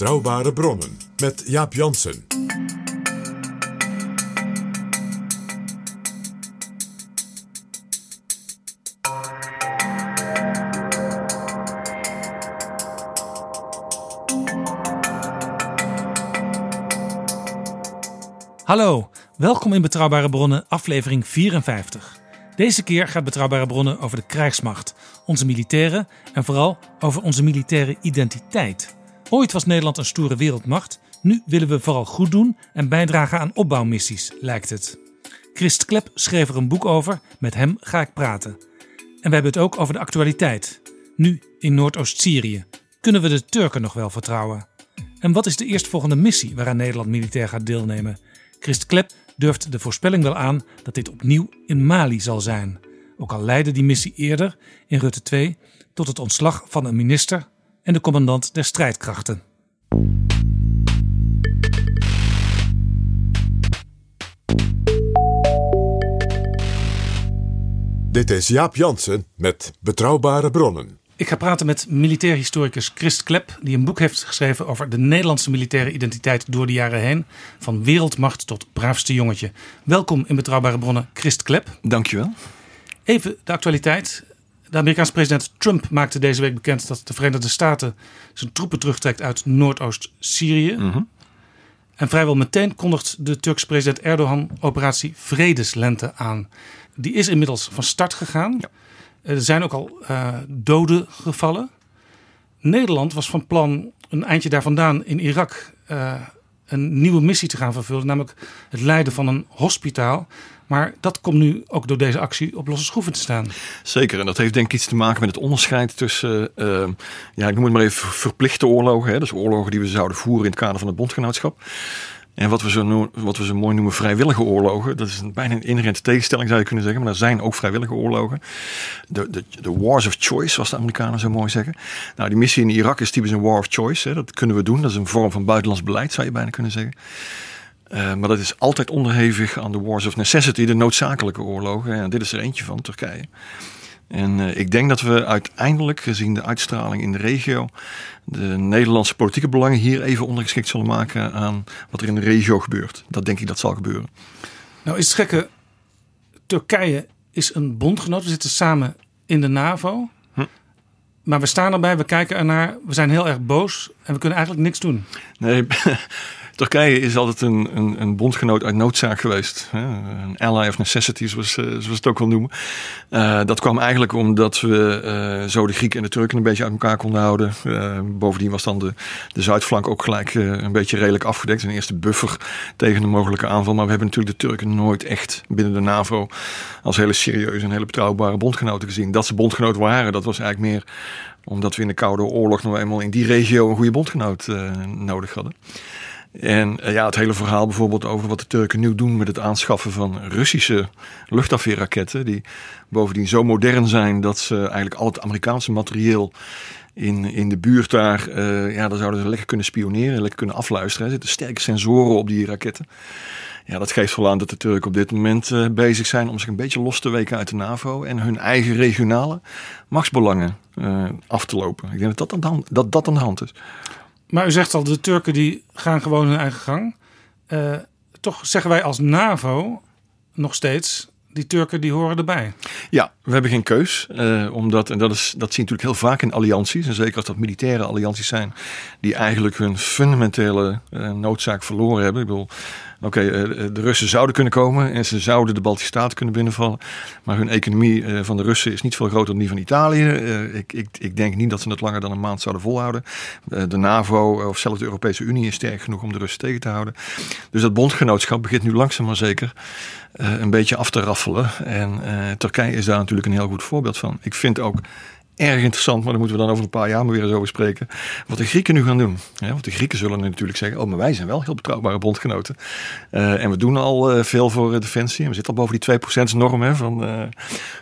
Betrouwbare Bronnen met Jaap Jansen. Hallo, welkom in Betrouwbare Bronnen, aflevering 54. Deze keer gaat Betrouwbare Bronnen over de krijgsmacht, onze militairen en vooral over onze militaire identiteit. Ooit was Nederland een stoere wereldmacht, nu willen we vooral goed doen en bijdragen aan opbouwmissies, lijkt het. Christ Klep schreef er een boek over, met hem ga ik praten. En we hebben het ook over de actualiteit. Nu in Noordoost-Syrië. Kunnen we de Turken nog wel vertrouwen? En wat is de eerstvolgende missie waaraan Nederland militair gaat deelnemen? Christ Klep durft de voorspelling wel aan dat dit opnieuw in Mali zal zijn. Ook al leidde die missie eerder, in Rutte 2, tot het ontslag van een minister en de commandant der strijdkrachten. Dit is Jaap Jansen met Betrouwbare Bronnen. Ik ga praten met militair historicus Christ Klep, die een boek heeft geschreven over de Nederlandse militaire identiteit door de jaren heen, van wereldmacht tot braafste jongetje. Welkom in Betrouwbare Bronnen, Christ Klep. Dankjewel. Even de actualiteit. De Amerikaanse president Trump maakte deze week bekend dat de Verenigde Staten zijn troepen terugtrekt uit Noordoost-Syrië. En vrijwel meteen kondigt de Turkse president Erdogan operatie Vredeslente aan. Die is inmiddels van start gegaan. Er zijn ook al uh, doden gevallen. Nederland was van plan een eindje daar vandaan in Irak uh, een nieuwe missie te gaan vervullen, namelijk het leiden van een hospitaal. Maar dat komt nu ook door deze actie op losse schroeven te staan. Zeker, en dat heeft denk ik iets te maken met het onderscheid tussen, uh, ja, ik noem het maar even verplichte oorlogen. Hè, dus oorlogen die we zouden voeren in het kader van het bondgenootschap. En wat we, zo, wat we zo mooi noemen vrijwillige oorlogen. Dat is een, bijna een inherente tegenstelling zou je kunnen zeggen. Maar er zijn ook vrijwillige oorlogen. De, de, de wars of choice, zoals de Amerikanen zo mooi zeggen. Nou, die missie in Irak is typisch een war of choice. Hè. Dat kunnen we doen. Dat is een vorm van buitenlands beleid, zou je bijna kunnen zeggen. Uh, maar dat is altijd onderhevig aan de wars of necessity, de noodzakelijke oorlogen. En dit is er eentje van, Turkije. En uh, ik denk dat we uiteindelijk, gezien de uitstraling in de regio, de Nederlandse politieke belangen hier even ondergeschikt zullen maken aan wat er in de regio gebeurt. Dat denk ik dat zal gebeuren. Nou is het gekke, Turkije is een bondgenoot. We zitten samen in de NAVO. Hm. Maar we staan erbij, we kijken ernaar, we zijn heel erg boos en we kunnen eigenlijk niks doen. Nee, Turkije is altijd een, een, een, bondgenoot uit noodzaak geweest. Een ally of necessity, zoals, zoals we het ook wel noemen. Uh, dat kwam eigenlijk omdat we uh, zo de Grieken en de Turken een beetje uit elkaar konden houden. Bovendien was dan de, de zuidflank ook gelijk een beetje redelijk afgedekt. Een eerste buffer tegen een mogelijke aanval. Maar we hebben natuurlijk de Turken nooit echt binnen de NAVO als hele serieuze en hele betrouwbare bondgenoten gezien. Dat ze bondgenoot waren, dat was eigenlijk meer omdat we in de Koude Oorlog nog eenmaal in die regio een goede bondgenoot nodig hadden. En uh, ja, het hele verhaal bijvoorbeeld over wat de Turken nu doen met het aanschaffen van Russische luchtafweerraketten. Die bovendien zo modern zijn dat ze eigenlijk al het Amerikaanse materieel in, in de buurt daar, uh, ja, daar zouden ze lekker kunnen spioneren, lekker kunnen afluisteren. Er zitten sterke sensoren op die raketten. Ja, dat geeft wel aan dat de Turken op dit moment uh, bezig zijn om zich een beetje los te weken uit de NAVO en hun eigen regionale machtsbelangen af te lopen. Ik denk dat dat dat, dat aan de hand is. Maar u zegt al, de Turken die gaan gewoon hun eigen gang. Uh, toch zeggen wij als NAVO nog steeds die Turken die horen erbij. Ja, we hebben geen keus. Uh, omdat, en dat, is, dat zie je natuurlijk heel vaak in allianties. En zeker als dat militaire allianties zijn. Die eigenlijk hun fundamentele uh, noodzaak verloren hebben. Ik bedoel, Oké, okay, eh, de Russen zouden kunnen komen en ze zouden de Baltische Staten kunnen binnenvallen. Maar hun economie eh, van de Russen is niet veel groter dan die van Italië. Eh, ik, ik, ik denk niet dat ze het langer dan een maand zouden volhouden. De NAVO of zelfs de Europese Unie is sterk genoeg om de Russen tegen te houden. Dus dat bondgenootschap begint nu langzaam maar zeker een beetje af te raffelen. En Turkije is daar natuurlijk een heel goed voorbeeld van. Ik vind ook erg interessant, maar daar moeten we dan over een paar jaar maar weer eens over spreken. Wat de Grieken nu gaan doen. Ja, want de Grieken zullen natuurlijk zeggen: Oh, maar wij zijn wel heel betrouwbare bondgenoten. Uh, en we doen al uh, veel voor uh, defensie. En we zitten al boven die 2% norm hè, van,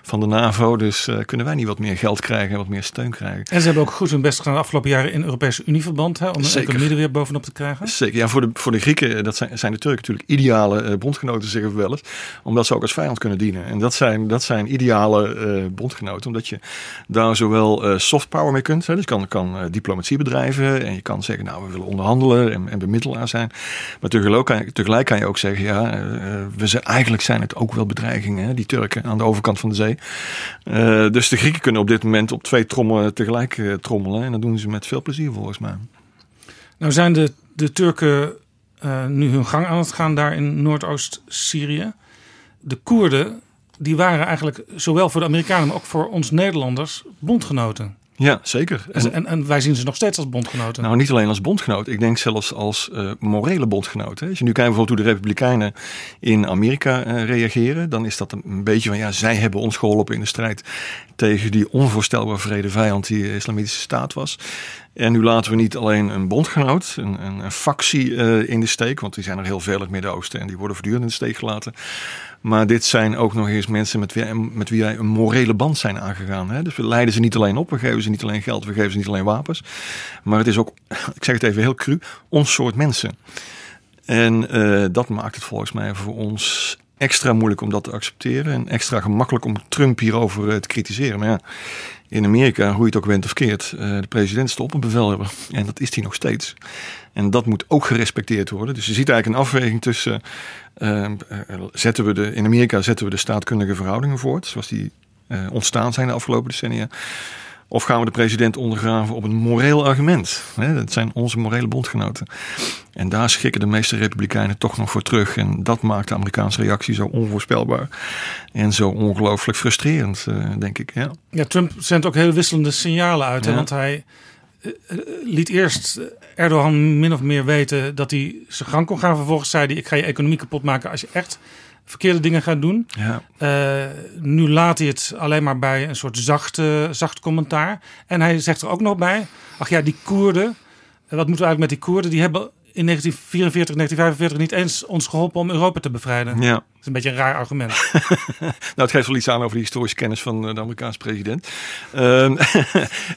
van de NAVO. Dus kunnen wij niet wat meer geld krijgen en wat meer steun krijgen. En ze hebben ook goed hun best gedaan de afgelopen jaren in Europese Unieverband. Hè, om de economie er weer bovenop te krijgen. Zeker. Ja, voor de, voor de Grieken dat zijn, zijn de Turken natuurlijk ideale bondgenoten, zeggen we wel eens. Omdat ze ook als vijand kunnen dienen. En dat zijn, dat zijn ideale bondgenoten. Omdat je daar zowel soft power mee kunt. Hè, dus je kan, kan diplomatie bedrijven. En je kan zeggen, nou, we willen onderhandelen en, en bemiddelaar zijn. Maar tegelijk kan, je, tegelijk kan je ook zeggen, ja, uh, we zijn, eigenlijk zijn het ook wel bedreigingen, hè, die Turken aan de overkant van de zee. Dus de Grieken kunnen op dit moment op twee trommelen tegelijk trommelen. En dat doen ze met veel plezier volgens mij. Nou zijn de, de Turken nu hun gang aan het gaan daar in Noordoost-Syrië. De Koerden, die waren eigenlijk zowel voor de Amerikanen, maar ook voor ons Nederlanders bondgenoten. Ja, zeker. En, en, en, wij zien ze nog steeds als bondgenoten. Nou, niet alleen als bondgenoot. Ik denk zelfs als uh, morele bondgenoot. Als je nu kijkt bijvoorbeeld hoe de Republikeinen in Amerika uh, reageren, dan is dat een beetje van ja, zij hebben ons geholpen in de strijd tegen die onvoorstelbaar vrede vijand die de Islamitische Staat was. En nu laten we niet alleen een bondgenoot, een, een, een factie uh, in de steek, want die zijn er heel veel in het Midden-Oosten en die worden voortdurend in de steek gelaten. Maar dit zijn ook nog eens mensen met wie, met wie wij een morele band zijn aangegaan. Hè? Dus we leiden ze niet alleen op, we geven ze niet alleen geld, we geven ze niet alleen wapens. Maar het is ook, ik zeg het even heel cru, ons soort mensen. En uh, dat maakt het volgens mij voor ons extra moeilijk om dat te accepteren. En extra gemakkelijk om Trump hierover uh, te kritiseren. Maar ja, in Amerika, hoe je het ook bent of keert, uh, de president is de opperbevelhebber. En dat is hij nog steeds. En dat moet ook gerespecteerd worden. Dus je ziet eigenlijk een afweging tussen uh, zetten we de, in Amerika zetten we de staatkundige verhoudingen voort, zoals die uh, ontstaan zijn de afgelopen decennia. Of gaan we de president ondergraven op een moreel argument? dat zijn onze morele bondgenoten. En daar schikken de meeste republikeinen toch nog voor terug. En dat maakt de Amerikaanse reactie zo onvoorspelbaar. En zo ongelooflijk frustrerend, uh, denk ik. Ja. ja, Trump zendt ook heel wisselende signalen uit. Ja. Want hij liet eerst Erdogan min of meer weten dat hij zijn gang kon gaan. Vervolgens zei hij: Ik ga je economie kapot maken als je echt verkeerde dingen gaat doen. Ja. Uh, nu laat hij het alleen maar bij een soort zachte, zacht commentaar. En hij zegt er ook nog bij: Ach ja, die Koerden. Wat moeten we eigenlijk met die Koerden? Die hebben in 1944, 1945 niet eens ons geholpen om Europa te bevrijden. Ja. Dat is een beetje een raar argument. nou, het geeft wel iets aan over de historische kennis van eh, de Amerikaanse president. Um,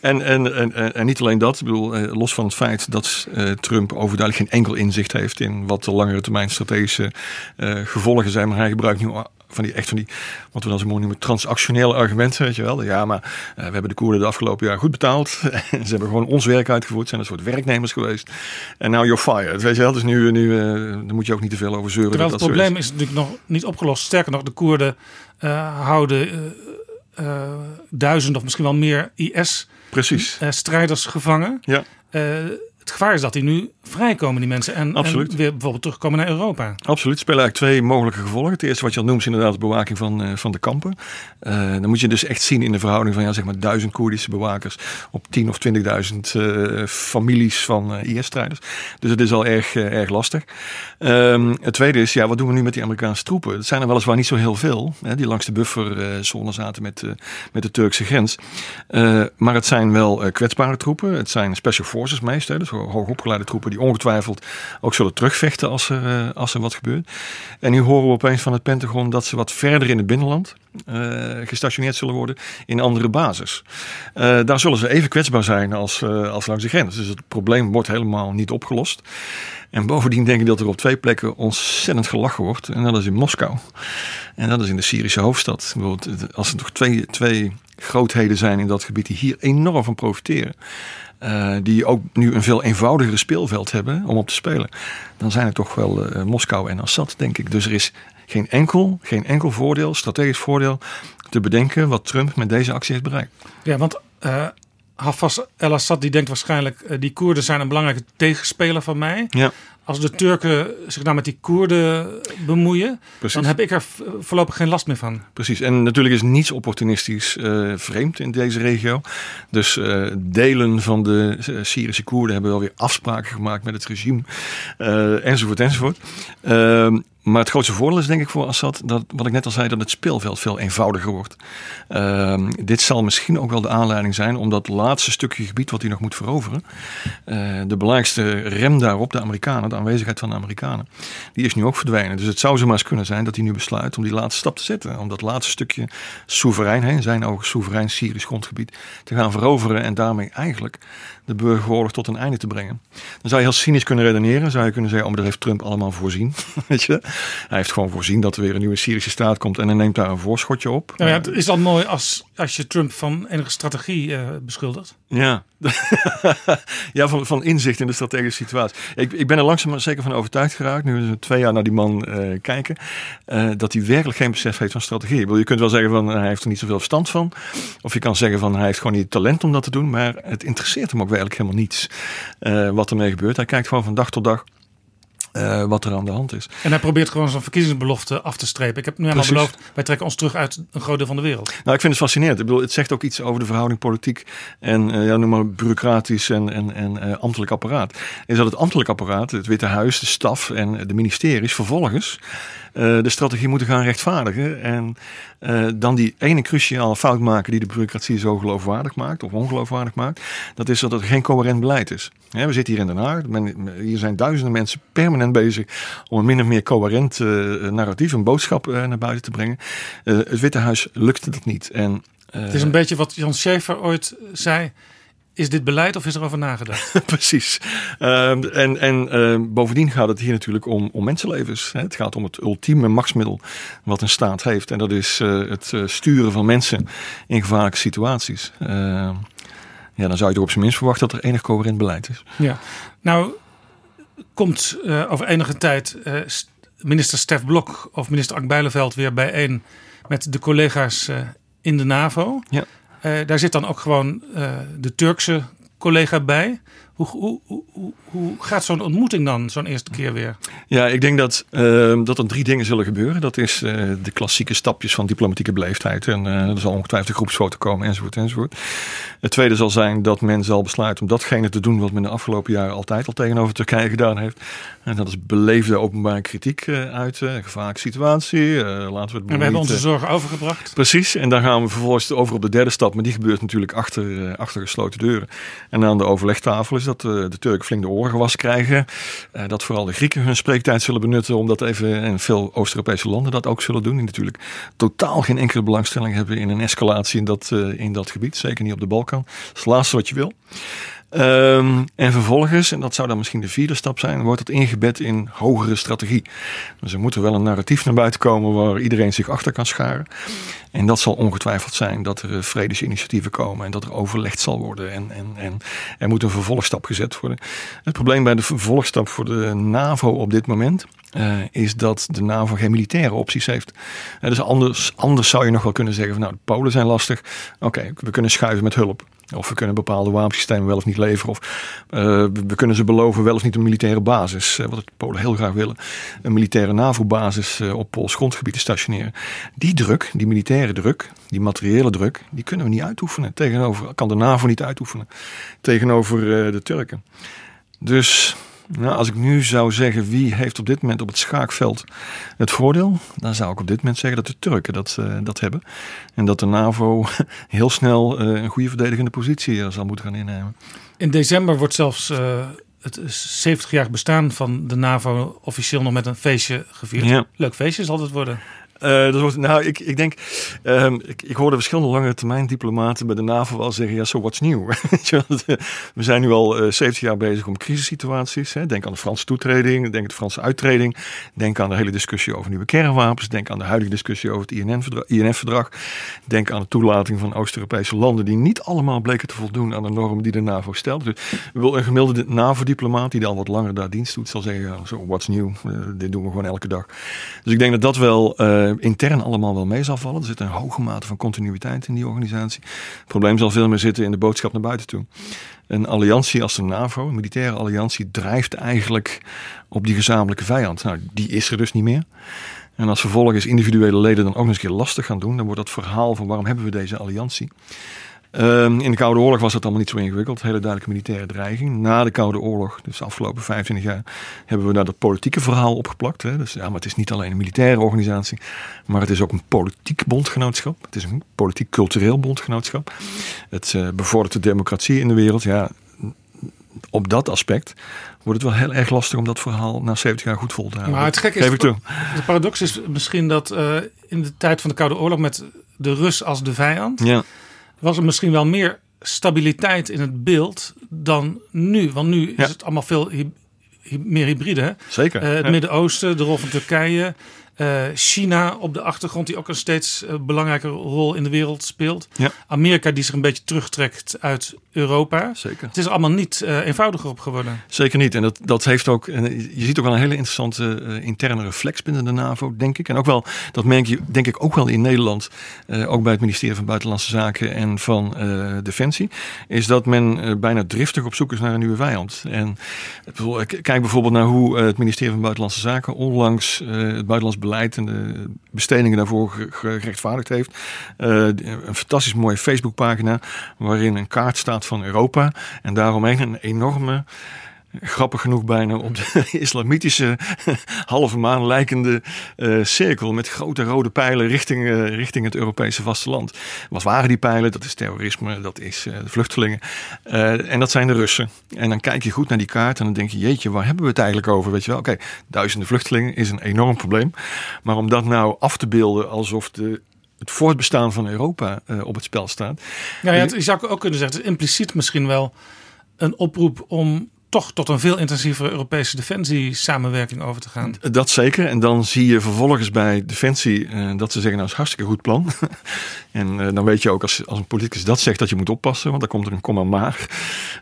en, en, en, en, niet alleen dat, ik bedoel, eh, los van het feit dat uh, Trump overduidelijk geen enkel inzicht heeft in wat de langere termijn strategische uh, gevolgen zijn, maar hij gebruikt nu van die echt van die, wat we dan zo mooi noemen, transactionele argumenten, weet je wel. Ja, maar uh, we hebben de Koerden de afgelopen jaar goed betaald. ze hebben gewoon ons werk uitgevoerd, zijn een soort werknemers geweest. En now you're fired, weet je wel. Dus nu, nu uh, daar moet je ook niet te veel over zeuren. Terwijl het probleem is. is. natuurlijk nog niet opgelost. Sterker nog, de Koerden houden duizend of misschien wel meer IS Precies. strijders gevangen. Ja het gevaar is dat die nu vrijkomen, die mensen. En, en, weer bijvoorbeeld terugkomen naar Europa. Absoluut. Spelen eigenlijk twee mogelijke gevolgen. Het eerste wat je al noemt is inderdaad de bewaking van, uh, van de kampen. Uh, dan moet je dus echt zien in de verhouding van ja, zeg maar duizend Koerdische bewakers op 10 of 20.000 uh, families van IS-strijders. Dus het is al erg, erg lastig. Um, het tweede is, ja, wat doen we nu met die Amerikaanse troepen? Dat zijn er weliswaar niet zo heel veel, hè, die langs de bufferzone zaten met, met de Turkse grens. maar het zijn wel kwetsbare troepen. Het zijn special forces meestal, dus hoogopgeleide troepen die ongetwijfeld ook zullen terugvechten als er, als er wat gebeurt. En nu horen we opeens van het Pentagon dat ze wat verder in het binnenland gestationeerd zullen worden in andere bases. daar zullen ze even kwetsbaar zijn als, als langs de grens. Dus het probleem wordt helemaal niet opgelost. En bovendien denk ik dat er op twee plekken ontzettend gelachen wordt. En dat is in Moskou. En dat is in de Syrische hoofdstad. Als er toch twee, twee grootheden zijn in dat gebied die hier enorm van profiteren. Uh, die ook nu een veel eenvoudiger speelveld hebben om op te spelen. Dan zijn het toch wel uh, Moskou en Assad, denk ik. Dus er is geen enkel, geen enkel voordeel, strategisch voordeel te bedenken wat Trump met deze actie heeft bereikt. Ja, want uh, Hafez el-Assad die denkt waarschijnlijk... die Koerden zijn een belangrijke tegenspeler van mij. Ja. Als de Turken zich nou met die Koerden bemoeien, dan heb ik er voorlopig geen last meer van. Precies, en natuurlijk is niets opportunistisch uh, vreemd in deze regio. Dus uh, delen van de Syrische Koerden hebben wel weer afspraken gemaakt met het regime, uh, enzovoort, enzovoort. Ehm, maar het grootste voordeel is denk ik voor Assad dat, wat ik net al zei, dat het speelveld veel eenvoudiger wordt. Uh, dit zal misschien ook wel de aanleiding zijn om dat laatste stukje gebied wat hij nog moet veroveren. Uh, de belangrijkste rem daarop, de Amerikanen, de aanwezigheid van de Amerikanen, die is nu ook verdwenen. Dus het zou zomaar eens kunnen zijn dat hij nu besluit om die laatste stap te zetten. Om dat laatste stukje soeverein, heen, zijn ogen soeverein Syrisch grondgebied, te gaan veroveren en daarmee eigenlijk de burgeroorlog tot een einde te brengen. Dan zou je heel cynisch kunnen redeneren. Zou je kunnen zeggen, oh, maar dat heeft Trump allemaal voorzien. Weet je? Hij heeft gewoon voorzien dat er weer een nieuwe Syrische staat komt en hij neemt daar een voorschotje op. Nou ja, het is al mooi als, als je Trump van enige strategie uh, beschuldigt. Ja, ja van, van inzicht in de strategische situatie. Ik, ik ben er langzaam maar zeker van overtuigd geraakt, nu we twee jaar naar die man uh, kijken, uh, dat hij werkelijk geen besef heeft van strategie. Bedoel, je kunt wel zeggen van hij heeft er niet zoveel verstand van. Of je kan zeggen van hij heeft gewoon niet het talent om dat te doen. Maar het interesseert hem ook werkelijk helemaal niets wat ermee gebeurt. Hij kijkt gewoon van dag tot dag uh, wat er aan de hand is. En hij probeert gewoon zijn verkiezingsbelofte af te strepen. Ik heb nu helemaal beloofd, wij trekken ons terug uit een groot deel van de wereld. Nou, ik vind het fascinerend. Ik bedoel, het zegt ook iets over de verhouding politiek en uh, ja, noem maar bureaucratisch en, en, en uh, ambtelijk apparaat. Is dat het ambtelijk apparaat, het Witte Huis, de staf en de ministeries vervolgens de strategie moeten gaan rechtvaardigen. En uh, dan die ene cruciale fout maken die de bureaucratie zo geloofwaardig maakt of ongeloofwaardig maakt. Dat is dat er geen coherent beleid is. we zitten hier in Den Haag. Hier zijn duizenden mensen permanent bezig om een min of meer coherent uh, narratief, een boodschap naar buiten te brengen. het Witte Huis lukte dat niet. En, het is een beetje wat Jan Schaefer ooit zei. Is dit beleid of is er over nagedacht? Precies. Uh, en en uh, bovendien gaat het hier natuurlijk om, om mensenlevens. Het gaat om het ultieme machtsmiddel wat een staat heeft. En dat is uh, het eh, sturen van mensen in gevaarlijke situaties. Ehm, ja, dan zou je toch op zijn minst verwachten dat er enig coherent beleid is. Ja, nou komt eh, over enige tijd minister Stef Blok of minister Ank Bijleveld weer bijeen met de collega's in de NAVO. Ja. Uh, daar zit dan ook gewoon uh, de Turkse collega bij. Hoe, hoe, hoe, hoe gaat zo'n ontmoeting dan, zo'n eerste keer weer? Ja, ik denk dat, uh, dat er drie dingen zullen gebeuren. Dat is de klassieke stapjes van diplomatieke beleefdheid. En er zal ongetwijfeld een groepsfoto komen, enzovoort, enzovoort. Het tweede zal zijn dat men zal besluiten om datgene te doen wat men de afgelopen jaren altijd al tegenover Turkije gedaan heeft. En dat is beleefde openbare kritiek uh, uit, uh, gevaarlijke situatie. Uh, laten we het en we hebben onze zorgen overgebracht. Precies, en dan gaan we vervolgens over op de derde stap. Maar die gebeurt natuurlijk achter, achter gesloten deuren. En aan de overlegtafel is dat de Turken flink de oren gewassen krijgen. dat vooral de Grieken hun spreektijd zullen benutten. Omdat even, en veel Oost-Europese landen dat ook zullen doen. Die natuurlijk totaal geen enkele belangstelling hebben in een escalatie in dat, in dat gebied. Zeker niet op de Balkan. Dat is het laatste wat je wil. Um, en vervolgens, en dat zou dan misschien de vierde stap zijn, wordt het ingebed in hogere strategie. Dus er moet er wel een narratief naar buiten komen waar iedereen zich achter kan scharen. En dat zal ongetwijfeld zijn dat er eh, vredesinitiatieven komen en dat er overlegd zal worden. En, en, en er moet een vervolgstap gezet worden. Het probleem bij de vervolgstap voor de NAVO op dit moment uh, is dat de NAVO geen militaire opties heeft. Uh, dus anders, anders zou je nog wel kunnen zeggen van nou de Polen zijn lastig. Oké, we kunnen schuiven met hulp. Of we kunnen bepaalde wapensystemen wel of niet leveren. Of uh, we kunnen ze beloven wel of niet een militaire basis. Uh, wat de Polen heel graag willen. Een militaire NAVO-basis uh, op Pools grondgebied te stationeren. Die druk, die militaire druk, die materiële druk, die kunnen we niet uitoefenen. Tegenover, kan de NAVO niet uitoefenen. Tegenover de Turken. Dus nou, als ik nu zou zeggen wie heeft op dit moment op het schaakveld het voordeel, dan zou ik op dit moment zeggen dat de Turken dat, uh, dat hebben. En dat de NAVO heel snel uh, een goede verdedigende positie uh, zal moeten gaan innemen. In december wordt zelfs het 70-jarig bestaan van de NAVO officieel nog met een feestje gevierd. Ja. Leuk feestje zal het worden. Wordt, nou, ik, ik denk, um, ik, ik hoorde verschillende lange termijn diplomaten bij de NAVO wel zeggen, ja, so what's new? We zijn nu al uh, 70 jaar bezig om crisissituaties. Hè. Denk aan de Franse toetreding, denk aan de Franse uittreding. Denk aan de hele discussie over nieuwe kernwapens. Denk aan de huidige discussie over het INF-verdrag. Denk aan de toelating van Oost-Europese landen die niet allemaal bleken te voldoen aan de normen die de NAVO stelt. Dus wil een gemiddelde NAVO-diplomaat die dan wat langer daar dienst doet, zal zeggen, ja, so what's new? Dit doen we gewoon elke dag. Dus ik denk dat dat wel uh, intern allemaal wel mee zal vallen. Er zit een hoge mate van continuïteit in die organisatie. Het probleem zal veel meer zitten in de boodschap naar buiten toe. Een alliantie als de NAVO, een militaire alliantie, drijft eigenlijk op die gezamenlijke vijand. Nou, die is er dus niet meer. En als vervolgens individuele leden dan ook nog eens een keer lastig gaan doen, dan wordt dat verhaal van waarom hebben we deze alliantie. Um, in de Koude Oorlog was dat allemaal niet zo ingewikkeld. Hele duidelijke militaire dreiging. Na de Koude Oorlog, dus de afgelopen 25 jaar, hebben we daar dat politieke verhaal opgeplakt. Hè. Dus ja, maar het is niet alleen een militaire organisatie, maar het is ook een politiek bondgenootschap. Het is een politiek-cultureel bondgenootschap. Het uh, bevordert de democratie in de wereld. Ja, op dat aspect wordt het wel heel erg lastig om dat verhaal na 70 jaar goed vol te houden. Maar het gekke is, Geef ik toe. de paradox is misschien dat uh, in de tijd van de Koude Oorlog met de Rus als de vijand, ja. Was er misschien wel meer stabiliteit in het beeld dan nu. Want nu is het allemaal veel meer hybride. Hè? Zeker. Uh, het ja. Midden-Oosten, de rol van Turkije. Uh, China op de achtergrond, die ook een steeds uh, belangrijke rol in de wereld speelt. Ja. Amerika die zich een beetje terugtrekt uit Europa. Zeker. Het is allemaal niet uh, eenvoudiger op geworden. Zeker niet. En dat, dat heeft ook, je ziet ook wel een hele interessante interne reflex binnen de NAVO, denk ik. En ook wel, dat merk je denk ik ook wel in Nederland, ook bij het ministerie van Buitenlandse Zaken en van Defensie, is dat men bijna driftig op zoek is naar een nieuwe vijand. En kijk bijvoorbeeld naar hoe het ministerie van Buitenlandse Zaken onlangs het buitenlands beleid en de bestedingen daarvoor gerechtvaardigd heeft. Uh, een fantastisch mooie Facebookpagina waarin een kaart staat van Europa en daaromheen een enorme grappig genoeg bijna op de islamitische halve maan lijkende uh, cirkel met grote rode pijlen richting, uh, richting het Europese vasteland. Wat waren die pijlen? Dat is terrorisme, dat is uh, de vluchtelingen en dat zijn de Russen. En dan kijk je goed naar die kaart en dan denk je, jeetje, waar hebben we het eigenlijk over? Weet je wel, oké, okay, duizenden vluchtelingen is een enorm probleem. Maar om dat nou af te beelden alsof de het voortbestaan van Europa op het spel staat. Ja, ja, je zou ook kunnen zeggen, het is impliciet misschien wel een oproep om toch tot een veel intensievere Europese defensie-samenwerking over te gaan. Dat zeker. En dan zie je vervolgens bij Defensie uh, dat ze zeggen: Nou, is hartstikke goed plan. en uh, dan weet je ook als, als een politicus dat zegt dat je moet oppassen, want dan komt er een komma maar.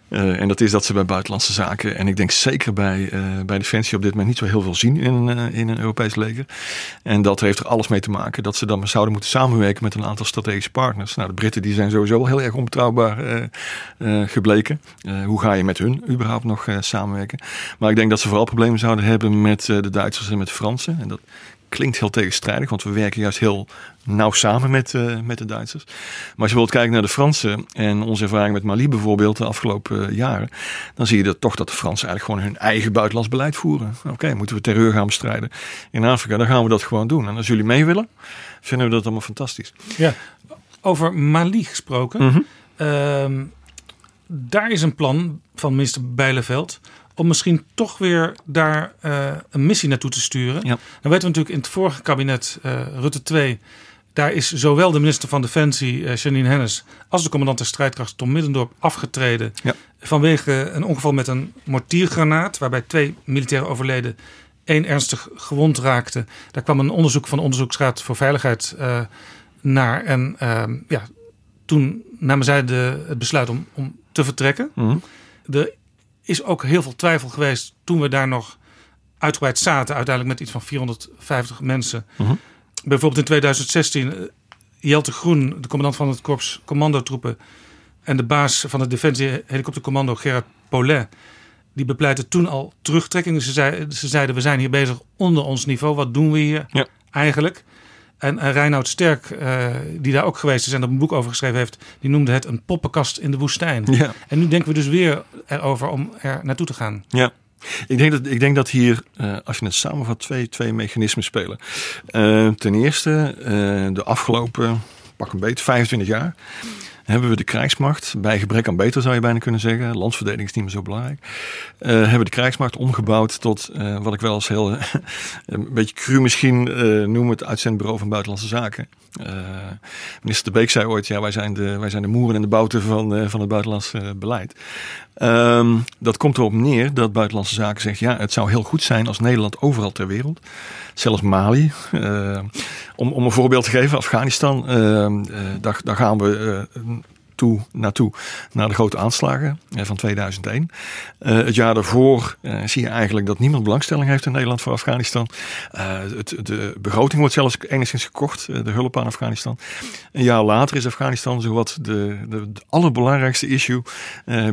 Uh, en dat is dat ze bij buitenlandse zaken, en ik denk zeker bij, bij Defensie op dit moment niet zo heel veel zien in, in een Europees leger. En dat heeft er alles mee te maken dat ze dan zouden moeten samenwerken met een aantal strategische partners. Nou, de Britten die zijn sowieso heel erg onbetrouwbaar gebleken. hoe ga je met hun überhaupt nog nog uh, samenwerken. Maar ik denk dat ze vooral problemen zouden hebben met uh, de Duitsers en met de Fransen. En dat klinkt heel tegenstrijdig, want we werken juist heel nauw samen met, uh, met de Duitsers. Maar als je wilt kijken naar de Fransen en onze ervaring met Mali bijvoorbeeld de afgelopen jaren, dan zie je dat toch dat de Fransen eigenlijk gewoon hun eigen buitenlands beleid voeren. Oké, okay, moeten we terreur gaan bestrijden in Afrika, dan gaan we dat gewoon doen. En als jullie mee willen, vinden we dat allemaal fantastisch. Ja, over Mali gesproken. Mm -hmm. uh, daar is een plan van minister Bijleveld om misschien toch weer daar uh, een missie naartoe te sturen. Ja. Dan weten we natuurlijk in het vorige kabinet uh, Rutte 2... daar is zowel de minister van Defensie uh, Janine Hennis... als de commandant der strijdkracht Tom Middendorp afgetreden... Ja. vanwege een ongeval met een mortiergranaat... waarbij twee militairen overleden, één ernstig gewond raakte. Daar kwam een onderzoek van de Onderzoeksraad voor Veiligheid naar. En ja, toen namen zij de, het besluit om, om te vertrekken. Mm -hmm. Er is ook heel veel twijfel geweest toen we daar nog uitgebreid zaten. Uiteindelijk met iets van 450 mensen. Mm -hmm. Bijvoorbeeld in 2016 Jelte Groen, de commandant van het korps commandotroepen... en de baas van het Defensie helikoptercommando Gerard Paulet... die bepleiten toen al terugtrekking. Ze, zei, ze zeiden, we zijn hier bezig onder ons niveau. Wat doen we hier ja. eigenlijk? En uh, Reinoud Sterk, uh, die daar ook geweest is en er een boek over geschreven heeft, die noemde het een poppenkast in de woestijn. Ja. En nu denken we dus weer erover om er naartoe te gaan. Ja. Ik denk dat, ik denk dat hier, uh, als je het samenvat, twee, twee mechanismen spelen. ten eerste, de afgelopen, pak een beetje, 25 jaar hebben we de krijgsmacht, bij gebrek aan beter zou je bijna kunnen zeggen, landsverdediging is niet meer zo belangrijk, uh, hebben we de krijgsmacht omgebouwd tot uh, wat ik wel als heel, een beetje cru misschien uh, noem, het uitzendbureau van Buitenlandse Zaken. minister De Beek zei ooit, ja wij zijn de, wij zijn de moeren en de bouten van, van het buitenlands beleid. Um, dat komt erop neer dat Buitenlandse Zaken zegt, ja het zou heel goed zijn als Nederland overal ter wereld, zelfs Mali, om, om een voorbeeld te geven, Afghanistan, daar, daar gaan we toe, naartoe naar de grote aanslagen eh, van 2001. Uh, eh, het jaar daarvoor uh, zie je eigenlijk dat niemand belangstelling heeft in Nederland voor Afghanistan. Het, de begroting wordt zelfs enigszins gekocht, de hulp aan Afghanistan. Een jaar later is Afghanistan zowat de, de, de allerbelangrijkste issue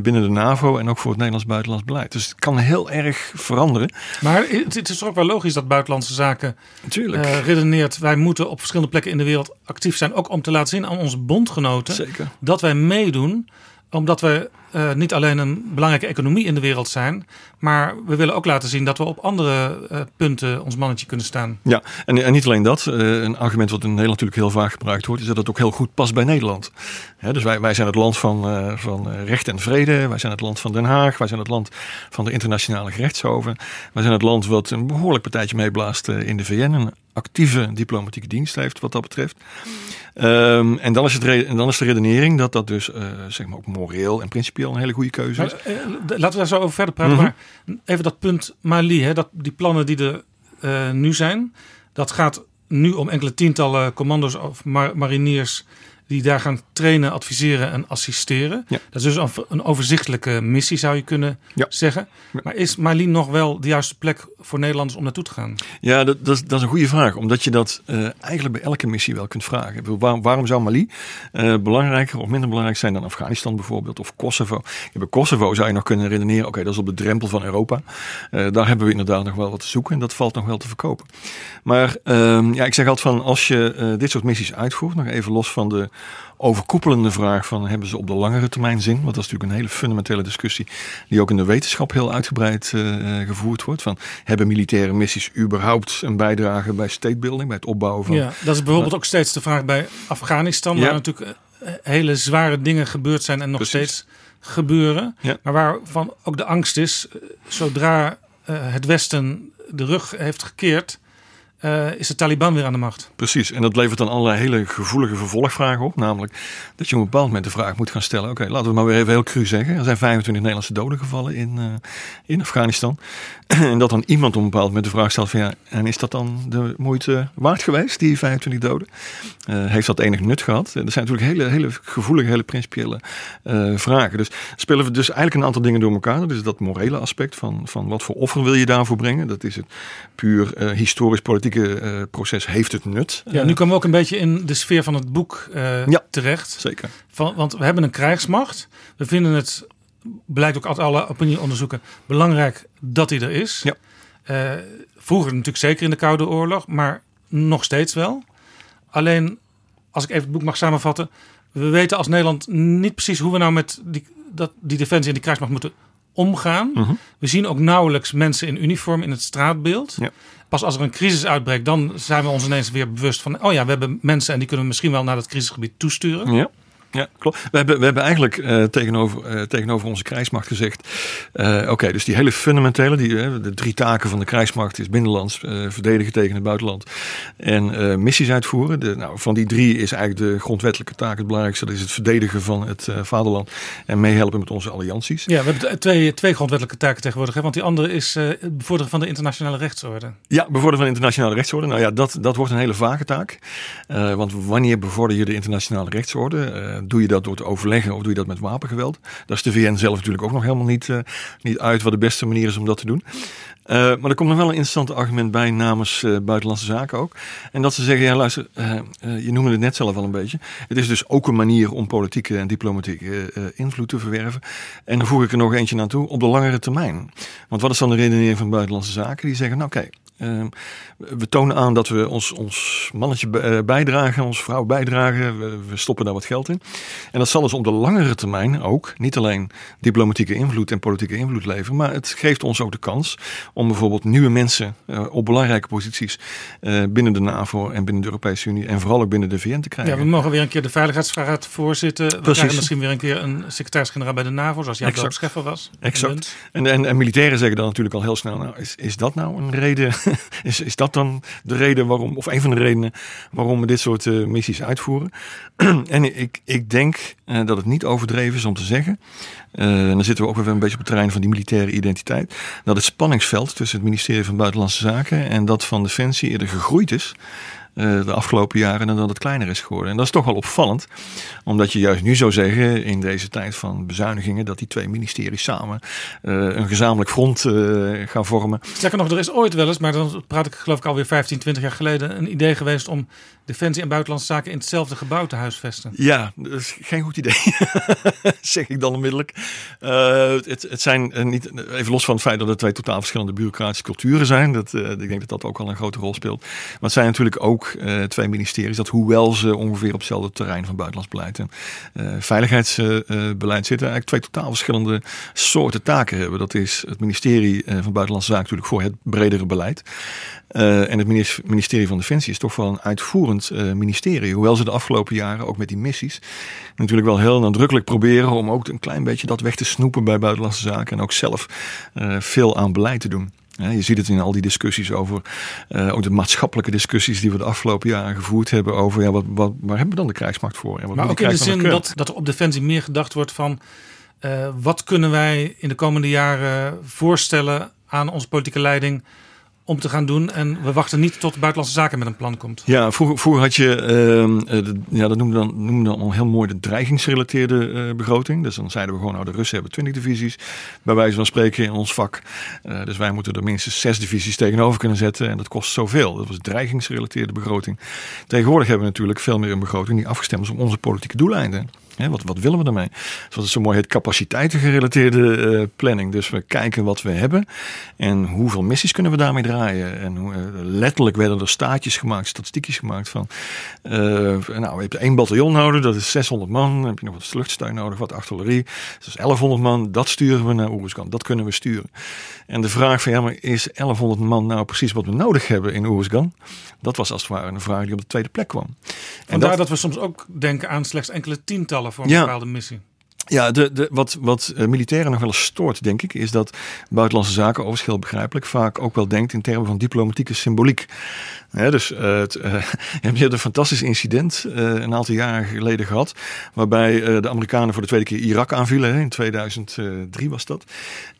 binnen de NAVO en ook voor het Nederlands buitenlands beleid. Dus het kan heel erg veranderen. Maar het is ook wel logisch dat buitenlandse zaken Natuurlijk. redeneert. Wij moeten op verschillende plekken in de wereld actief zijn, ook om te laten zien aan onze bondgenoten Zeker. dat wij meedoen omdat we uh, niet alleen een belangrijke economie in de wereld zijn, maar we willen ook laten zien dat we op andere uh, punten ons mannetje kunnen staan. Ja, en, en niet alleen dat. Uh, een argument wat in Nederland natuurlijk heel vaak gebruikt wordt, is dat het ook heel goed past bij Nederland. Hè, dus wij, wij zijn het land van, van recht en vrede, wij zijn het land van Den Haag, wij zijn het land van de internationale gerechtshoven. Wij zijn het land wat een behoorlijk partijtje meeblaast in de VN, een actieve diplomatieke dienst heeft wat dat betreft. Um, en, dan is het en dan is de redenering dat dat dus zeg maar ook moreel en principieel een hele goede keuze is. Maar, uh, laten we daar zo over verder praten. Mm -hmm. Maar even dat punt Mali, hè, dat, die plannen die er uh, nu zijn. Dat gaat nu om enkele tientallen commando's of mar mariniers die daar gaan trainen, adviseren en assisteren. Ja. Dat is dus een overzichtelijke missie, zou je kunnen ja. zeggen. Maar is Mali nog wel de juiste plek voor Nederlanders om naartoe te gaan? Ja, dat, dat, is, dat is een goede vraag. Omdat je dat uh, eigenlijk bij elke missie wel kunt vragen. Waar, waarom zou Mali uh, belangrijker of minder belangrijk zijn dan Afghanistan bijvoorbeeld? Of Kosovo? Ja, bij Kosovo zou je nog kunnen redeneren, oké, okay, dat is op de drempel van Europa. Uh, daar hebben we inderdaad nog wel wat te zoeken en dat valt nog wel te verkopen. Maar ehm, ja, ik zeg altijd van, als je dit soort missies uitvoert, nog even los van de overkoepelende vraag van hebben ze op de langere termijn zin? Want dat is natuurlijk een hele fundamentele discussie die ook in de wetenschap heel uitgebreid uh, gevoerd wordt. Van hebben militaire missies überhaupt een bijdrage bij statebuilding, bij het opbouwen van... Ja, dat is bijvoorbeeld ook steeds de vraag bij Afghanistan, Ja. waar natuurlijk eh, hele zware dingen gebeurd zijn en nog Precies. steeds gebeuren. Ja. Maar waarvan ook de angst is, eh, zodra eh, het Westen de rug heeft gekeerd, eh, is de Taliban weer aan de macht. Precies, en dat levert dan allerlei hele gevoelige vervolgvragen op. Namelijk dat je op een bepaald moment de vraag moet gaan stellen. Oké, laten we maar weer even heel cru zeggen. Er zijn 25 Nederlandse doden gevallen in, eh, in Afghanistan. en dat dan iemand op een bepaald moment de vraag stelt ja, en is dat dan de moeite waard geweest, die 25 doden? Eh, heeft dat enig nut gehad? Er zijn natuurlijk hele, hele gevoelige, hele principiële vragen. Dus spelen we dus eigenlijk een aantal dingen door elkaar. Dus dat morele aspect van, van wat voor offer wil je daarvoor brengen? Dat is het puur eh, eh, proces. Heeft het nut? Ja, Eh, nu komen we ook een beetje in de sfeer van het boek eh, Ja. terecht. Zeker. Van, want we hebben een krijgsmacht. We vinden het, blijkt ook uit alle opinieonderzoeken, belangrijk dat die er is. Ja. Eh, vroeger natuurlijk zeker in de Koude Oorlog, maar nog steeds wel. Alleen, als ik even het boek mag samenvatten. We weten als Nederland niet precies hoe we nou met die, dat, die defensie en die krijgsmacht moeten omgaan. Mhm. We zien ook nauwelijks mensen in uniform in het straatbeeld. Ja. Als er een crisis uitbreekt, dan zijn we ons ineens weer bewust van... oh ja, we hebben mensen en die kunnen we misschien wel naar dat crisisgebied toesturen. Ja. Ja, klopt. We hebben, we hebben eigenlijk eh, tegenover, eh, tegenover onze krijgsmacht gezegd: eh, oké, dus die hele fundamentele, die, de drie taken van de krijgsmacht is binnenlands, verdedigen tegen het buitenland en missies uitvoeren. De, nou, van die drie is eigenlijk de grondwettelijke taak het belangrijkste: dat is het verdedigen van het vaderland en meehelpen met onze allianties. Ja, we hebben twee, twee grondwettelijke taken tegenwoordig. Hè? Want die andere is het bevorderen van de internationale rechtsorde. Ja, bevorderen van internationale rechtsorde. Nou ja, dat, dat wordt een hele vage taak. Want wanneer bevorder je de internationale rechtsorde? Doe je dat door te overleggen of doe je dat met wapengeweld? Daar is de VN zelf natuurlijk ook nog helemaal niet, eh, niet uit wat de beste manier is om dat te doen. Eh, maar er komt nog wel een interessant argument bij namens eh, Buitenlandse Zaken ook. En dat ze zeggen, ja luister, je noemde het net zelf al een beetje. Het is dus ook een manier om politieke en diplomatieke invloed te verwerven. En dan voeg ik er nog eentje aan toe, op de langere termijn. Want wat is dan de redenering van Buitenlandse Zaken? Die zeggen, nou Ehm, we tonen aan dat we ons, ons mannetje eh, bijdragen, onze vrouw bijdragen. We, we, stoppen daar wat geld in. En dat zal dus op de langere termijn ook niet alleen diplomatieke invloed en politieke invloed leveren, maar het geeft ons ook de kans om bijvoorbeeld nieuwe mensen uh, op belangrijke posities uh, binnen de NAVO en binnen de Europese Unie en vooral ook binnen de VN te krijgen. Ja, we mogen weer een keer de Veiligheidsraad voorzitten. We Precies. krijgen misschien weer een keer een secretaris-generaal bij de NAVO, zoals Jan Scheffer was. Exact. En, en, en, militairen zeggen dan natuurlijk al heel snel, nou, is, is dat nou een reden? is, is dat dan de reden waarom, of een van de redenen waarom we dit soort uh, missies uitvoeren? en ik, ik denk uh, dat het niet overdreven is om te zeggen, uh, en dan zitten we ook weer een beetje op het terrein van die militaire identiteit, dat het spanningsveld tussen het ministerie van Buitenlandse Zaken en dat van Defensie eerder gegroeid is de afgelopen jaren en dat het kleiner is geworden. En dat is toch wel opvallend, omdat je juist nu zou zeggen in deze tijd van bezuinigingen dat die twee ministeries samen uh, een gezamenlijk front uh, gaan vormen. Sterker nog, er is ooit wel eens, maar dan praat ik geloof ik alweer 15, 20 jaar geleden, een idee geweest om Defensie en Buitenlandse Zaken in hetzelfde gebouw te huisvesten. Ja, dat is geen goed idee, zeg ik dan onmiddellijk. Uh, het, het zijn niet, even los van het feit dat het twee totaal verschillende bureaucratische culturen zijn, dat, ik denk dat dat ook al een grote rol speelt. Maar het zijn natuurlijk ook twee ministeries, dat hoewel ze ongeveer op hetzelfde terrein van buitenlands beleid en veiligheidsbeleid zitten, eigenlijk twee totaal verschillende soorten taken hebben. Dat is het ministerie van Buitenlandse Zaken natuurlijk voor het bredere beleid. En het ministerie van Defensie is toch wel een uitvoerend ministerie. Hoewel ze de afgelopen jaren ook met die missies natuurlijk wel heel nadrukkelijk proberen om ook een klein beetje dat weg te snoepen bij Buitenlandse Zaken en ook zelf veel aan beleid te doen. Ja, je ziet het in al die discussies over, uh, ook de maatschappelijke discussies die we de afgelopen jaren gevoerd hebben over, ja, wat, wat, waar hebben we dan de krijgsmacht voor? En wat maar ook in de zin dat, dat er op defensie meer gedacht wordt van, uh, wat kunnen wij in de komende jaren voorstellen aan onze politieke leiding om te gaan doen. En we wachten niet tot Buitenlandse Zaken met een plan komt. Ja, vroeger, had je, uh, ja, dat noemde dan, noemde dan al heel mooi de dreigingsgerelateerde uh, begroting. Dus dan zeiden we gewoon, nou de Russen hebben 20 divisies, bij wijze van spreken in ons vak. Uh, dus wij moeten er minstens zes divisies tegenover kunnen zetten en dat kost zoveel. Dat was dreigingsgerelateerde begroting. Tegenwoordig hebben we natuurlijk veel meer een begroting die afgestemd is op onze politieke doeleinden wat, wat willen we daarmee? Zoals het zo mooi heet, capaciteitengerelateerde uh, planning. Dus we kijken wat we hebben en hoeveel missies kunnen we daarmee draaien. En hoe, uh, letterlijk werden er staatjes gemaakt, statistiekjes gemaakt van... Uh, nou, je hebt één bataljon nodig, dat is 600 man. Dan heb je nog wat luchtsteun nodig, wat artillerie. Dat is 1100 man, dat sturen we naar Oeruzgan. Dat kunnen we sturen. En de vraag van, ja, maar is 1100 man nou precies wat we nodig hebben in Oeruzgan? Dat was als het ware een vraag die op de tweede plek kwam. Vandaar en dat, dat we soms ook denken aan slechts enkele tientallen voor een ja, bepaalde missie. Ja, de, de, wat, wat uh, militairen nog wel eens stoort, denk ik, is dat buitenlandse zaken, overigens heel begrijpelijk, vaak ook wel denkt in termen van diplomatieke symboliek. Dus uh, het, uh, je hebt een fantastisch incident uh, een aantal jaren geleden gehad. Waarbij de Amerikanen voor de tweede keer Irak aanvielen. Hè, in 2003 was dat.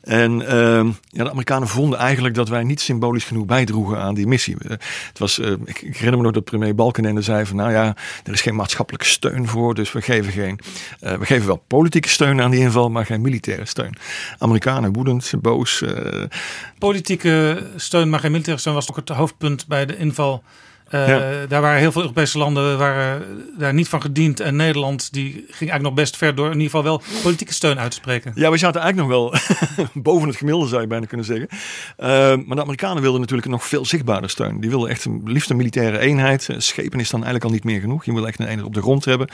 En ehm, ja, de Amerikanen vonden eigenlijk dat wij niet symbolisch genoeg bijdroegen aan die missie. het was, ik, ik, herinner me nog dat premier Balkenende zei van nou ja, er is geen maatschappelijke steun voor. Dus we geven, geen, we geven wel politieke steun aan die inval, maar geen militaire steun. Amerikanen woedend, boos. Politieke steun, maar geen militaire steun was ook het hoofdpunt bij de inval uh, Daar waren heel veel Europese landen waren daar niet van gediend. En Nederland die ging eigenlijk nog best ver door in ieder geval wel politieke steun uit te spreken. Ja, we zaten eigenlijk nog wel boven het gemiddelde zou je bijna kunnen zeggen. Uh, maar de Amerikanen wilden natuurlijk nog veel zichtbaarder steun. Die wilden echt een, liefst een militaire eenheid. Schepen is dan eigenlijk al niet meer genoeg. Je wil echt een eenheid op de grond hebben.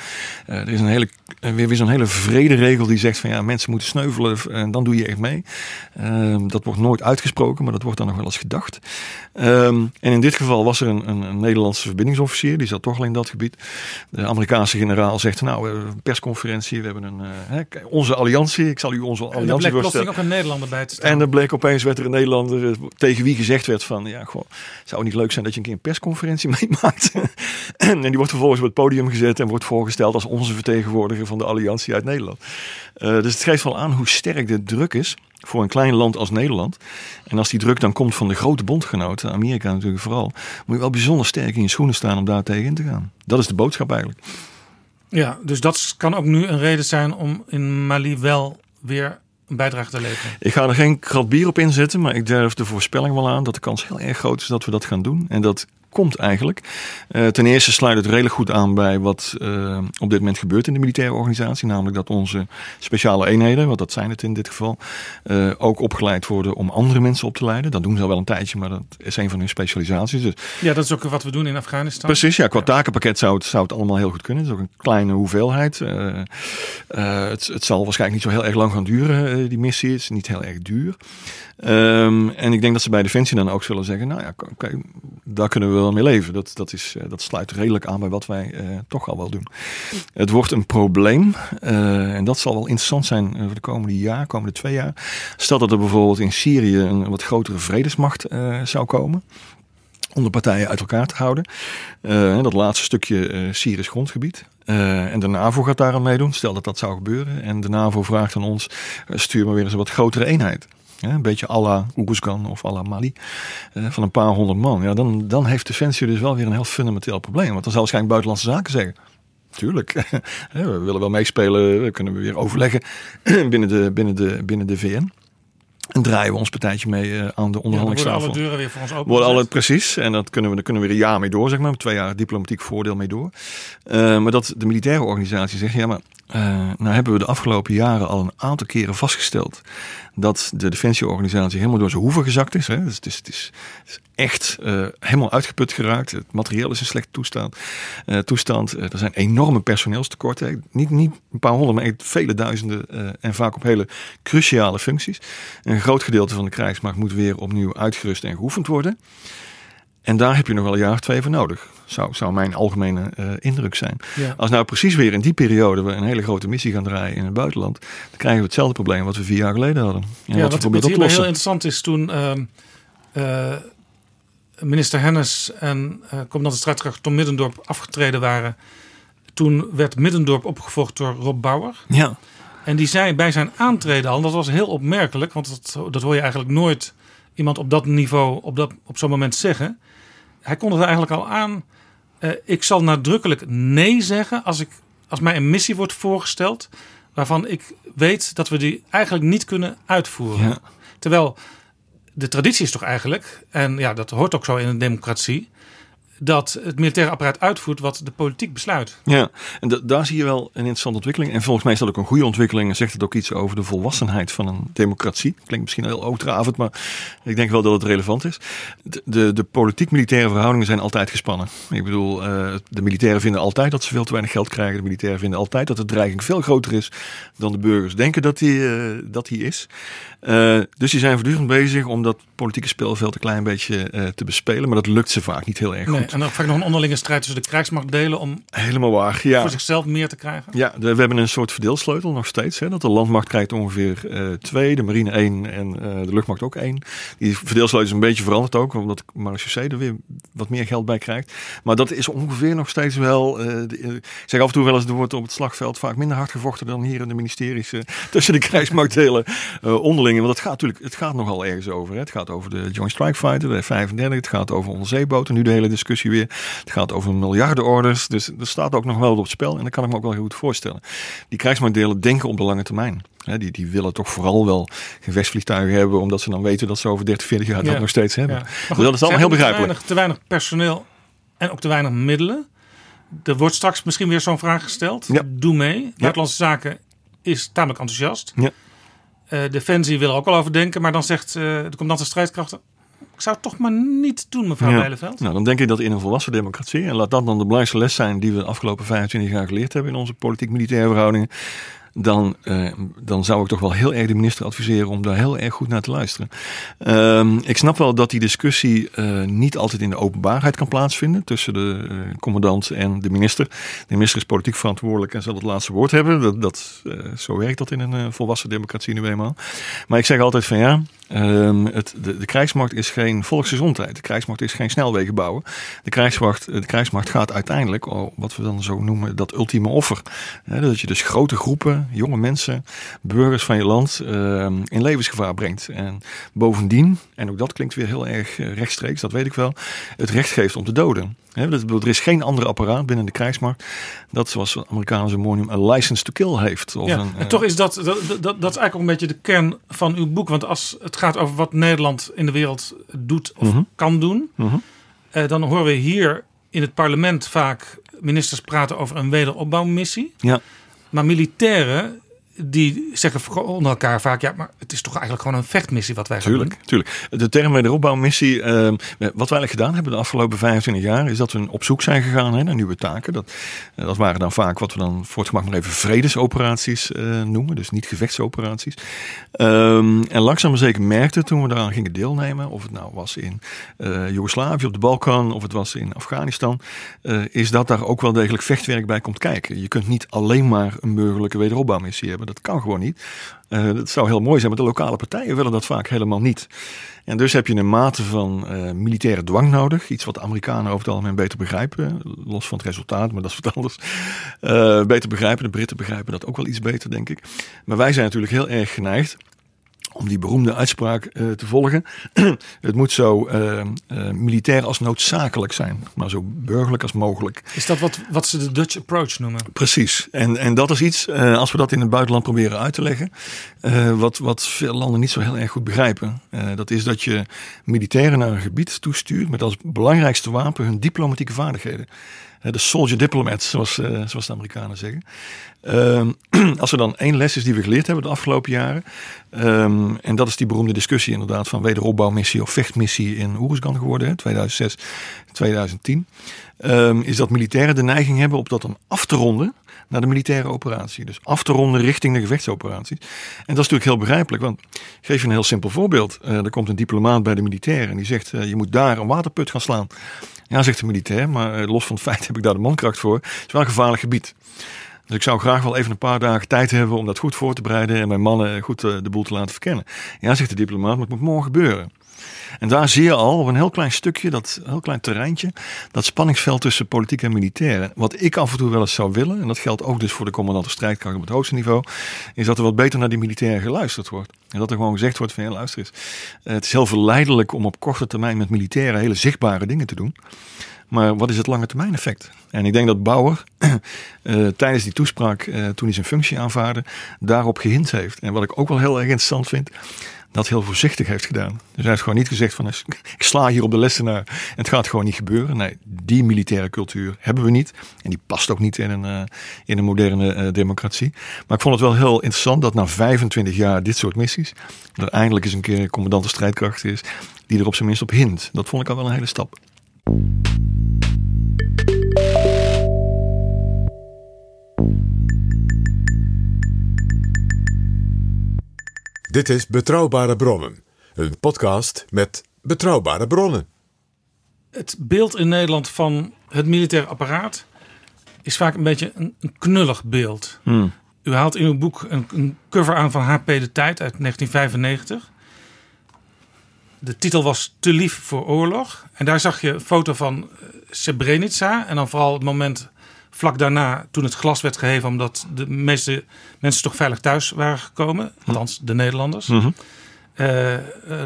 Uh, er is een hele, weer, weer zo'n hele vrede regel die zegt van ja, mensen moeten sneuvelen en dan doe je echt mee. Dat wordt nooit uitgesproken, maar dat wordt dan nog wel eens gedacht. Ehm, en in dit geval was er een, een, een Nederlandse verbindingsofficier, die zat toch al in dat gebied. De Amerikaanse generaal zegt, nou, we hebben een persconferentie, we hebben een, uh, onze alliantie, ik zal u onze alliantie. En er bleek ook een Nederlander bij te staan. En er bleek opeens, werd er een Nederlander eh, tegen wie gezegd werd van, ja, goh, zou het niet leuk zijn dat je een keer een persconferentie meemaakt? en die wordt vervolgens op het podium gezet en wordt voorgesteld als onze vertegenwoordiger van de alliantie uit Nederland. Uh, dus het geeft wel aan hoe sterk de druk is voor een klein land als Nederland. En als die druk dan komt van de grote bondgenoten, Amerika natuurlijk vooral, moet je wel bijzonder sterk in je schoenen staan om daar tegen in te gaan. Dat is de boodschap eigenlijk. Ja, dus dat kan ook nu een reden zijn om in Mali wel weer een bijdrage te leveren. Ik ga er geen krat bier op inzetten, maar ik durf de voorspelling wel aan dat de kans heel erg groot is dat we dat gaan doen. En dat komt eigenlijk. Uh, ten eerste sluit het redelijk goed aan bij wat uh, op dit moment gebeurt in de militaire organisatie. Namelijk dat onze speciale eenheden, wat dat zijn het in dit geval, uh, ook opgeleid worden om andere mensen op te leiden. Dat doen ze al wel een tijdje, maar dat is een van hun specialisaties. Dus, ja, dat is ook wat we doen in Afghanistan. Precies, ja. Qua takenpakket zou het, zou het allemaal heel goed kunnen. Het is ook een kleine hoeveelheid. het, het zal waarschijnlijk niet zo heel erg lang gaan duren, die missie. Het is niet heel erg duur. Um, en ik denk dat ze bij Defensie dan ook zullen zeggen, nou ja, oké, okay, daar kunnen we wel mee leven. Dat, dat, is, dat sluit redelijk aan bij wat wij uh, toch al wel doen. Het wordt een probleem, uh, en dat zal wel interessant zijn voor de komende jaar, komende twee jaar. Stel dat er bijvoorbeeld in Syrië een wat grotere vredesmacht zou komen om de partijen uit elkaar te houden. Uh, dat laatste stukje Syrisch grondgebied. En de NAVO gaat daar aan meedoen, stel dat dat zou gebeuren. En de NAVO vraagt aan ons, stuur maar weer eens een wat grotere eenheid. Een beetje à la of à la Mali. Uh, van een paar honderd man. Ja, dan, dan heeft Defensie dus wel weer een heel fundamenteel probleem. Want dan zal waarschijnlijk buitenlandse zaken zeggen. Tuurlijk, we willen wel meespelen. We kunnen we weer overleggen binnen de, binnen de, binnen de VN. En draaien we ons partijtje mee uh, aan de onderhandelingstafel. Ja, worden alle deuren weer voor ons open. Worden alle, precies. En dat kunnen we, daar kunnen we weer een jaar mee door, zeg maar. Twee jaar diplomatiek voordeel mee door. Uh, maar dat de militaire organisatie zegt, ja maar uh, nou hebben we de afgelopen jaren al een aantal keren vastgesteld dat de defensieorganisatie helemaal door zijn hoeven gezakt is. Hè. Dus het, is, het, is, het is echt uh, helemaal uitgeput geraakt. Het materieel is in slechte toestand. Uh, toestand. er zijn enorme personeelstekorten. Niet, niet een paar honderd, maar vele duizenden en vaak op hele cruciale functies. Een groot gedeelte van de krijgsmacht moet weer opnieuw uitgerust en geoefend worden. En daar heb je nog wel een jaar of twee voor nodig. Zou, zou mijn algemene uh, indruk zijn. Ja. Als nou precies weer in die periode we een hele grote missie gaan draaien in het buitenland, dan krijgen we hetzelfde probleem wat we vier jaar geleden hadden. En ja, wat, wat, heel interessant is toen uh, uh, minister Hennis en commandant de strijdkracht Tom Middendorp afgetreden waren. Toen werd Middendorp opgevolgd door Rob Bauer. Ja. En die zei bij zijn aantreden al, dat was heel opmerkelijk, want dat, dat hoor je eigenlijk nooit iemand op dat niveau op, dat, op zo'n moment zeggen. Hij kondigde eigenlijk al aan. Uh, ik zal nadrukkelijk nee zeggen als, ik, als mij een missie wordt voorgesteld. waarvan ik weet dat we die eigenlijk niet kunnen uitvoeren. Ja. Terwijl de traditie is toch eigenlijk, en ja, dat hoort ook zo in een democratie dat het militaire apparaat uitvoert wat de politiek besluit. Ja, en daar zie je wel een interessante ontwikkeling. En volgens mij is dat ook een goede ontwikkeling. En zegt het ook iets over de volwassenheid van een democratie. Klinkt misschien heel hoogdravend, maar ik denk wel dat het relevant is. De, de, de politiek-militaire verhoudingen zijn altijd gespannen. Ik bedoel, uh, de militairen vinden altijd dat ze veel te weinig geld krijgen. De militairen vinden altijd dat de dreiging veel groter is dan de burgers denken dat die, uh, dat die is. Uh, dus die zijn voortdurend bezig om dat politieke speelveld een klein beetje te bespelen. Maar dat lukt ze vaak niet heel erg goed. Nee, en dan vaak nog een onderlinge strijd tussen de krijgsmacht delen om Helemaal waar, ja. voor zichzelf meer te krijgen. Ja, we hebben een soort verdeelsleutel nog steeds. Hè, dat de landmacht krijgt ongeveer uh, twee, de marine één en uh, de luchtmacht ook één. Die verdeelsleutel is een beetje veranderd ook, omdat marechaussee er weer wat meer geld bij krijgt. Maar dat is ongeveer nog steeds wel, de, ik zeg af en toe wel eens, er wordt op het slagveld vaak minder hard gevochten dan hier in de ministeries tussen de krijgsmachtdelen onderling. Want het gaat natuurlijk, het gaat nogal ergens over. Hè. Het gaat over de Joint Strike Fighter, de 35, het gaat over onderzeeboten, nu de hele discussie weer. Het gaat over miljardenorders. Dus er staat ook nog wel op het spel. En dat kan ik me ook wel heel goed voorstellen. Die krijgsmachtdelen denken op de lange termijn. die, die willen toch vooral wel gevechtsvliegtuigen hebben. Omdat ze dan weten dat ze over 30, 40 jaar ja. dat nog steeds hebben. Ja. Goed, dat is allemaal heel begrijpelijk. Te weinig, te weinig personeel en ook te weinig middelen. Er wordt straks misschien weer zo'n vraag gesteld. Ja. Doe mee. Buitenlandse Zaken is tamelijk enthousiast. Ja. Uh, Defensie wil er ook al over denken. Maar dan zegt uh, de commandant van strijdkrachten zou het toch maar niet doen, mevrouw ja. Bijleveld. Nou, dan denk ik dat in een volwassen democratie, en laat dat dan de belangrijkste les zijn die we de afgelopen 25 jaar geleerd hebben in onze politiek-militaire verhoudingen, dan, uh, dan zou ik toch wel heel erg de minister adviseren om daar heel erg goed naar te luisteren. Uh, ik snap wel dat die discussie uh, niet altijd in de openbaarheid kan plaatsvinden tussen de uh, commandant en de minister. De minister is politiek verantwoordelijk en zal het laatste woord hebben. Dat, dat zo werkt dat in een volwassen democratie nu eenmaal. Maar ik zeg altijd van ja, Um, het, de, de, krijgsmacht is geen volksgezondheid. De krijgsmacht is geen snelwegen bouwen. De krijgsmacht, de krijgsmacht gaat uiteindelijk, oh, wat we dan zo noemen, dat ultieme offer. Dat je dus grote groepen, jonge mensen, burgers van je land um, in levensgevaar brengt. En bovendien, en ook dat klinkt weer heel erg rechtstreeks, dat weet ik wel, het recht geeft om te doden. He, er is geen ander apparaat binnen de krijgsmacht dat, zoals de Amerikanen zo mooi noemen, een license to kill heeft. Of ja, een, en toch is dat, dat, dat, dat is eigenlijk ook een beetje de kern van uw boek. Want als het gaat over wat Nederland in de wereld doet of Mhm. kan doen. -hmm. Eh, dan horen we hier in het parlement vaak ministers praten over een wederopbouwmissie. Ja. Maar militairen die zeggen onder elkaar vaak: ja, maar het is toch eigenlijk gewoon een vechtmissie wat wij gaan tuurlijk, doen. Tuurlijk. De term wederopbouwmissie, uh, wat wij eigenlijk gedaan hebben de afgelopen 25 jaar, is dat we op zoek zijn gegaan hè, naar nieuwe taken. Dat, uh, dat waren dan vaak wat we dan voor het gemak maar even vredesoperaties uh, noemen, dus niet gevechtsoperaties. Um, en langzaam maar zeker merkten toen we daaraan gingen deelnemen, of het nou was in uh, Joegoslavië, op de Balkan, of het was in Afghanistan, is dat daar ook wel degelijk vechtwerk bij komt kijken. Je kunt niet alleen maar een burgerlijke wederopbouwmissie hebben. Dat kan gewoon niet. Uh, dat zou heel mooi zijn, maar de lokale partijen willen dat vaak helemaal niet. En dus heb je een mate van uh, militaire dwang nodig. Iets wat de Amerikanen over het algemeen beter begrijpen. Los van het resultaat, maar dat is wat anders. Uh, beter begrijpen. De Britten begrijpen dat ook wel iets beter, denk ik. Maar wij zijn natuurlijk heel erg geneigd om die beroemde uitspraak uh, te volgen. het moet zo uh, uh, militair als noodzakelijk zijn, maar zo burgerlijk als mogelijk. Is dat wat, wat ze de Dutch approach noemen? Precies. En, en dat is iets, als we dat in het buitenland proberen uit te leggen, wat, wat veel landen niet zo heel erg goed begrijpen. dat is dat je militairen naar een gebied toestuurt met als belangrijkste wapen hun diplomatieke vaardigheden. De soldier diplomat, zoals, uh, zoals de Amerikanen zeggen. Um, als er dan één les is die we geleerd hebben de afgelopen jaren. Um, en dat is die beroemde discussie inderdaad van wederopbouwmissie of vechtmissie in Oeruzgan geworden. Hè, 2006, 2010. Um, is dat militairen de neiging hebben om dat dan af te ronden naar de militaire operatie. Dus af te ronden richting de gevechtsoperaties. En dat is natuurlijk heel begrijpelijk. Want ik geef je een heel simpel voorbeeld. Uh, er komt een diplomaat bij de militairen en die zegt uh, je moet daar een waterput gaan slaan. Ja, zegt de militair, maar los van het feit heb ik daar de mankracht voor. Het is wel een gevaarlijk gebied. Dus ik zou graag wel even een paar dagen tijd hebben om dat goed voor te bereiden en mijn mannen goed uh, de boel te laten verkennen. Ja, zegt de diplomaat, maar het moet morgen gebeuren. En daar zie je al op een heel klein stukje, dat heel klein terreintje, dat spanningsveld tussen politiek en militair. Wat ik af en toe wel eens zou willen, en dat geldt ook dus voor de commandant strijdkracht op het hoogste niveau, is dat er wat beter naar die militairen geluisterd wordt. En dat er gewoon gezegd wordt van ja, luister eens. Het is heel verleidelijk om op korte termijn met militairen hele zichtbare dingen te doen. Maar wat is het lange termijn effect? En ik denk dat Bauer uh, tijdens die toespraak, uh, toen hij zijn functie aanvaarde, daarop gehint heeft. En wat ik ook wel heel erg interessant vind, dat heel voorzichtig heeft gedaan. Dus hij heeft gewoon niet gezegd van ik sla hier op de lessenaar en het gaat gewoon niet gebeuren. Nee, die militaire cultuur hebben we niet. En die past ook niet in een, uh, in een moderne uh, democratie. Maar ik vond het wel heel interessant dat na 25 jaar dit soort missies, er eindelijk eens een keer een commandant strijdkracht is die er op zijn minst op hint. Dat vond ik al wel een hele stap. Dit is Betrouwbare Bronnen, een podcast met betrouwbare bronnen. Het beeld in Nederland van het militair apparaat is vaak een beetje een, een knullig beeld. Hmm. U haalt in uw boek een, een, cover aan van HP De Tijd uit 1995. De titel was Te lief voor oorlog. En daar zag je een foto van Srebrenica. En dan vooral het moment vlak daarna, toen het glas werd geheven, omdat de meeste mensen toch veilig thuis waren gekomen. Althans, de Nederlanders. Uh,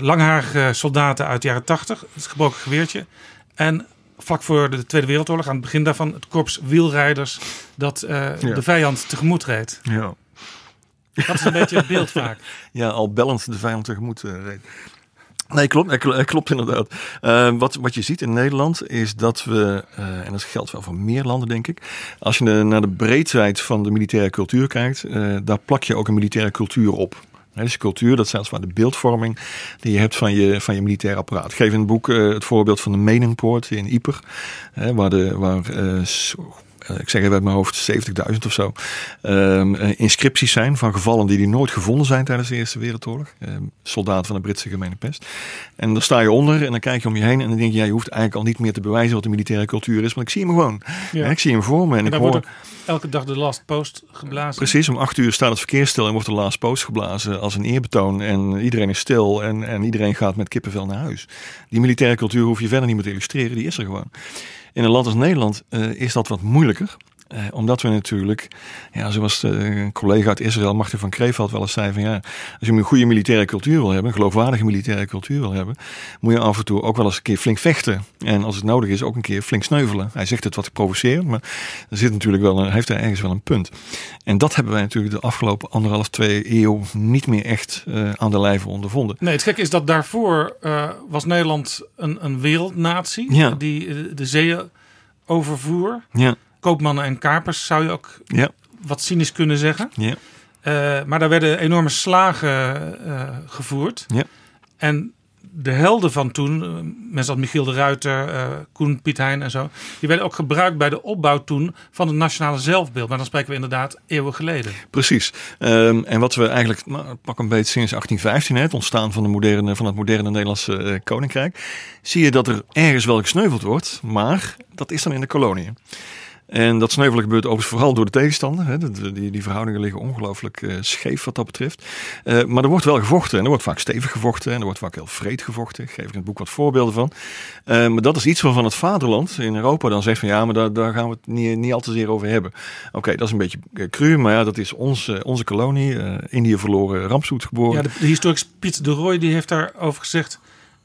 langharige soldaten uit de jaren 80, het gebroken geweertje. En vlak voor de Tweede Wereldoorlog, aan het begin daarvan, het korps wielrijders dat uh, ja. de vijand tegemoet reed. Ja. Dat is een beetje het beeld vaak. Ja, al bellend de vijand tegemoet reed. Nee, klopt, klopt inderdaad. Uh, wat, wat je ziet in Nederland is dat we, uh, en dat geldt wel voor meer landen denk ik, als je naar de breedheid van de militaire cultuur kijkt, uh, daar plak je ook een militaire cultuur op. Dus cultuur, dat is zelfs maar de beeldvorming die je hebt van je, van je militair apparaat. Ik geef in het boek het voorbeeld van de Meningpoort in Yper, waar, de, waar ik zeg even uit mijn hoofd, 70.000 of zo, um, inscripties zijn van gevallen die, die nooit gevonden zijn tijdens de Eerste Wereldoorlog. Um, soldaten van de Britse gemene pest. En daar sta je onder en dan kijk je om je heen en dan denk je, ja, je hoeft eigenlijk al niet meer te bewijzen wat de militaire cultuur is, want ik zie hem gewoon. Ja. Ik zie hem voor me en, en ik hoor... Elke dag de last post geblazen. Precies, om acht uur staat het verkeer stil en wordt de last post geblazen als een eerbetoon. En iedereen is stil en, en iedereen gaat met kippenvel naar huis. Die militaire cultuur hoef je verder niet meer te illustreren, die is er gewoon. In een land als Nederland uh, is dat wat moeilijker. Eh, omdat we natuurlijk, ja, zoals de, een collega uit Israël, Martin van Kreeveld, wel eens zei van ja, als je een goede militaire cultuur wil hebben, een geloofwaardige militaire cultuur wil hebben, moet je af en toe ook wel eens een keer flink vechten. En als het nodig is, ook een keer flink sneuvelen. Hij zegt het wat provocerend, maar er zit natuurlijk wel een, heeft er ergens wel een punt. En dat hebben wij natuurlijk de afgelopen anderhalf, twee eeuw niet meer echt uh, aan de lijve ondervonden. Nee, het gekke is dat daarvoor uh, was Nederland een, een wereldnatie Ja. die de zeeën overvoer. Ja, Koopmannen en kapers zou je ook ja, wat cynisch kunnen zeggen. ja. Uh, maar daar werden enorme slagen uh, gevoerd. Ja. En de helden van toen, uh, mensen als Michiel de Ruiter, uh, Koen Piet Hein en zo, die werden ook gebruikt bij de opbouw toen van het nationale zelfbeeld. Maar dan spreken we inderdaad eeuwen geleden. Precies. Um, en wat we eigenlijk, nou, pak een beetje sinds 1815, het ontstaan van, de moderne, van het moderne Nederlandse uh, koninkrijk, zie je dat er ergens wel gesneuveld wordt, maar dat is dan in de koloniën. En dat sneuvelen gebeurt overigens vooral door de tegenstander. Hè. Die, die, die, verhoudingen liggen ongelooflijk uh, scheef wat dat betreft. Uh, maar er wordt wel gevochten. En er wordt vaak stevig gevochten. En er wordt vaak heel vreed gevochten. Ik geef ik in het boek wat voorbeelden van. Uh, maar dat is iets waarvan het vaderland in Europa dan zegt van ja, maar daar, daar gaan we het niet, niet al te zeer over hebben. Oké, okay, dat is een beetje cru. Maar ja, dat is onze, onze kolonie. Indië verloren, rampspoed geboren. Ja, de, de historicus Piet de Roy die heeft daarover gezegd.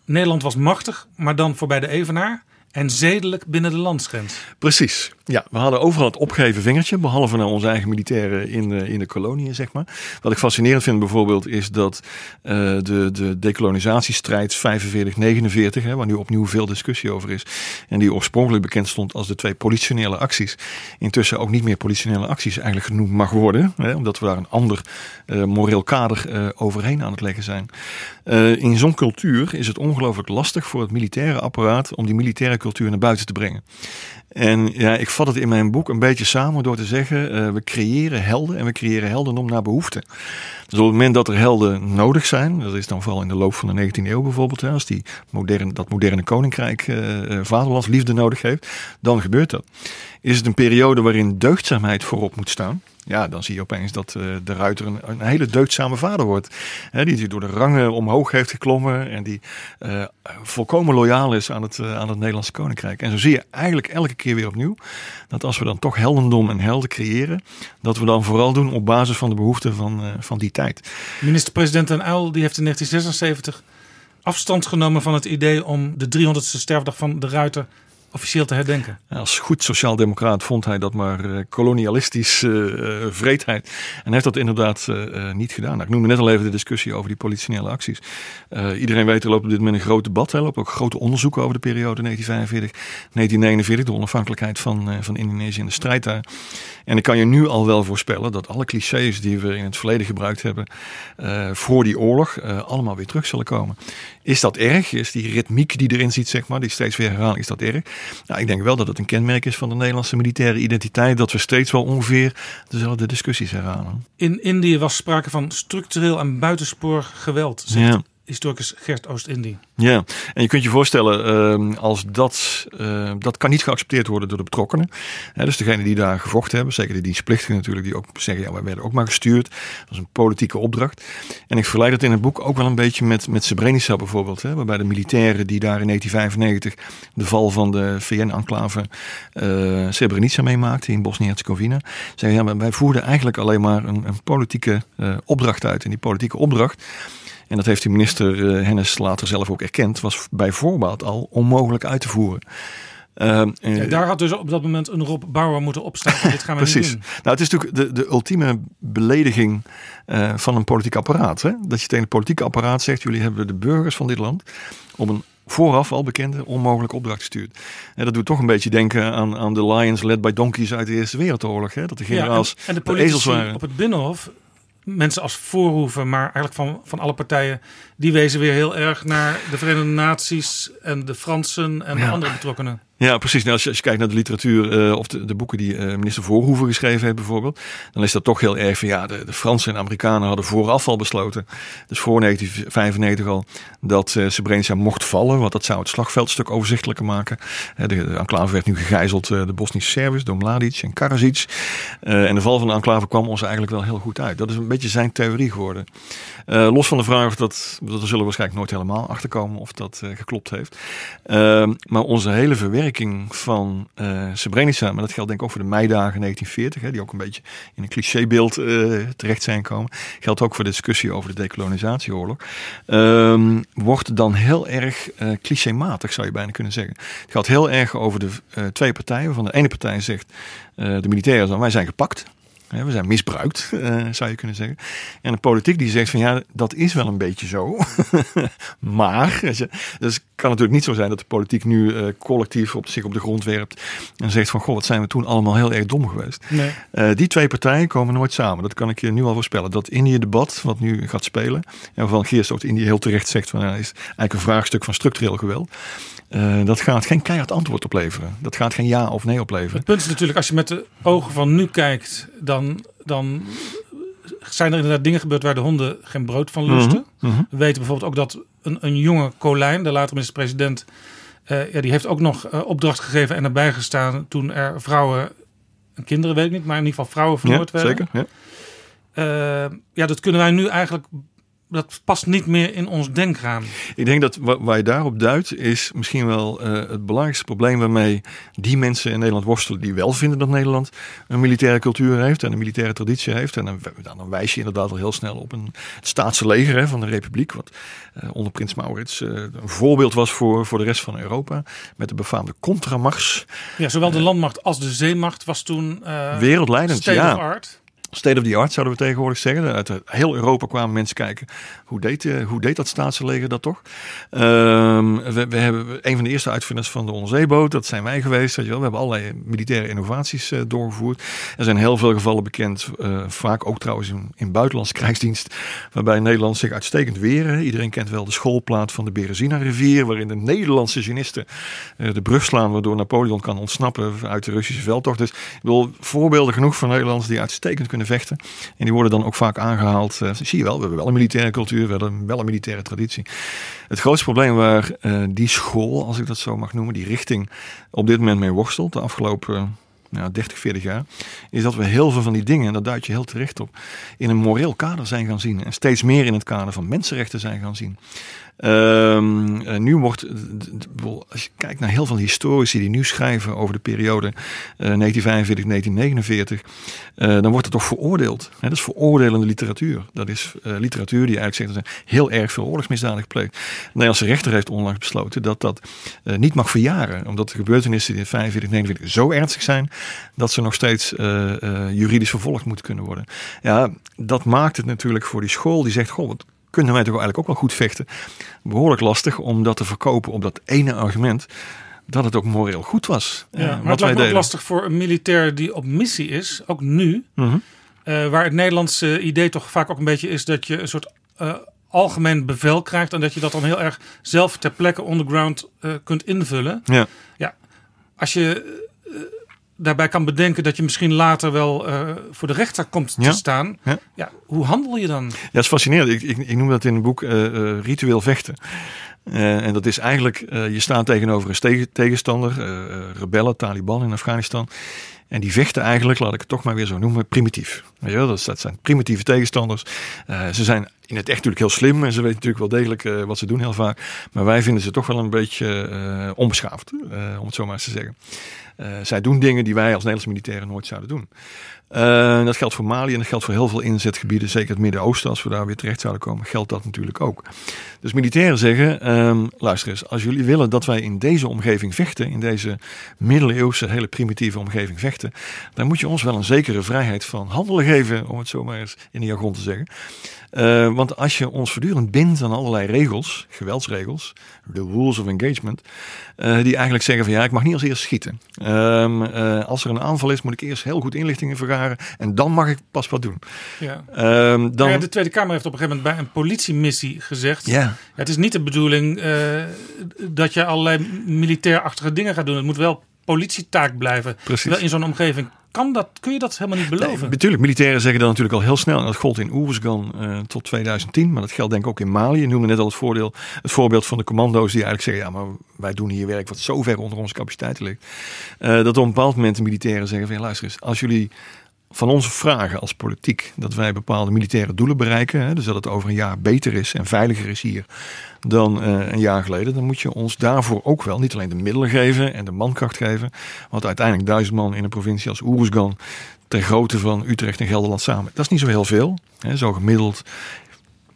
Nederland was machtig, maar dan voorbij de Evenaar. En zedelijk binnen de landsgrens. Precies. Ja, we hadden overal het opgeven vingertje, behalve naar onze eigen militairen in in de koloniën, zeg maar. Wat ik fascinerend vind bijvoorbeeld is dat uh, de, de decolonisatiestrijd 45-49, waar nu opnieuw veel discussie over is, en die oorspronkelijk bekend stond als de twee politionele acties, intussen ook niet meer politionele acties eigenlijk genoemd mag worden, hè, omdat we daar een ander uh, moreel kader uh, overheen aan het leggen zijn. In zo'n cultuur is het ongelooflijk lastig voor het militaire apparaat om die militaire cultuur naar buiten te brengen. En ja, ik vat het in mijn boek een beetje samen door te zeggen: uh, we creëren helden en we creëren heldendom naar behoefte. Dus op het moment dat er helden nodig zijn, dat is dan vooral in de loop van de 19e eeuw bijvoorbeeld, als die moderne, dat moderne koninkrijk uh, vaderlandsliefde nodig heeft, dan gebeurt dat. Is het een periode waarin deugdzaamheid voorop moet staan? Ja, dan zie je opeens dat uh, de ruiter een, een, hele deugdzame vader wordt. He, die door de rangen omhoog heeft geklommen en die uh, volkomen loyaal is aan het, uh, aan het Nederlandse koninkrijk. En zo zie je eigenlijk elke keer weer opnieuw dat als we dan toch heldendom en helden creëren, dat we dan vooral doen op basis van de behoeften van, van die tijd. Minister-president Den Uyl die heeft in 1976 afstand genomen van het idee om de 300ste sterfdag van de ruiter officieel te herdenken. Als goed sociaaldemocraat vond hij dat maar uh, kolonialistisch uh, vreedheid. En heeft dat inderdaad niet gedaan. Nou, ik noemde net al even de discussie over die politionele acties. iedereen weet, er loopt op dit moment een groot debat. Er lopen ook grote onderzoeken over de periode 1945-1949. De onafhankelijkheid van, van Indonesië en de strijd daar. En ik kan je nu al wel voorspellen dat alle clichés die we in het verleden gebruikt hebben voor die oorlog allemaal weer terug zullen komen. Is dat erg? Is die ritmiek die erin zit, zeg maar, die steeds weer herhalen, is dat erg? Nou, ik denk wel dat het een kenmerk is van de Nederlandse militaire identiteit, dat we steeds wel ongeveer dezelfde discussies herhalen. In Indië was sprake van structureel en buitensporig geweld, zegt Ja. Historicus Gert Oost-Indie. Ja, en je kunt je voorstellen, uh, als dat, uh, dat kan niet geaccepteerd worden door de betrokkenen. Dus degene die daar gevochten hebben, zeker de dienstplichtigen natuurlijk, die ook zeggen, ja, wij werden ook maar gestuurd. Dat was een politieke opdracht. En ik verleid het in het boek ook wel een beetje met, met Srebrenica bijvoorbeeld, hè, waarbij de militairen die daar in 1995 de val van de VN-enclave uh, Srebrenica meemaakten in Bosnië-Herzegovina, zeggen, ja, wij voerden eigenlijk alleen maar een, een politieke uh, opdracht uit. En die politieke opdracht en dat heeft de minister uh, Hennis later zelf ook erkend, was bij voorbaat al onmogelijk uit te voeren. Uh, ja, daar had dus op dat moment een Rob Bauer moeten opstaan. Dit gaan we Precies. niet doen. Nou, het is natuurlijk de, de ultieme belediging uh, van een politiek apparaat. Hè? Dat je tegen het politieke apparaat zegt: jullie hebben de burgers van dit land op een vooraf al bekende onmogelijke opdracht gestuurd. En dat doet toch een beetje denken aan, aan de Lions led by donkeys uit de Eerste Wereldoorlog. Hè? Dat de generaals ja, en, en de de ezels waren. op het Binnenhof mensen als Voorhoeven, maar eigenlijk van, van alle partijen, die wezen weer heel erg naar de Verenigde Naties en de Fransen en Ja. de andere betrokkenen. Ja, precies. Nou, als, je, kijkt naar de literatuur uh, of de, de, boeken die uh, minister Voorhoeven geschreven heeft bijvoorbeeld, dan is dat toch heel erg van ja, de, de Fransen en Amerikanen hadden vooraf al besloten, dus voor 1995 al, dat uh, mocht vallen, want dat zou het slagveldstuk overzichtelijker maken. de, de enclave werd nu gegijzeld, de Bosnische Serviërs, door Mladic en Karadzic. en de val van de enclave kwam ons eigenlijk wel heel goed uit. Dat is een beetje zijn theorie geworden. Los van de vraag of dat, dat zullen waarschijnlijk nooit helemaal achterkomen of dat geklopt heeft. Uh, maar onze hele verwerking van Srebrenica, maar dat geldt denk ik ook voor de meidagen 1940, hè, die ook een beetje in een clichébeeld terecht zijn gekomen, geldt ook voor de discussie over de decolonisatieoorlog, ehm, wordt dan heel erg clichématig, zou je bijna kunnen zeggen. Het gaat heel erg over de twee partijen, waarvan de ene partij zegt, de militairen wij zijn gepakt. We zijn misbruikt, uh, zou je kunnen zeggen. En de politiek die zegt van ja, dat is wel een beetje zo. maar, dus het kan natuurlijk niet zo zijn dat de politiek nu uh, collectief op zich op de grond werpt. En zegt van goh, wat zijn we toen allemaal heel erg dom geweest. Nee. Uh, die twee partijen komen nooit samen. Dat kan ik je nu al voorspellen. Dat Indië-debat, wat nu gaat spelen. En waarvan Geert ook Indië heel terecht zegt van ja, is eigenlijk een vraagstuk van structureel geweld. Uh, dat gaat geen keihard antwoord opleveren. Dat gaat geen ja of nee opleveren. Het punt is natuurlijk, als je met de ogen van nu kijkt, dan, dan zijn er inderdaad dingen gebeurd waar de honden geen brood van lusten. Mm -hmm. We weten bijvoorbeeld ook dat een, een jonge Colijn, de latere minister-president, uh, ja, die heeft ook nog uh, opdracht gegeven en erbij gestaan toen er vrouwen en kinderen, weet ik niet, maar in ieder geval vrouwen vermoord ja, werden. Zeker, ja. ja, dat kunnen wij nu eigenlijk dat past niet meer in ons denkraam. Ik denk dat waar je daarop duidt, is misschien wel uh, het belangrijkste probleem waarmee die mensen in Nederland worstelen, die wel vinden dat Nederland een militaire cultuur heeft en een militaire traditie heeft. En dan, dan wijs je inderdaad al heel snel op een staatse leger hè, van de Republiek, wat uh, onder Prins Maurits uh, een voorbeeld was voor, voor de rest van Europa, met de befaamde contramars. Ja, zowel de landmacht als de zeemacht was toen wereldleidend. Ja. art. State of the art zouden we tegenwoordig zeggen. Uit heel Europa kwamen mensen kijken. Hoe deed, uh, hoe deed dat staatsleger dat toch? Um, we, we, hebben een van de eerste uitvinders van de onderzeeboot. Dat zijn wij geweest. Weet je wel. We hebben allerlei militaire innovaties uh, doorgevoerd. Er zijn heel veel gevallen bekend. Uh, vaak ook trouwens in, buitenlandse krijgsdienst. Waarbij Nederland zich uitstekend weren. Iedereen kent wel de schoolplaat van de Berezina rivier. Waarin de Nederlandse genisten de brug slaan. Waardoor Napoleon kan ontsnappen uit de Russische veldtocht. Dus ik bedoel, voorbeelden genoeg van Nederlanders die uitstekend kunnen vechten. En die worden dan ook vaak aangehaald. Uh, zie je wel, we hebben wel een militaire cultuur, we hebben wel een militaire traditie. Het grootste probleem waar uh, die school, als ik dat zo mag noemen, die richting op dit moment mee worstelt, de afgelopen uh, nou, 30, 40 jaar, is dat we heel veel van die dingen, en daar duid je heel terecht op, in een moreel kader zijn gaan zien. En steeds meer in het kader van mensenrechten zijn gaan zien. Um, uh, nu wordt, als je kijkt naar heel veel historici die nu schrijven over de periode uh, 1945-1949, uh, dan wordt het toch veroordeeld. Hè? Dat is veroordelende literatuur. Dat is literatuur die eigenlijk zegt dat er heel erg veel oorlogsmisdaden gepleegd. De Nederlandse rechter heeft onlangs besloten dat dat niet mag verjaren, omdat de gebeurtenissen in 45, 49 zo ernstig zijn dat ze nog steeds juridisch vervolgd moeten kunnen worden. Ja, dat maakt het natuurlijk voor die school die zegt, goh, wat kunnen wij toch eigenlijk ook wel goed vechten. Behoorlijk lastig om dat te verkopen op dat ene argument. Dat het ook moreel goed was. Ja, maar het lijkt ook lastig voor een militair die op missie is, ook nu. Mm -hmm. uh, waar het Nederlandse idee toch vaak ook een beetje is dat je een soort uh, algemeen bevel krijgt. En dat je dat dan heel erg zelf ter plekke underground uh, kunt invullen. Ja. ja. Als je daarbij kan bedenken dat je misschien later wel uh, voor de rechter komt te ja. staan. Ja. ja. hoe handel je dan? Ja, dat is fascinerend. Ik, ik, ik noem dat in het boek uh, uh, ritueel vechten. Uh, en dat is eigenlijk, je staat tegenover een tegen, tegenstander, rebellen, Taliban in Afghanistan. En die vechten eigenlijk, laat ik het toch maar weer zo noemen, primitief. Ja, dat, dat zijn primitieve tegenstanders. ze zijn in het echt natuurlijk heel slim en ze weten natuurlijk wel degelijk uh, wat ze doen heel vaak. Maar wij vinden ze toch wel een beetje uh, onbeschaafd, uh, om het zo maar eens te zeggen. zij doen dingen die wij als Nederlandse militairen nooit zouden doen. Dat geldt voor Mali en dat geldt voor heel veel inzetgebieden, zeker het Midden-Oosten, als we daar weer terecht zouden komen, geldt dat natuurlijk ook. Dus militairen zeggen, um, luister eens, als jullie willen dat wij in deze omgeving vechten, in deze middeleeuwse, hele primitieve omgeving vechten, dan moet je ons wel een zekere vrijheid van handelen geven, om het zo maar eens in de jargon te zeggen. Uh, want als je ons voortdurend bindt aan allerlei regels, geweldsregels, de rules of engagement, uh, die eigenlijk zeggen van ja, ik mag niet als eerst schieten. Um, uh, als er een aanval is, moet ik eerst heel goed inlichtingen vergaren en dan mag ik pas wat doen. Ja. Um, dan... ja, de Tweede Kamer heeft op een gegeven moment bij een politiemissie gezegd: ja. ja het is niet de bedoeling dat je allerlei militairachtige dingen gaat doen. Het moet wel politietaak blijven. Precies. Terwijl in zo'n omgeving kan dat, kun je dat helemaal niet beloven? Nee, natuurlijk, militairen zeggen dat natuurlijk al heel snel. En dat gold in Oeruzgan uh, tot 2010. Maar dat geldt denk ik ook in Mali. Je noemde net al het, voordeel, het voorbeeld van de commando's die eigenlijk zeggen... ja, maar wij doen hier werk wat zo ver onder onze capaciteiten ligt. Uh, dat op een bepaald moment de militairen zeggen van... Ja, luister eens, als jullie van onze vragen als politiek. Dat wij bepaalde militaire doelen bereiken, hè, dus dat het over een jaar beter is en veiliger is hier dan uh, een jaar geleden, dan moet je ons daarvoor ook wel niet alleen de middelen geven en de mankracht geven, want uiteindelijk duizend man in een provincie als Oeruzgan ter grootte van Utrecht en Gelderland samen, dat is niet zo heel veel. Hè, zo gemiddeld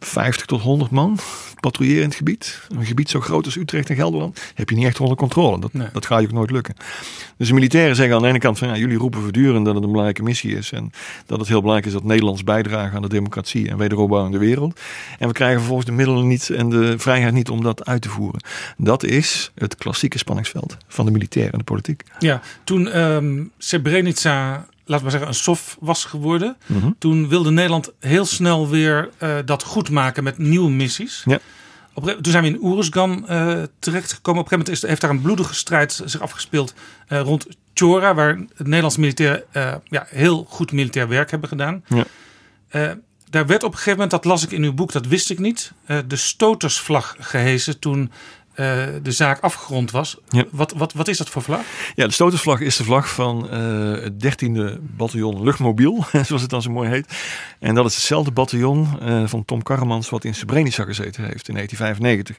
50 tot 100 man patrouilleren in het gebied. Een gebied zo groot als Utrecht en Gelderland heb je niet echt onder controle. Dat, Nee. dat gaat je ook nooit lukken. Dus de militairen zeggen aan de ene kant van ja, jullie roepen voortdurend dat het een belangrijke missie is. En dat het heel belangrijk is dat Nederlands bijdragen aan de democratie en wederopbouw in de wereld. En we krijgen vervolgens de middelen niet en de vrijheid niet om dat uit te voeren. Dat is het klassieke spanningsveld van de militairen en de politiek. Ja, toen ehm Srebrenica, laten we zeggen, een sof was geworden. Mhm. Toen wilde Nederland heel snel weer eh, dat goed maken met nieuwe missies. Ja. Op toen zijn we in Oeruzgan eh terechtgekomen. Op een gegeven moment is, heeft daar een bloedige strijd zich afgespeeld eh, rond Chora, waar het Nederlandse militair ja, heel goed militair werk hebben gedaan. Ja. Daar werd op een gegeven moment, dat las ik in uw boek, dat wist ik niet, de stotersvlag gehesen toen eh, de zaak afgerond was. Ja. Wat, wat, wat is dat voor vlag? Ja, de stotersvlag is de vlag van eh, het 13e bataljon luchtmobiel, zoals het dan zo mooi heet. En dat is hetzelfde bataljon eh, van Tom Karremans wat in Srebrenica gezeten heeft in 1995.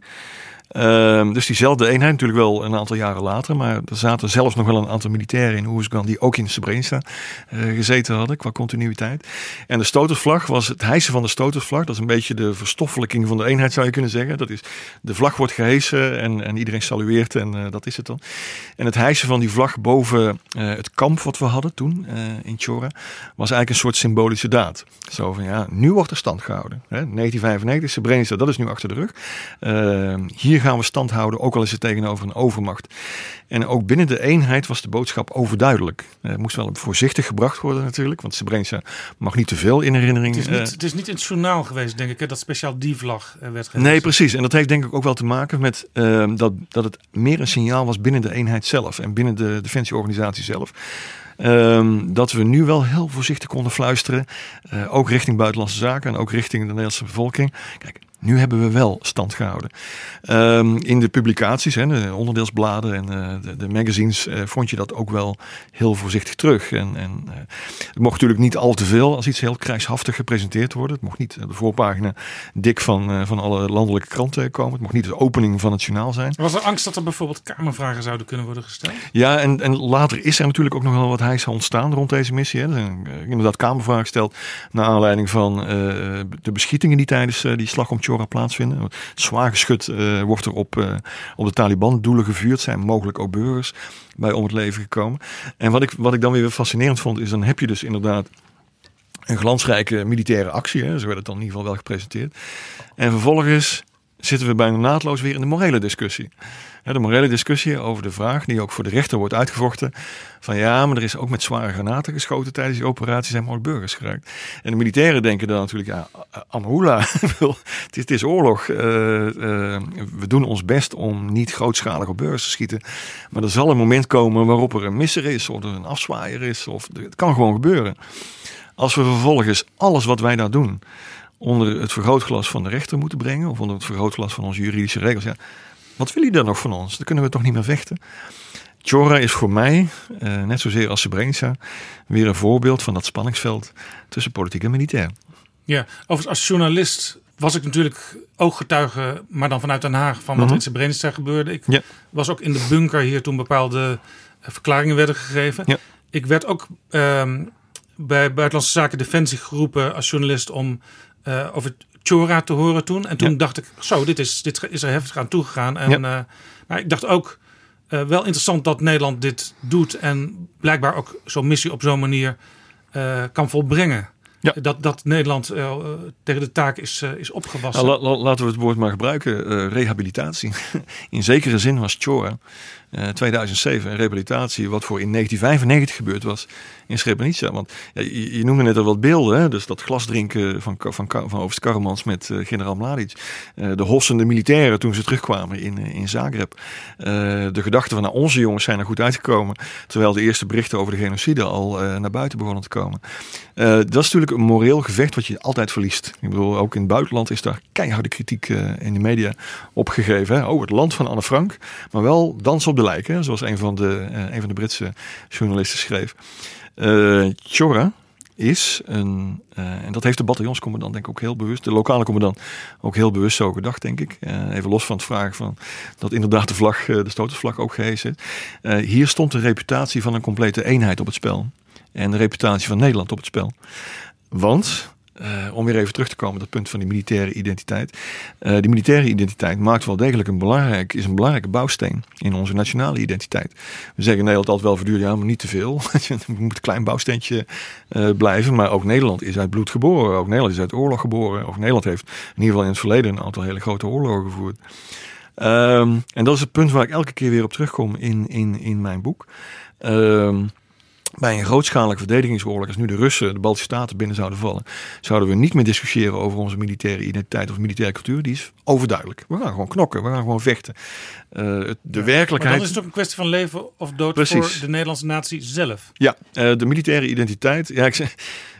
Ehm, dus diezelfde eenheid, natuurlijk wel een aantal jaren later. Maar er zaten zelfs nog wel een aantal militairen in Oersgan die ook in Srebrenica eh, gezeten hadden qua continuïteit. En de stotersvlag was het hijsen van de stotersvlag. Dat is een beetje de verstoffelijking van de eenheid zou je kunnen zeggen. Dat is, de vlag wordt gehesen en, en iedereen salueert en eh, dat is het dan. En het hijsen van die vlag boven eh, het kamp wat we hadden toen in Chora was eigenlijk een soort symbolische daad. Zo van ja, nu wordt er stand gehouden. Hè? 1995, Srebrenica, dat is nu achter de rug. Eh, hier gaan we stand houden, ook al is het tegenover een overmacht. En ook binnen de eenheid was de boodschap overduidelijk. Eh, Het moest wel voorzichtig gebracht worden natuurlijk, want Srebrenica mag niet te veel in herinnering. Het is, eh, niet, het is niet in het journaal geweest, denk ik, hè, dat speciaal die vlag eh, werd gehesen. Nee, precies. En dat heeft denk ik ook wel te maken met ehm, dat, dat het meer een signaal was binnen de eenheid zelf en binnen de defensieorganisatie zelf. Ehm, dat we nu wel heel voorzichtig konden fluisteren, eh, ook richting buitenlandse zaken en ook richting de Nederlandse bevolking. Kijk, nu hebben we wel stand gehouden. Ehm, in de publicaties, hè, de onderdeelsbladen en eh, de, de magazines, eh, vond je dat ook wel heel voorzichtig terug. En, en eh, het mocht natuurlijk niet al te veel als iets heel krijgshaftig gepresenteerd worden. Het mocht niet de voorpagina dik van, van alle landelijke kranten komen. Het mocht niet de opening van het journaal zijn. Was er angst dat er bijvoorbeeld kamervragen zouden kunnen worden gesteld? Ja, en, en later is er natuurlijk ook nog wel wat hijs ontstaan rond deze missie. Hè. Inderdaad kamervragen gesteld naar aanleiding van de beschietingen die tijdens die slag om Plaatsvinden. Zwaar geschut eh, wordt er op, op de Taliban-doelen gevuurd. Zijn mogelijk ook burgers bij om het leven gekomen. En wat ik, wat ik dan weer fascinerend vond, is dan heb je dus inderdaad een glansrijke militaire actie. Hè. Zo werd het dan in ieder geval wel gepresenteerd. En vervolgens zitten we bijna naadloos weer in de morele discussie. De morele discussie over de vraag, die ook voor de rechter wordt uitgevochten. Van ja, maar er is ook met zware granaten geschoten tijdens die operatie, zijn mogelijk burgers geraakt. En de militairen denken dan natuurlijk, ja, Amhula, het is oorlog. Eh, eh, we doen ons best om niet grootschalig op burgers te schieten. Maar er zal een moment komen waarop er een misser is, of er een afzwaaier is, of het kan gewoon gebeuren. Als we vervolgens alles wat wij daar doen onder het vergrootglas van de rechter moeten brengen, of onder het vergrootglas van onze juridische regels, ja, wat wil je dan nog van ons? Dan kunnen we toch niet meer vechten. Chora is voor mij, eh, net zozeer als Srebrenica, weer een voorbeeld van dat spanningsveld tussen politiek en militair. Ja, overigens als journalist was ik natuurlijk ooggetuige, maar dan vanuit Den Haag, van wat Mhm. in Srebrenica gebeurde. Ik Ja. was ook in de bunker hier toen bepaalde eh, verklaringen werden gegeven. Ja. Ik werd ook ehm, bij Buitenlandse Zaken Defensie geroepen als journalist om eh, over Chora te horen toen. En toen Ja. dacht ik, zo, dit is, dit is er heftig aan toegegaan. En eh, maar ik dacht ook, eh, wel interessant dat Nederland dit doet en blijkbaar ook zo'n missie op zo'n manier eh, kan volbrengen. Ja. Dat, dat Nederland tegen de taak is, is opgewassen. Nou, la- la- laten we het woord maar gebruiken, eh, rehabilitatie. In zekere zin was Chora eh, 2007 een rehabilitatie wat voor in 1995 gebeurd was in Srebrenica. Want je, noemde net al wat beelden, hè? dus dat glas drinken van, van, Ka- van Overst Karremans met eh, generaal Mladic. Eh, de hossende militairen toen ze terugkwamen in, eh, in Zagreb. Eh, de gedachte van nou, onze jongens zijn er goed uitgekomen. Terwijl de eerste berichten over de genocide al eh, naar buiten begonnen te komen. Eh, dat is natuurlijk een moreel gevecht wat je altijd verliest. Ik bedoel, ook in het buitenland is daar keiharde kritiek eh, in de media opgegeven. Oh, het land van Anne Frank, maar wel dans op de lijken, zoals een van de, eh, een van de Britse journalisten schreef. Eh Chora is, een, uh, en dat heeft de bataljonscommandant denk ik ook heel bewust, de lokale commandant ook heel bewust zo gedacht denk ik. Even los van het vragen van dat inderdaad de vlag, de stotersvlag ook gehezen is. hier stond de reputatie van een complete eenheid op het spel. En de reputatie van Nederland op het spel. Want uh, om weer even terug te komen op dat punt van die militaire identiteit. Uh, die militaire identiteit maakt wel degelijk een belangrijk, is een belangrijke bouwsteen in onze nationale identiteit. We zeggen Nederland altijd wel voortdurend, ja, maar niet te veel. We moet een klein bouwsteentje uh, blijven. Maar ook Nederland is uit bloed geboren. Ook Nederland is uit oorlog geboren. Ook Nederland heeft in ieder geval in het verleden een aantal hele grote oorlogen gevoerd. Um, en dat is het punt waar ik elke keer weer op terugkom in, in, in mijn boek. Um, bij een grootschalige verdedigingsoorlog, als nu de Russen de Baltische Staten binnen zouden vallen, zouden we niet meer discussiëren over onze militaire identiteit of militaire cultuur. Die is overduidelijk. We gaan gewoon knokken, we gaan gewoon vechten. Uh, de werkelijkheid. Maar dan is het ook een kwestie van leven of dood Precies. voor de Nederlandse natie zelf. Ja, uh, de militaire identiteit. Ja, ik zeg,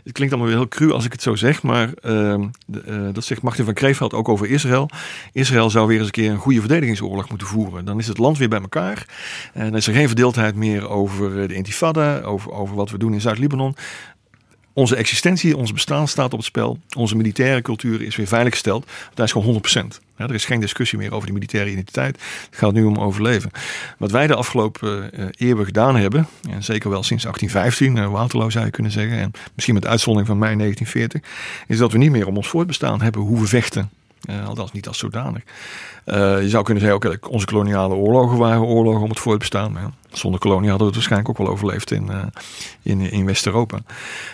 het klinkt allemaal weer heel cru als ik het zo zeg, maar de, uh, dat zegt Martin van Kreeveld ook over Israël. Israël zou weer eens een keer een goede verdedigingsoorlog moeten voeren. Dan is het land weer bij elkaar. En dan is er geen verdeeldheid meer over de intifada, over, over wat we doen in Zuid-Libanon. Onze existentie, ons bestaan staat op het spel. Onze militaire cultuur is weer veiliggesteld. Dat is gewoon 100%. Er is geen discussie meer over die militaire identiteit. Het gaat nu om overleven. Wat wij de afgelopen uh, eeuwen gedaan hebben, en zeker wel sinds 1815, uh, Waterloo zou je kunnen zeggen, en misschien met uitzondering van mei 1940, is dat we niet meer om ons voortbestaan hebben hoe we vechten. Uh, althans niet als zodanig. Uh, je zou kunnen zeggen, ook onze koloniale oorlogen waren oorlogen om het voortbestaan. Maar zonder kolonie hadden we het waarschijnlijk ook wel overleefd in, uh, in, in West-Europa.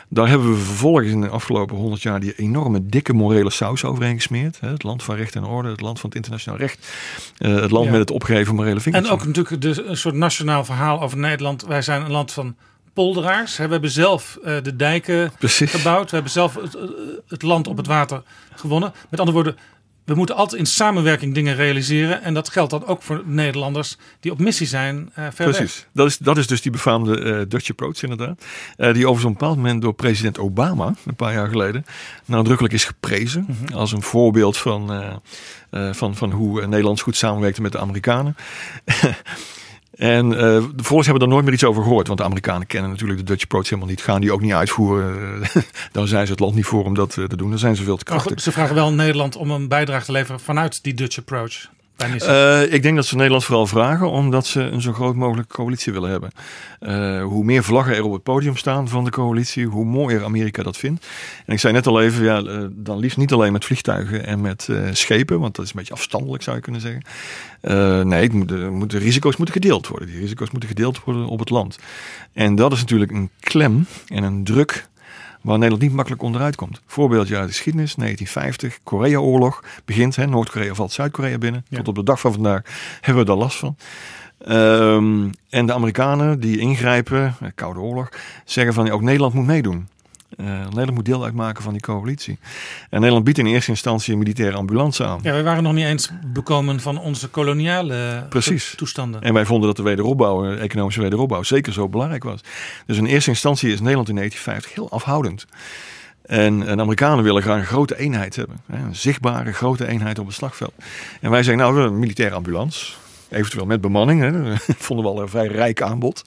Daar hebben we vervolgens in de afgelopen honderd jaar die enorme dikke morele saus overheen gesmeerd. Hè? Het land van recht en orde, het land van het internationaal recht. Het land ja. met het opgeven morele vingertje. En ook natuurlijk de, een soort nationaal verhaal over Nederland. Wij zijn een land van polderaars. We hebben zelf de dijken Precies. gebouwd. We hebben zelf het, het, land op het water gewonnen. Met andere woorden, we moeten altijd in samenwerking dingen realiseren. En dat geldt dan ook voor Nederlanders die op missie zijn uh, ver Precies. Dat is, dat is dus die befaamde uh, Dutch approach inderdaad. Uh, die over zo'n bepaald moment door president Obama, een paar jaar geleden, nadrukkelijk is geprezen. Mm -hmm. Als een voorbeeld van, van, van hoe Nederland goed samenwerkte met de Amerikanen. En uh, de volgers hebben er nooit meer iets over gehoord. Want de Amerikanen kennen natuurlijk de Dutch approach helemaal niet. Gaan die ook niet uitvoeren. dan zijn ze het land niet voor om dat te doen. Dan zijn ze veel te krachtig. Ze vragen wel Nederland om een bijdrage te leveren vanuit die Dutch approach. Uh, ik denk dat ze Nederland vooral vragen omdat ze een zo groot mogelijke coalitie willen hebben. Uh, hoe meer vlaggen er op het podium staan van de coalitie, hoe mooier Amerika dat vindt. En ik zei net al even, ja, uh, dan liefst niet alleen met vliegtuigen en met schepen, want dat is een beetje afstandelijk zou je kunnen zeggen. nee, het de risico's moeten gedeeld worden. Die risico's moeten gedeeld worden op het land. En dat is natuurlijk een klem en een druk waar Nederland niet makkelijk onderuit komt. Voorbeeldje uit de geschiedenis, 1950, Korea-oorlog begint. Noord-Korea valt Zuid-Korea binnen. Tot op de dag van vandaag hebben we daar last van. Um, en de Amerikanen die ingrijpen, Koude Oorlog, zeggen van ook Nederland moet meedoen. Uh, Nederland moet deel uitmaken van die coalitie. En Nederland biedt in eerste instantie een militaire ambulance aan. Ja, wij waren nog niet eens bekomen van onze koloniale Precies. toestanden. En wij vonden dat de wederopbouw, de economische wederopbouw, zeker zo belangrijk was. Dus in eerste instantie is Nederland in 1950 heel afhoudend. En, de Amerikanen willen graag een grote eenheid hebben. Een zichtbare grote eenheid op het slagveld. En wij zeggen, nou, we een militaire ambulance. Eventueel met bemanning. Hè. vonden we al een vrij rijk aanbod.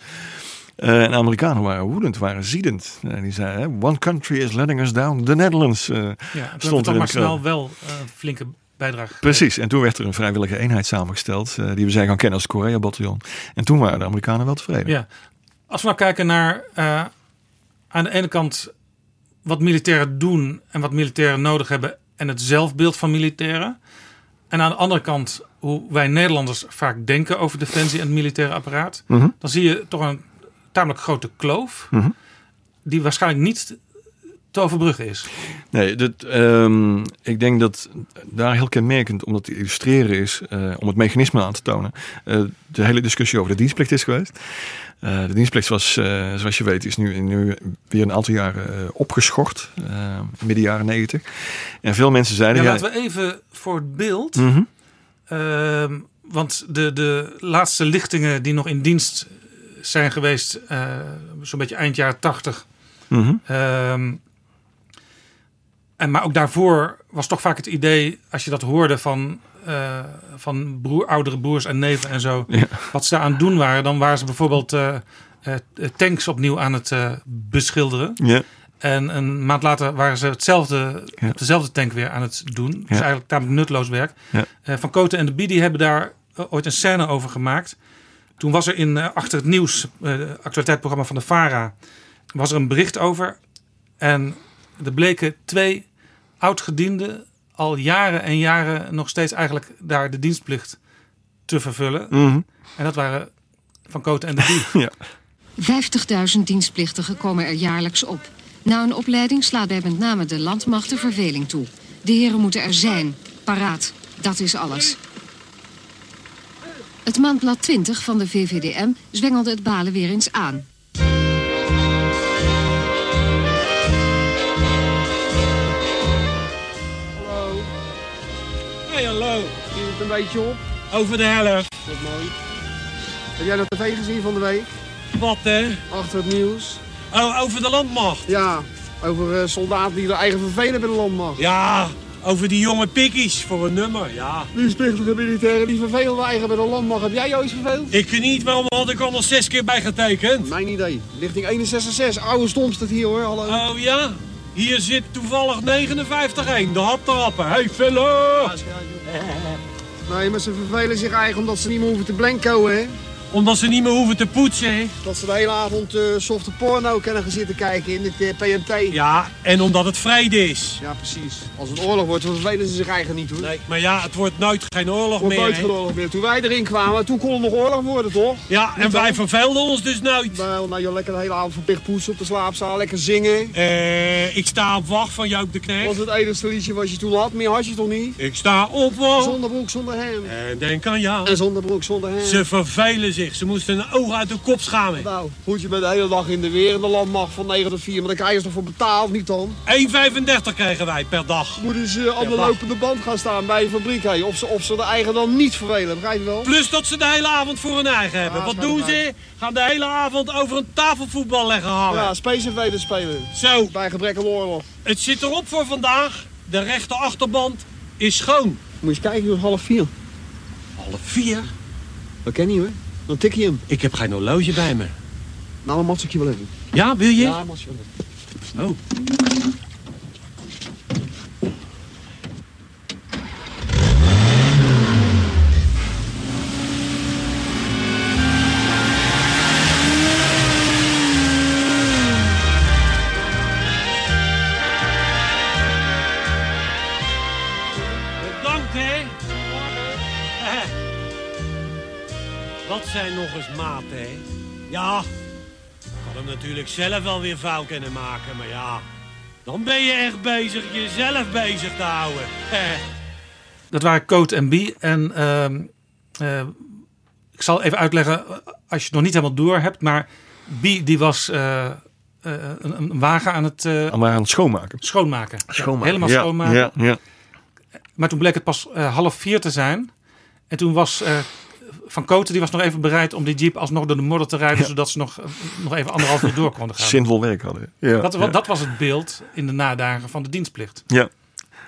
Uh, en de Amerikanen waren woedend, waren ziedend. En die zeiden, one country is letting us down, the Netherlands. Uh, ja, stond er maar snel wel flinke bijdrage. Precies, en toen werd er een vrijwillige eenheid samengesteld, die we zijn gaan kennen als Korea-bataljon. En toen waren de Amerikanen wel tevreden. Ja. Als we nou kijken naar aan de ene kant wat militairen doen en wat militairen nodig hebben en het zelfbeeld van militairen. En aan de andere kant hoe wij Nederlanders vaak denken over defensie en het militaire apparaat. Mm -hmm. Dan zie je toch een tamelijk grote kloof. Mm -hmm. Die waarschijnlijk niet te overbruggen is. Nee, dat, um, ik denk dat daar heel kenmerkend om dat te illustreren is, uh, om het mechanisme aan te tonen, uh, de hele discussie over de dienstplicht is geweest. Uh, de dienstplicht was, zoals je weet, is nu, nu weer een aantal jaren opgeschort, midden jaren negentig. En veel mensen zeiden... Ja, laten we even voor het beeld... Mm -hmm. want de, de laatste lichtingen die nog in dienst zijn geweest, uh, zo'n beetje eind jaren tachtig. Mm -hmm. um, en maar ook daarvoor was toch vaak het idee, als je dat hoorde van, uh, van broer, oudere broers en neven en zo, ja. wat ze daar aan het doen waren, dan waren ze bijvoorbeeld uh, tanks opnieuw aan het beschilderen. Ja. En een maand later waren ze hetzelfde, Ja. op dezelfde tank weer aan het doen. Dus eigenlijk tamelijk nutteloos werk. Eh, Van Koten en de Bie die hebben daar eh, ooit een scène over gemaakt. Toen was er in eh, Achter het Nieuws, eh, actualiteitsprogramma van de VARA, was er een bericht over. En er bleken twee oudgedienden al jaren en jaren nog steeds eigenlijk daar de dienstplicht te vervullen. Mhm. En dat waren Van Koten en de Bie. Ja. 50.000 dienstplichtigen komen er jaarlijks op. Na een opleiding slaat bij met name de landmacht de verveling toe. De heren moeten er zijn, paraat. Dat is alles. Het maandblad 20 van de VVDM zwengelde het balen weer eens aan. Hallo. Hey, hallo. Viel het een beetje op? Over de helft. Dat is mooi. Heb jij de tv gezien van de week? Wat hè? Achter het nieuws? Oh, over de landmacht. Ja, over eh, soldaten die er eigen vervelen bij de landmacht. Ja, over die jonge pikkies voor een nummer, ja. Dienstplichtige militairen die vervelen eigen bij de landmacht. Heb jij ooit verveeld? Ik niet, waarom had ik al nog zes keer bijgetekend? Mijn idee. Lichting 166. Oude stom staat hier hoor. Hallo. Oh ja? Hier zit toevallig 59-1, de haptrappen. Hey, felle! Nee, maar ze vervelen zich eigen omdat ze niet meer hoeven te blanco, hè. Omdat ze niet meer hoeven te poetsen? Dat ze de hele avond eh softe porno kunnen gaan zitten kijken in het eh, PMT. Ja, en omdat het vrede is. Ja, precies. Als het oorlog wordt, dan vervelen ze zich eigen niet hoor. Nee, maar ja, het wordt nooit geen oorlog Wordt meer, nooit geen oorlog meer. Toen wij erin kwamen, toen kon er nog oorlog worden, toch? Ja, en Niet wij dan? verveelden ons dus nooit. Nou, nou, je lekker de hele avond verplicht poetsen op de slaapzaal, lekker zingen. Eh, ik sta op wacht van Joop de Knecht. was het enige liedje wat je toen had. Meer had je toch niet? Ik sta op wacht. Zonder broek, zonder hem. En denk aan ja. En zonder broek, zonder hem. Ze vervelen zich. Ze moesten een oog uit de kop schamen. Nou, goed, je bent de hele dag in de weer in de landmacht van 9 tot 4. Maar daar krijg je toch voor betaald, niet dan? 1,35 kregen wij per dag. Moeten ze aan de lopende band gaan staan bij een fabriek. Hè? Of, ze, of ze de eigen dan niet vervelen, begrijp je wel? Plus dat ze de hele avond voor hun eigen hebben. Ja, Wat doen ze? Gaan de hele avond over een tafelvoetbal leggen hangen. Ja, Space Invaders spelen. Zo, Bij gebrek aan oorlog. het zit erop voor vandaag. De rechte achterband is schoon. Moet je eens kijken, het is half vier. Half vier? Dat ken je hoor. Dan tik je hem. Ik heb geen horloge bij me. Nou, dan mat ik je wel even. Ja, wil je? Ja, mat je wel even. Oh. Ja, ik had hem natuurlijk zelf wel weer fout kunnen maken, maar ja... Dan ben je echt bezig jezelf bezig te houden. Dat waren Coat en Bie. En ehm, eh, ik zal even uitleggen, eh, als je het nog niet helemaal door hebt. Maar Bie die was eh, eh, een, een wagen aan het eh, aan het schoonmaken. schoonmaken. Ja, Schoonmaken. helemaal Ja, schoonmaken. Ja, ja. Maar toen bleek het pas eh, half vier te zijn. En toen was eh, Van Koten die was nog even bereid om die jeep alsnog door de modder te rijden. Zodat ze nog, eh, nog even anderhalf uur door konden gaan. Zinvol werk hadden. Ja, Dat, ja. dat was het beeld in de nadagen van de dienstplicht. Ja,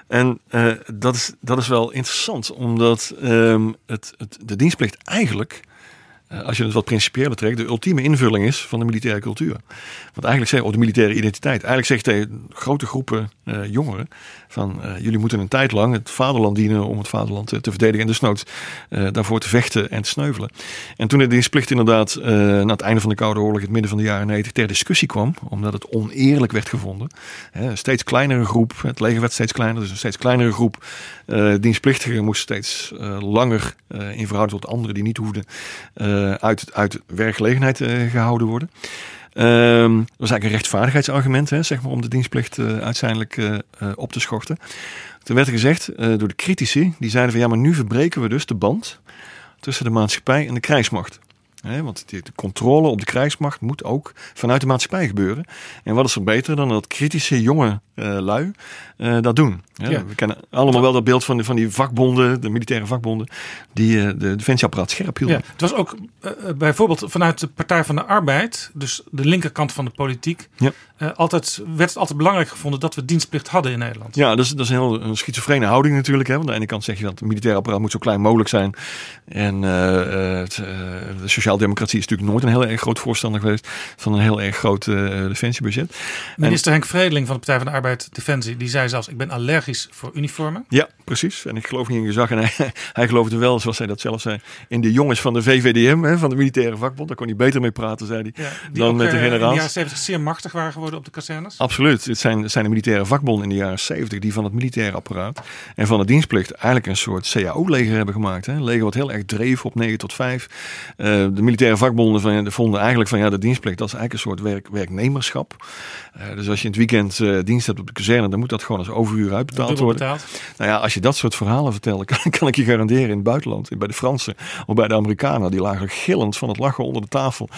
en eh, dat, is, dat is wel interessant, omdat ehm, het, het, de dienstplicht eigenlijk, als je het wat principiëler trekt, de ultieme invulling is van de militaire cultuur. Want eigenlijk zegt, of de militaire identiteit, eigenlijk zegt tegen grote groepen eh, jongeren van eh, jullie moeten een tijd lang het vaderland dienen om het vaderland te, verdedigen en desnoods eh daarvoor te vechten en te sneuvelen. En toen de dienstplicht inderdaad eh, na het einde van de Koude Oorlog, het midden van de jaren 90, ter discussie kwam, omdat het oneerlijk werd gevonden. Hè, steeds kleinere groep, het leger werd steeds kleiner, dus een steeds kleinere groep eh, dienstplichtigen moest steeds eh, langer eh, in verhouding tot anderen die niet hoefden eh, uit, uit werkgelegenheid eh, gehouden worden. Ehm, dat was eigenlijk een rechtvaardigheidsargument, hè, zeg maar, om de dienstplicht eh, uiteindelijk eh, eh, op te schorten. Toen werd er gezegd eh, door de critici, die zeiden van ja, maar nu verbreken we dus de band tussen de maatschappij en de krijgsmacht. Want de, controle op de krijgsmacht moet ook vanuit de maatschappij gebeuren. En wat is er beter dan dat kritische jonge eh, lui eh, dat doen? Ja. We kennen allemaal wel dat beeld van, van die vakbonden, de militaire vakbonden, die eh, de defensieapparaat scherp hielden. Ja, het was ook bijvoorbeeld vanuit de Partij van de Arbeid, dus de linkerkant van de politiek, Ja. Eh, altijd, werd het altijd belangrijk gevonden dat we dienstplicht hadden in Nederland. Ja, dat is, dat is een heel een schizofrene houding natuurlijk. Hè. Want aan de ene kant zeg je dat het militaire apparaat moet zo klein mogelijk zijn. En eh, het, eh, de sociaaldemocratie is natuurlijk nooit een heel erg groot voorstander geweest van een heel erg groot uh, defensiebudget. Minister Henk Vredeling van de Partij van de Arbeid Defensie, die zei zelfs: Ik ben allergisch voor uniformen. Ja, precies. En ik geloof niet in gezag. En hij, hij geloofde wel, zoals hij dat zelf zei, in de jongens van de VVDM, hè, van de militaire vakbond. Daar kon hij beter mee praten, zei hij, Ja, dan met de generaals. in de jaren 70 zeer machtig waren geworden op de kazernes. Absoluut. Het zijn, het zijn de militaire vakbonden in de jaren 70 die van het militaire apparaat en van de dienstplicht eigenlijk een soort CAO-leger hebben gemaakt. Hè. Een leger wat heel erg dreef op 9 tot 5. Eh, de militaire vakbonden van, vonden eigenlijk van ja, de dienstplicht dat is eigenlijk een soort werk, werknemerschap. Eh, dus als je in het weekend eh, dienst hebt op de kazerne, dan moet dat gewoon als overuur uitbetaald worden. Nou ja, als je dat soort verhalen vertelt, kan, kan ik je garanderen in het buitenland, bij de Fransen of bij de Amerikanen, die lagen gillend van het lachen onder de tafel.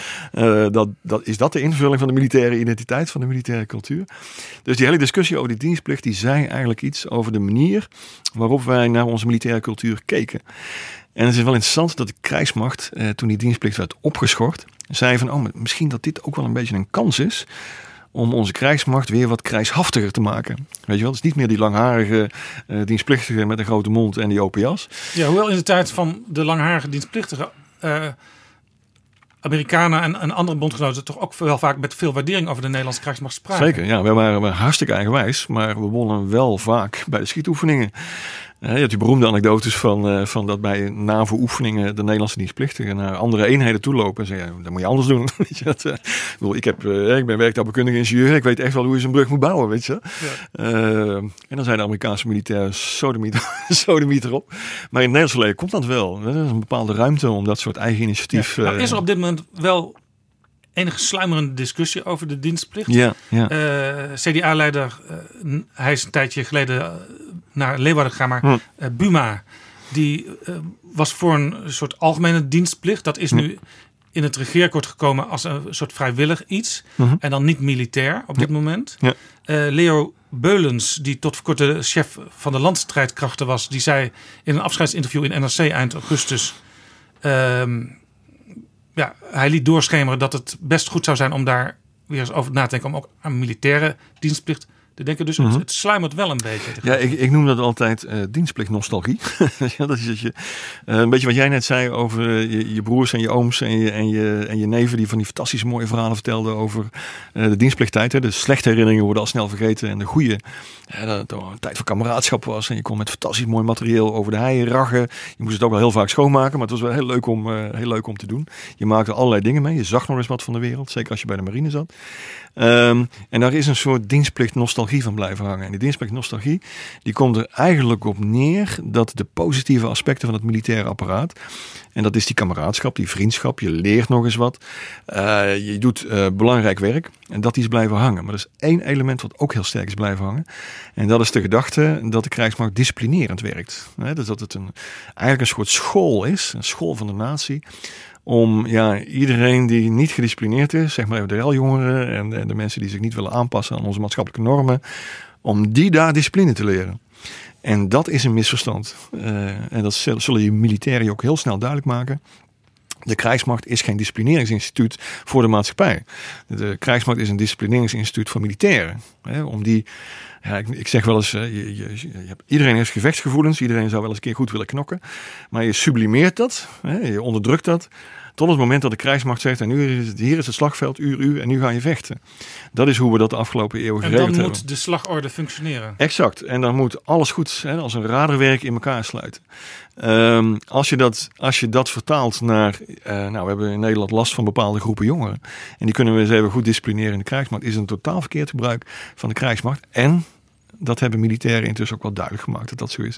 Dat, dat, is dat de invulling van de militaire identiteit, van de militaire cultuur? Dus die hele discussie over die dienstplicht, die zei eigenlijk iets over de manier waarop wij naar onze militaire cultuur keken. En het is wel interessant dat de krijgsmacht, eh, toen die dienstplicht werd opgeschort, zei van, oh, misschien dat dit ook wel een beetje een kans is om onze krijgsmacht weer wat krijgshaftiger te maken. Weet je wel, het is niet meer die langharige eh, dienstplichtige met een grote mond en die open jas. Ja, hoewel in de tijd van de langharige dienstplichtigen eh, Amerikanen en, andere bondgenoten toch ook wel vaak met veel waardering over de Nederlandse krijgsmacht spraken. Zeker, ja, we waren, we waren hartstikke eigenwijs, maar we wonnen wel vaak bij de schietoefeningen. Je hebt die beroemde anekdotes van, eh, van dat bij NAVO-oefeningen de Nederlandse dienstplichtigen naar andere eenheden toelopen en zeggen, dat moet je anders doen. Weet je, dat, eh, ik, bedoel, ik, heb, eh, ik ben werktuigbouwkundige ingenieur, ik weet echt wel hoe je zo'n brug moet bouwen, weet je. En dan zijn de Amerikaanse militairen sodemiet, erop. Maar in het Nederlandse leger komt dat wel. Er is een bepaalde ruimte om dat soort eigen initiatief... Nou, is er op dit moment wel enige sluimerende discussie over de dienstplicht. ja, ja. CDA-leider, hij is een tijdje geleden naar Leeuwarden gegaan, maar Hm. eh, Buma, die eh, was voor een soort algemene dienstplicht. Dat is Hm. nu in het regeerakkoord gekomen als een soort vrijwillig iets. Mhm. En dan niet militair op dit moment. Ja. Eh, Leo Beulens, die tot voor kort de chef van de landstrijdkrachten was, die zei in een afscheidsinterview in NRC eind augustus. ehm, ja, hij liet doorschemeren dat het best goed zou zijn om daar weer eens over na te denken. Om ook aan militaire dienstplicht te denken. Dus het, het sluimert wel een beetje. Ja, ik, ik noem dat altijd eh dienstplicht nostalgie. ja, dat is dat je, eh, een beetje wat jij net zei over eh, je, je broers en je ooms en je, en, je, en je neven die van die fantastische mooie verhalen vertelden over de dienstplichttijd. Hè. De slechte herinneringen worden al snel vergeten en de goede, dat het een tijd van kameraadschap was. En je kon met fantastisch mooi materieel over de heien rachen. Je moest het ook wel heel vaak schoonmaken, maar het was wel heel leuk om, heel leuk om te doen. Je maakte allerlei dingen mee. Je zag nog eens wat van de wereld, zeker als je bij de marine zat. Ehm, en daar is een soort dienstplicht nostalgie van blijven hangen. En die dienstplicht nostalgie, die komt er eigenlijk op neer dat de positieve aspecten van het militaire apparaat, en dat is die kameraadschap, die vriendschap, je leert nog eens wat, eh, je doet eh, belangrijk werk, en dat is blijven hangen. Maar er is één element wat ook heel sterk is blijven hangen. En dat is de gedachte dat de krijgsmacht disciplinerend werkt. Dus dat het een, eigenlijk een soort school is, een school van de natie om ja, iedereen die niet gedisciplineerd is, zeg maar even de reljongeren en, en de mensen die zich niet willen aanpassen aan onze maatschappelijke normen, om die daar discipline te leren. En dat is een misverstand. Eh, en dat zullen je militairen ook heel snel duidelijk maken. De krijgsmacht is geen disciplineringsinstituut voor de maatschappij. De krijgsmacht is een disciplineringsinstituut voor militairen. Hè, om die, ja, ik, ik zeg wel eens, je, je, iedereen heeft gevechtsgevoelens. Iedereen zou wel eens een keer goed willen knokken. Maar je sublimeert dat, hè, je onderdrukt dat. Tot het moment dat de krijgsmacht zegt, en nu is het, hier is het slagveld, uur, u, en nu ga je vechten. Dat is hoe we dat de afgelopen eeuw En geregeld dan hebben. moet de slagorde functioneren. Exact. En dan moet alles goed, hè, als een raderwerk in elkaar sluiten. Ehm, als, je dat, als je dat vertaalt naar, eh, nou we hebben in Nederland last van bepaalde groepen jongeren. En die kunnen we eens even goed disciplineren in de krijgsmacht. Is een totaal verkeerd gebruik van de krijgsmacht. En dat hebben militairen intussen ook wel duidelijk gemaakt dat dat zo is.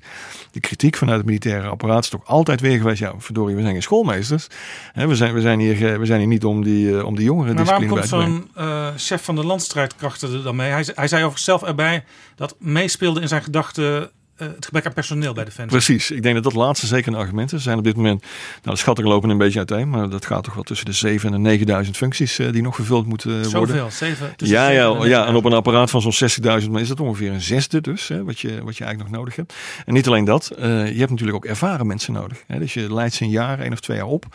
De kritiek vanuit het militaire apparaat is toch altijd weer geweest. Ja, verdorie, we zijn geen schoolmeesters. Hè, we, zijn, we, zijn hier, ge- we zijn hier niet om die, eh, om die jongeren Maar waarom komt zo'n eh, chef van de landstrijdkrachten er dan mee? Hij, hij zei over zichzelf erbij dat meespeelde in zijn gedachten eh, het gebrek aan personeel bij Defensie. Precies, ik denk dat dat laatste zeker een argument is. Er zijn op dit moment, nou de schattingen lopen een beetje uiteen, maar dat gaat toch wel tussen de 7 en de 9000 functies eh, die nog vervuld moeten worden. Zoveel, zeven. tussen Ja, zeven ja, en ja, en op een apparaat van zo'n 60.000 maar is dat ongeveer een zesde dus, hè, wat, je, wat je eigenlijk nog nodig hebt. En niet alleen dat, eh, je hebt natuurlijk ook ervaren mensen nodig. Hè, dus je leidt ze een jaar, één of twee jaar op.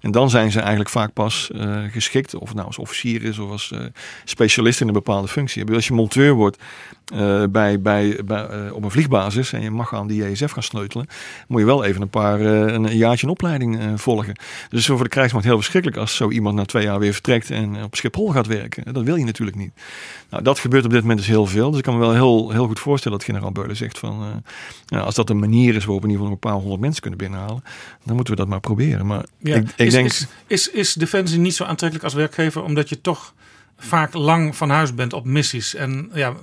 En dan zijn ze eigenlijk vaak pas eh, geschikt, of nou als officier is of als eh, specialist in een bepaalde functie. Als je monteur wordt eh, bij, bij, bij, eh, op een vliegbasis, en je mag aan die JSF gaan sleutelen, moet je wel even een paar, eh, een, een jaartje een opleiding volgen. Dus voor de krijgsmacht heel verschrikkelijk als zo iemand na twee jaar weer vertrekt en op Schiphol gaat werken. Dat wil je natuurlijk niet. Nou, dat gebeurt op dit moment dus heel veel. Dus ik kan me wel heel, heel goed voorstellen dat generaal Beulen zegt van, ja, als dat een manier is waarop we in ieder geval een paar honderd mensen kunnen binnenhalen, dan moeten we dat maar proberen. Maar Ja. ik, ik is, denk, is, is, is Defensie niet zo aantrekkelijk als werkgever omdat je toch vaak lang van huis bent op missies? En ja,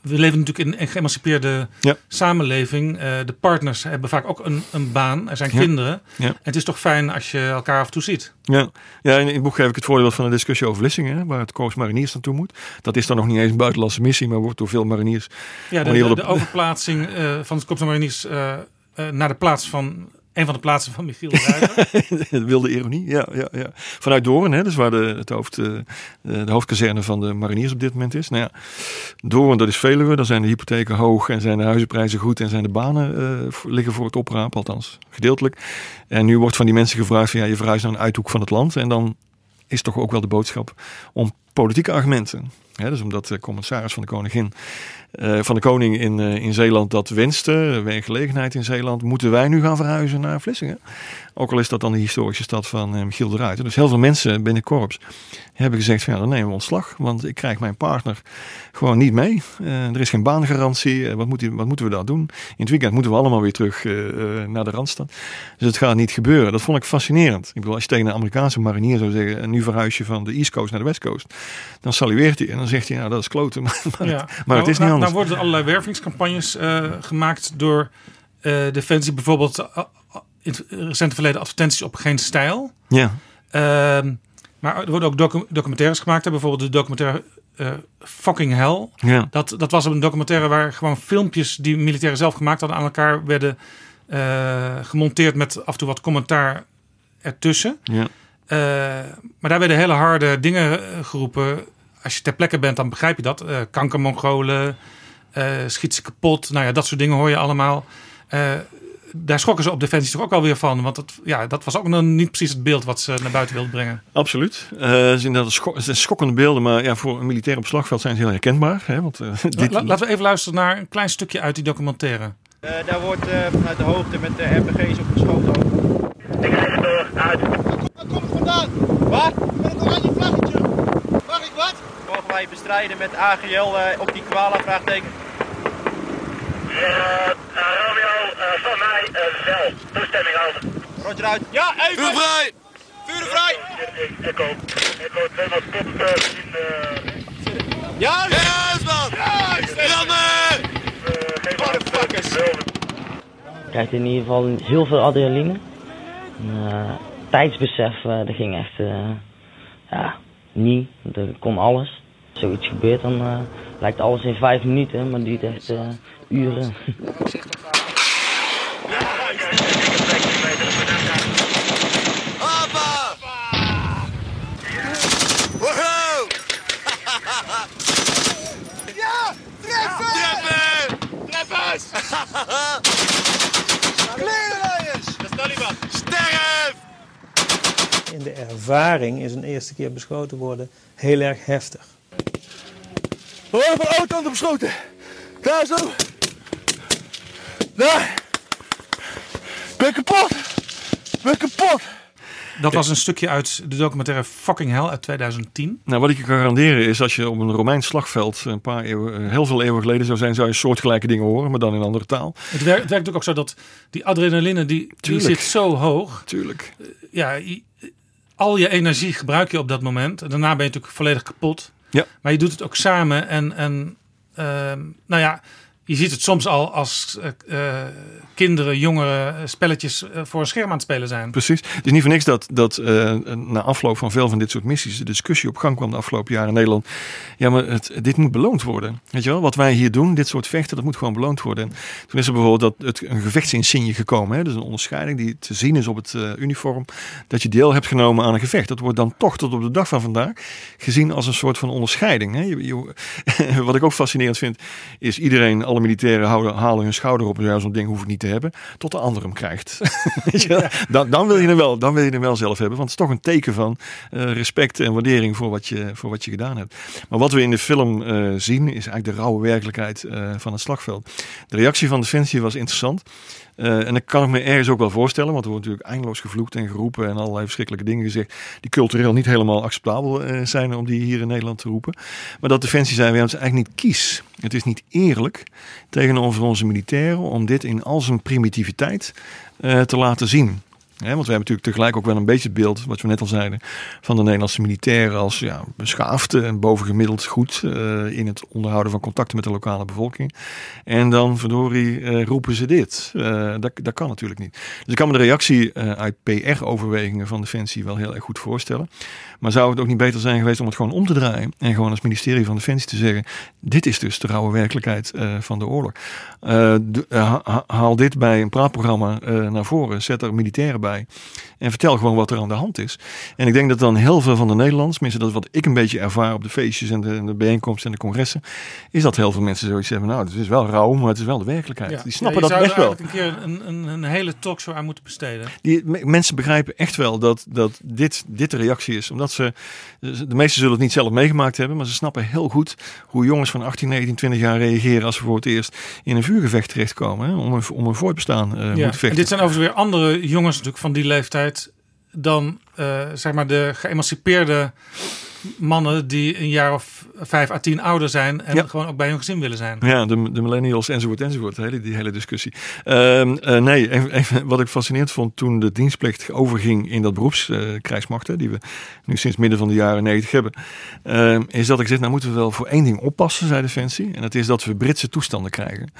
we leven natuurlijk in een geëmancipeerde Ja. samenleving. Eh, de partners hebben vaak ook een, een baan. Er zijn Ja. kinderen. Ja. En het is toch fijn als je elkaar af en toe ziet. Ja, ja in het boek geef ik het voorbeeld van een discussie over Vlissingen, hè, waar het Korps Mariniers naartoe moet. Dat is dan nog niet eens een buitenlandse missie, maar wordt door veel mariniers. Ja, de, de, overplaatsing eh, van het Korps Mariniers eh, naar de plaats van een van de plaatsen van Michiel de wilde ironie, ja, ja, ja. Vanuit Doorn, hè, dus waar de, het hoofd, eh, de hoofdkazerne van de mariniers op dit moment is. Nou ja, Doorn, dat is Veluwe, daar zijn de hypotheken hoog en zijn de huizenprijzen goed en zijn de banen eh, voor- liggen voor het oprapen, althans gedeeltelijk. En nu wordt van die mensen gevraagd van ja, je verhuist naar een uithoek van het land en dan is toch ook wel de boodschap om politieke argumenten. Dus omdat de commissaris van de koningin, eh, van de koning in, eh, in Zeeland dat wenste, werkgelegenheid in Zeeland, moeten wij nu gaan verhuizen naar Vlissingen. Ook al is dat dan de historische stad van eh, Michiel de. Dus heel veel mensen binnen korps hebben gezegd van ja, dan nemen we ontslag. Want ik krijg mijn partner gewoon niet mee. Er is geen baangarantie. Wat, moet, die- wat moeten we daar doen? In het weekend moeten we allemaal weer terug naar de Randstad. Dus het gaat niet gebeuren. Dat vond ik fascinerend. Ik bedoel, als je tegen een Amerikaanse marinier zou zeggen, en nu verhuis je van de East Coast naar de West Coast. Dan salueert hij en dan zegt hij, nou dat is kloten. Maar, maar, Ja. maar Nou, het is niet nou, anders. Nou worden er allerlei wervingscampagnes eh, gemaakt door eh, Defensie. Bijvoorbeeld eh, in het recente verleden advertenties op geen stijl. ja, Ehm, maar er worden ook docu- documentaires gemaakt. hè. Bijvoorbeeld de documentaire Fucking Hell. ja, Dat, dat was een documentaire waar gewoon filmpjes die militairen zelf gemaakt hadden aan elkaar werden gemonteerd met af en toe wat commentaar ertussen. ja. Eh, maar daar werden hele harde dingen eh, geroepen. Als je ter plekke bent, dan begrijp je dat. Eh kankermongolen, eh schiet ze kapot. Nou ja, dat soort dingen hoor je allemaal. Eh, daar schrokken ze op Defensie toch ook alweer van. Want dat, ja, dat was ook nog niet precies het beeld wat ze naar buiten wilden brengen. Absoluut. Eh, het, schok- zijn schokkende beelden, maar ja, voor een militair op slagveld zijn ze heel herkenbaar. Hè? Want, dit, La- laten we even luisteren naar een klein stukje uit die documentaire. Eh, daar wordt eh, vanuit de hoogte met de RPG's op geschoten. ook. Waar komt het vandaan? Wat? Met een oranje vlaggetje. Mag ik wat? Mogen wij bestrijden met AGL eh, op die koala? Vraagteken. van mij wel. Toestemming over. Roger uit. Ja, even. Vuur vrij. Vuur vrij. Echo. Echo 200 tot uh, in uh, Ja, yes, man. Rammen. geen krijgt in ieder geval heel veel adrenaline. En, eh, tijdsbesef, eh, dat ging echt, eh, ja, niet. Er kon alles. Als zoiets gebeurt, dan eh, lijkt alles in vijf minuten, maar het duurt echt eh, uren. Hoppa. Woehoe. Ja, treffen. Treffen. Treffers. Klerenleiders. Dat is Taliban. Sterf. In de ervaring is een eerste keer beschoten worden heel erg heftig. We worden van alle kanten beschoten. Daar zo. Daar. Ik ben kapot. Ik ben kapot. Dat was een stukje uit de documentaire Fucking Hell uit 2010. Nou, wat ik je kan garanderen is als je op een Romeins slagveld een paar eeuwen, eh, heel veel eeuwen geleden zou zijn, zou je soortgelijke dingen horen, maar dan in andere taal. Het werkt, het werkt natuurlijk ook zo dat die adrenaline, die, die zit zo hoog. Tuurlijk. Ja, je- al je energie gebruik je op dat moment. En daarna ben je natuurlijk volledig kapot. Ja. Maar je doet het ook samen. En, en ehm, nou ja, je ziet het soms al als eh, kinderen, jongeren eh, spelletjes voor een scherm aan het spelen zijn. Precies. Het is niet voor niks dat, dat na afloop van veel van dit soort missies de discussie op gang kwam de afgelopen jaren in Nederland. Ja, maar het, dit moet beloond worden. Weet je wel, wat wij hier doen, dit soort vechten, dat moet gewoon beloond worden. En toen is er bijvoorbeeld dat, het, een gevechtsinsigne gekomen. Hè? Dus een onderscheiding die te zien is op het uniform. Dat je deel hebt genomen aan een gevecht. Dat wordt dan toch tot op de dag van vandaag gezien als een soort van onderscheiding. Hè? Je- wat ik ook fascinerend vind, is iedereen, alle alle militairen houden, halen hun schouder op en zeggen, zo'n ding hoef ik niet te hebben. Tot de ander hem krijgt. Dan, dan, wil je hem wel, dan wil je hem wel zelf hebben. Want het is toch een teken van eh, respect en waardering voor wat, je, voor wat je gedaan hebt. Maar wat we in de film eh, zien is eigenlijk de rauwe werkelijkheid eh, van het slagveld. De reactie van Defensie was interessant. Uh, en dat kan ik me ergens ook wel voorstellen, want er wordt natuurlijk eindeloos gevloekt en geroepen en allerlei verschrikkelijke dingen gezegd die cultureel niet helemaal acceptabel uh, zijn om die hier in Nederland te roepen. Maar dat Defensie zei, we hebben eigenlijk niet kies. Het is niet eerlijk tegenover onze militairen om dit in al zijn primitiviteit uh, te laten zien. Want we hebben natuurlijk tegelijk ook wel een beetje het beeld, wat we net al zeiden, van de Nederlandse militairen als ja, beschaafd en bovengemiddeld goed uh, in het onderhouden van contacten met de lokale bevolking. En dan, verdorie, uh, roepen ze dit. Uh, dat, dat kan natuurlijk niet. Dus ik kan me de reactie uit PR-overwegingen van Defensie wel heel erg goed voorstellen. Maar zou het ook niet beter zijn geweest om het gewoon om te draaien en gewoon als ministerie van Defensie te zeggen: dit is dus de rauwe werkelijkheid van de oorlog. haal dit bij een praatprogramma naar voren, zet er militairen bij bij. En vertel gewoon wat er aan de hand is. En ik denk dat dan heel veel van de Nederlanders, mensen dat wat ik een beetje ervaar op de feestjes en de, en de bijeenkomsten en de congressen, is dat heel veel mensen zoiets hebben. Nou, het is wel rauw, maar het is wel de werkelijkheid. Ja. Die snappen ja, dat best wel. een keer een, een, een hele talkshow aan moeten besteden. Die mensen begrijpen echt wel dat, dat dit, dit de reactie is. Omdat ze, de meesten zullen het niet zelf meegemaakt hebben, maar ze snappen heel goed hoe jongens van 18, 19, 20 jaar reageren als ze voor het eerst in een vuurgevecht terechtkomen. Hè, om, een, om een voortbestaan uh, ja. moeten vechten. En dit zijn overigens weer andere jongens natuurlijk van die leeftijd dan uh, zeg maar de geëmancipeerde mannen die een jaar of vijf à tien ouder zijn en Ja. gewoon ook bij hun gezin willen zijn. Ja, de, de millennials enzovoort enzovoort. Hele, die hele discussie. Ehm, eh, nee, even, even wat ik fascinerend vond toen de dienstplicht overging in dat beroepskrijgsmacht, hè, die we nu sinds midden van de jaren negentig hebben, ehm, is dat ik zeg, nou moeten we wel voor één ding oppassen, zei Defensie. En dat is dat we Britse toestanden krijgen.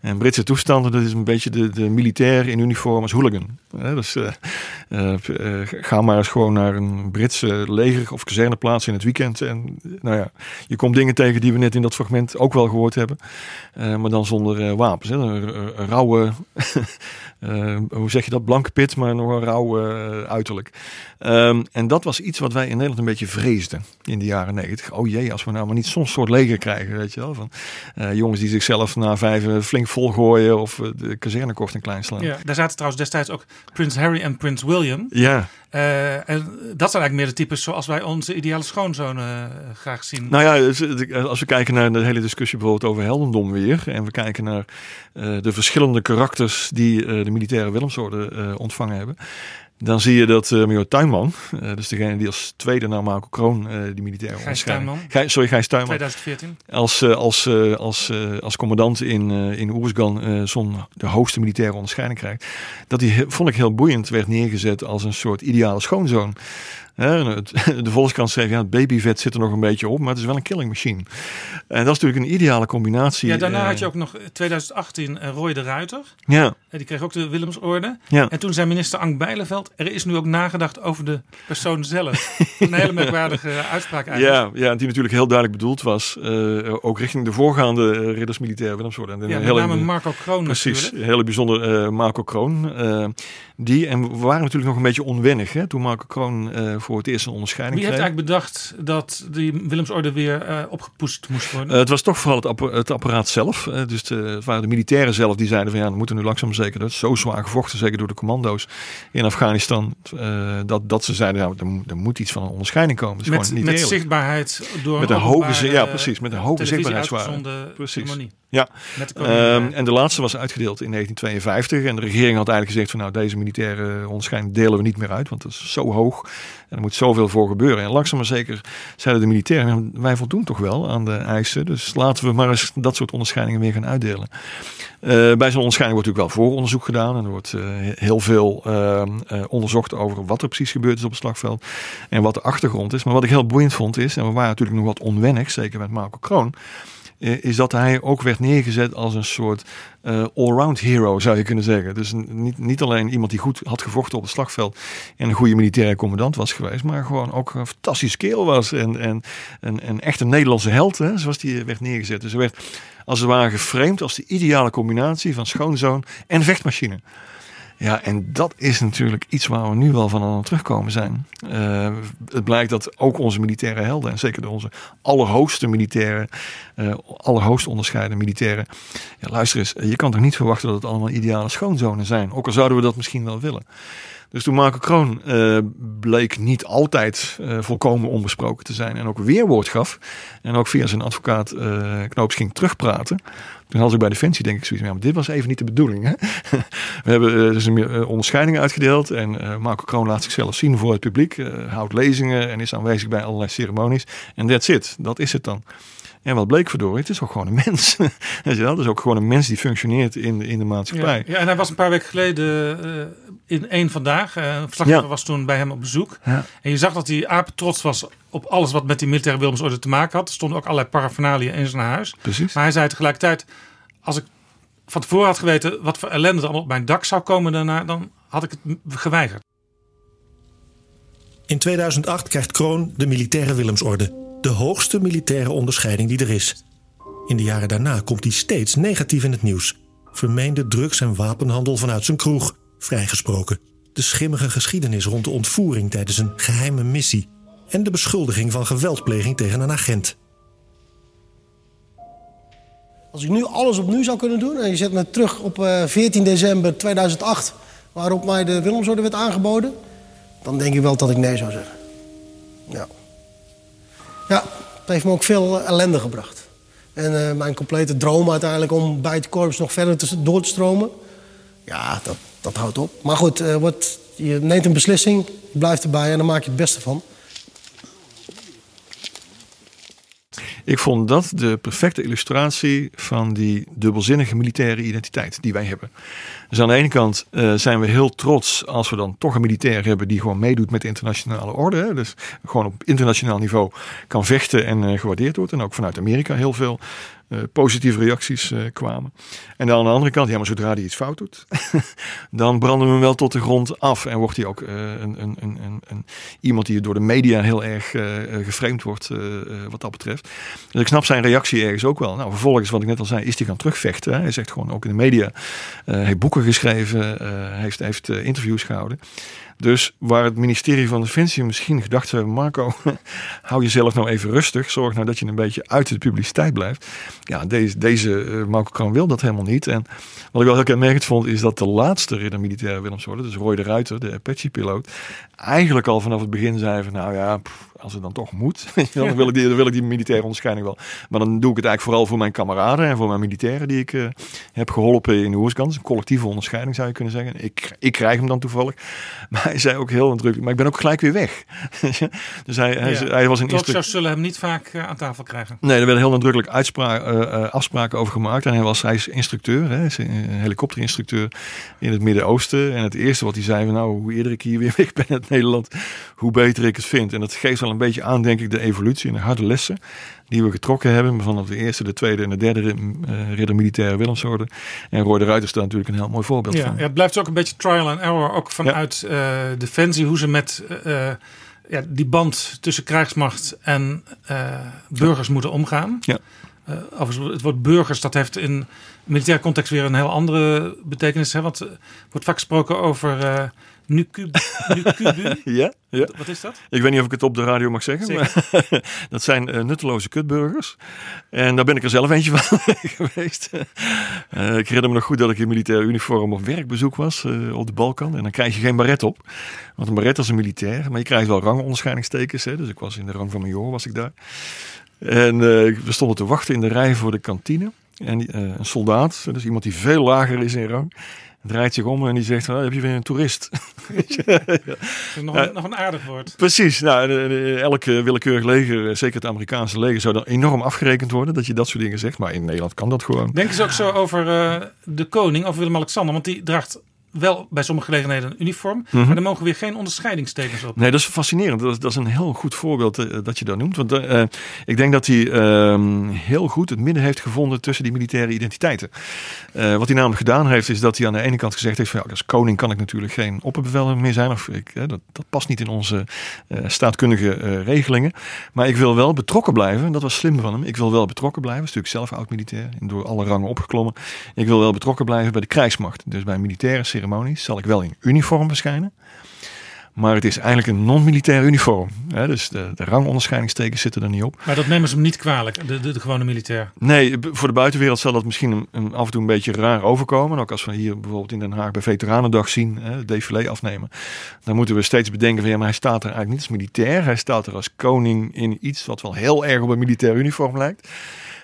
En Britse toestanden, dat is een beetje de, de militair in uniform als hooligan. Dus eh, eh, ga maar eens gewoon naar een Britse leger of kazerneplaats in het weekend. En nou ja, je komt dingen tegen die we net in dat fragment ook wel gehoord hebben. Eh, maar dan zonder eh, wapens. Hè. Een, rauwe, eh, hoe zeg je dat, blanke pit, maar nog een rauw eh, uiterlijk. Ehm, en dat was iets wat wij in Nederland een beetje vreesden in de jaren negentig. Oh jee, als we nou maar niet zo'n soort leger krijgen, weet je wel. Van, jongens die zichzelf na vijf flink volgooien of de kazernekocht en klein slaan. Ja, daar zaten trouwens destijds ook Prins Harry en Prins William. Ja. Eh, en dat zijn eigenlijk meer de types zoals wij onze ideale schoonzoon eh, graag zien. Nou ja, als we kijken naar de hele discussie bijvoorbeeld over heldendom weer. En we kijken naar eh, de verschillende karakters die de militaire Willemsorde ontvangen hebben. Dan zie je dat uh, Major Tuinman, eh, dus degene die als tweede na Marco Kroon eh, die militaire Gijs Tuinman. Gijs- sorry, Gijs Tuinman. 2014. Als, eh, als, eh, als, eh, als commandant in, eh in Oersgan eh, zo'n de hoogste militaire onderscheiding krijgt. Dat die, vond ik heel boeiend, werd neergezet als een soort ideale schoonzoon. De Volkskrant schreef, ja, het babyvet zit er nog een beetje op, maar het is wel een killing machine. En dat is natuurlijk een ideale combinatie. Ja, daarna eh, had je ook nog 2018 eh, Roy de Ruiter. Ja. En die kreeg ook de Willemsorde. Ja. En toen zei minister Ank Bijleveld... er is nu ook nagedacht over de persoon zelf. een hele merkwaardige uitspraak eigenlijk. Ja, ja, die natuurlijk heel duidelijk bedoeld was, eh, ook richting de voorgaande eh, ridders militaire Willemsorde. En Ja, met hele- name Marco Kroon Precies, natuurlijk. hele bijzonder eh, Marco Kroon. eh, die, en we waren natuurlijk nog een beetje onwennig hè, toen Marco Kroon eh, voor het eerst een onderscheiding Wie heeft kreeg. eigenlijk bedacht dat die Willemsorde weer eh, opgepoest moest worden? Eh, het was toch vooral het, het apparaat zelf. eh, dus de, het waren de militairen zelf die zeiden van ja, we moeten nu langzaam zeker. Dat is zo zwaar gevochten, zeker door de commando's in Afghanistan. dat, dat ze zeiden, nou, er, moet- er moet iets van een onderscheiding komen. Dat is met gewoon niet met zichtbaarheid door met een hoge, ja, precies, met een hoge zichtbaarheidswaarde. Precies. ceremonie. Ja. Ehm, en de laatste was uitgedeeld in 1952. En de regering had eigenlijk gezegd van nou, deze militaire onderscheiding delen we niet meer uit. Want dat is zo hoog. Er moet zoveel voor gebeuren. En langzaam maar zeker zeiden de militairen, nou, wij voldoen toch wel aan de eisen. Dus laten we maar eens dat soort onderscheidingen weer gaan uitdelen. Eh, bij zo'n onderscheiding wordt natuurlijk wel vooronderzoek gedaan. En er wordt eh, heel veel eh, onderzocht over wat er precies gebeurd is op het slagveld. En wat de achtergrond is. Maar wat ik heel boeiend vond is, en we waren natuurlijk nog wat onwennig, zeker met Marco Kroon is dat hij ook werd neergezet als een soort eh allround hero, zou je kunnen zeggen. Dus niet, niet alleen iemand die goed had gevochten op het slagveld en een goede militaire commandant was geweest, maar gewoon ook een fantastische kerel was en, en, en, echt een Nederlandse held, hè, zoals die werd neergezet. Dus hij werd als het ware geframed als de ideale combinatie van schoonzoon en vechtmachine. Ja, en dat is natuurlijk iets waar we nu wel van aan terugkomen zijn. Uh, het blijkt dat ook onze militaire helden, en zeker de onze allerhoogste militairen, uh, allerhoogst onderscheiden militairen. Ja, luister eens, je kan toch niet verwachten dat het allemaal ideale schoonzonen zijn? Ook al zouden we dat misschien wel willen. Dus toen Marco Kroon uh, bleek niet altijd uh, volkomen onbesproken te zijn en ook weerwoord gaf. En ook via zijn advocaat uh, Knoops ging terugpraten. Toen had ik bij Defensie denk ik zoiets van, ja, maar dit was even niet de bedoeling. Hè? We hebben dus een onderscheidingen uitgedeeld en Marco Kroon laat zichzelf zien voor het publiek. houdt lezingen en is aanwezig bij allerlei ceremonies. En that's it. Dat is het dan. En wat bleek verdorie, het is ook gewoon een mens. Het is ook gewoon een mens die functioneert in de, in de maatschappij. Ja, ja en hij was een paar weken geleden uh, in één vandaag. Uh, verslaggever ja. was toen bij hem op bezoek. Ja. En je zag dat hij apen trots was op alles wat met die militaire Willemsorde te maken had. Er stonden ook allerlei paraphernalia in zijn huis. Precies. Maar hij zei tegelijkertijd, als ik van tevoren had geweten wat voor ellende er allemaal op mijn dak zou komen daarna, dan had ik het geweigerd. In 2008 krijgt Kroon de militaire Willemsorde de hoogste militaire onderscheiding die er is. In de jaren daarna komt hij steeds negatief in het nieuws. Vermeende drugs- en wapenhandel vanuit zijn kroeg, vrijgesproken. De schimmige geschiedenis rond de ontvoering tijdens een geheime missie. En de beschuldiging van geweldpleging tegen een agent. Als ik nu alles opnieuw zou kunnen doen en je zet me terug op 14 december 2008, waarop mij de Willemsorde werd aangeboden, dan denk ik wel dat ik nee zou zeggen. Ja. Ja, het heeft me ook veel ellende gebracht. En uh, mijn complete droom uiteindelijk om bij het korps nog verder te, door te stromen... ja, dat, dat houdt op. Maar goed, uh, wat, je neemt een beslissing, je blijft erbij en dan maak je het beste van. Ik vond dat de perfecte illustratie van die dubbelzinnige militaire identiteit die wij hebben. Dus aan de ene kant uh, zijn we heel trots als we dan toch een militair hebben die gewoon meedoet met de internationale orde. Hè. Dus gewoon op internationaal niveau kan vechten en uh, gewaardeerd wordt. En ook vanuit Amerika heel veel uh, positieve reacties kwamen. En dan aan de andere kant, ja, maar zodra hij iets fout doet, dan branden we hem wel tot de grond af. En wordt hij ook een, een, een, iemand die door de media heel erg geframed wordt, wat dat betreft. Dus ik snap zijn reactie ergens ook wel. Nou, vervolgens, wat ik net al zei, is hij gaan terugvechten. Hij zegt gewoon ook in de media, heeft boeken geschreven, heeft, heeft interviews gehouden. Dus waar het ministerie van Defensie misschien gedacht heeft: Marco, hou jezelf nou even rustig. Zorg nou dat je een beetje uit de publiciteit blijft. Ja, deze, deze uh, Marco Kroon wil dat helemaal niet. En wat ik wel heel kenmerkend vond, is dat de laatste ridder militaire Willemsorde, dus Roy de Ruiter, de Apache-piloot, eigenlijk al vanaf het begin zei van nou ja, als het dan toch moet, dan, wil ik die, dan wil ik die militaire onderscheiding wel. Maar dan doe ik het eigenlijk vooral voor mijn kameraden en voor mijn militairen die ik uh, heb geholpen in de Oerskant. Een collectieve onderscheiding zou je kunnen zeggen. Ik, ik krijg hem dan toevallig. Maar hij zei ook heel nadrukkelijk, maar ik ben ook gelijk weer weg. dus hij, hij, ja. hij was een zullen hem niet vaak uh, aan tafel krijgen. Nee, er werden heel nadrukkelijk uitspraak, uh, afspraken over gemaakt. En hij was hij is instructeur, hè, is een helikopterinstructeur in het Midden-Oosten. En het eerste wat hij zei, nou, hoe eerder ik hier weer weg ben uit Nederland, hoe beter ik het vind. En dat geeft wel een beetje aan, denk ik, de evolutie en de harde lessen die we getrokken hebben. Vanaf de eerste, de tweede en de derde uh, ridder militaire Willemsorde. En Roy de Ruiter is daar natuurlijk een heel mooi voorbeeld ja, van. Ja, het blijft ook een beetje trial and error, ook vanuit ja. uh, Defensie, hoe ze met uh, ja, die band tussen krijgsmacht en burgers ja. moeten omgaan. Ja. Uh, het woord burgers, dat heeft in militaire context weer een heel andere betekenis. Hè? Want er wordt vaak gesproken over uh, nukubu. ja, ja. Wat is dat? Ik weet niet of ik het op de radio mag zeggen. Maar dat zijn uh, nutteloze kutburgers. En daar ben ik er zelf eentje van geweest. Uh, ik herinner me nog goed dat ik in militair uniform op werkbezoek was uh, op de Balkan. En dan krijg je geen baret op. Want een baret is een militair. Maar je krijgt wel rangonderscheidingstekens. Hè? Dus ik was in de rang van major was ik daar. En we stonden te wachten in de rij voor de kantine. En een soldaat, dus iemand die veel lager is in rang, draait zich om en die zegt: oh, heb je weer een toerist? ja. nog, een, nog een aardig woord. Precies. Nou, de, de, elk willekeurig leger, zeker het Amerikaanse leger, zou dan enorm afgerekend worden dat je dat soort dingen zegt. Maar in Nederland kan dat gewoon. Denk eens ook zo over uh, de koning, over Willem-Alexander, want die draagt wel bij sommige gelegenheden een uniform. Mm -hmm. Maar er mogen weer geen onderscheidingstekens op. Nee, dat is fascinerend. Dat is, dat is een heel goed voorbeeld uh, dat je dat noemt. Want uh, ik denk dat hij uh, heel goed het midden heeft gevonden tussen die militaire identiteiten. Eh, wat hij namelijk gedaan heeft, is dat hij aan de ene kant gezegd heeft: van ja, als koning kan ik natuurlijk geen opperbevel meer zijn. Of ik, dat, dat past niet in onze eh, staatkundige eh, regelingen. Maar ik wil wel betrokken blijven. Dat was slim van hem. Ik wil wel betrokken blijven. Dat is natuurlijk zelf oud-militair. Door alle rangen opgeklommen. Ik wil wel betrokken blijven bij de krijgsmacht. Dus bij militaire ceremonies zal ik wel in uniform verschijnen. Maar het is eigenlijk een non-militair uniform. Hè? Dus de, de rangonderscheidingstekens zitten er niet op. Maar dat nemen ze hem niet kwalijk, de, de, de gewone militair. Nee, voor de buitenwereld zal dat misschien een, een- af en toe een beetje raar overkomen. Ook als we hier bijvoorbeeld in Den Haag bij Veteranendag zien, hè, het défilé afnemen. Dan moeten we steeds bedenken van ja, maar hij staat er eigenlijk niet als militair. Hij staat er als koning in iets wat wel heel erg op een militair uniform lijkt.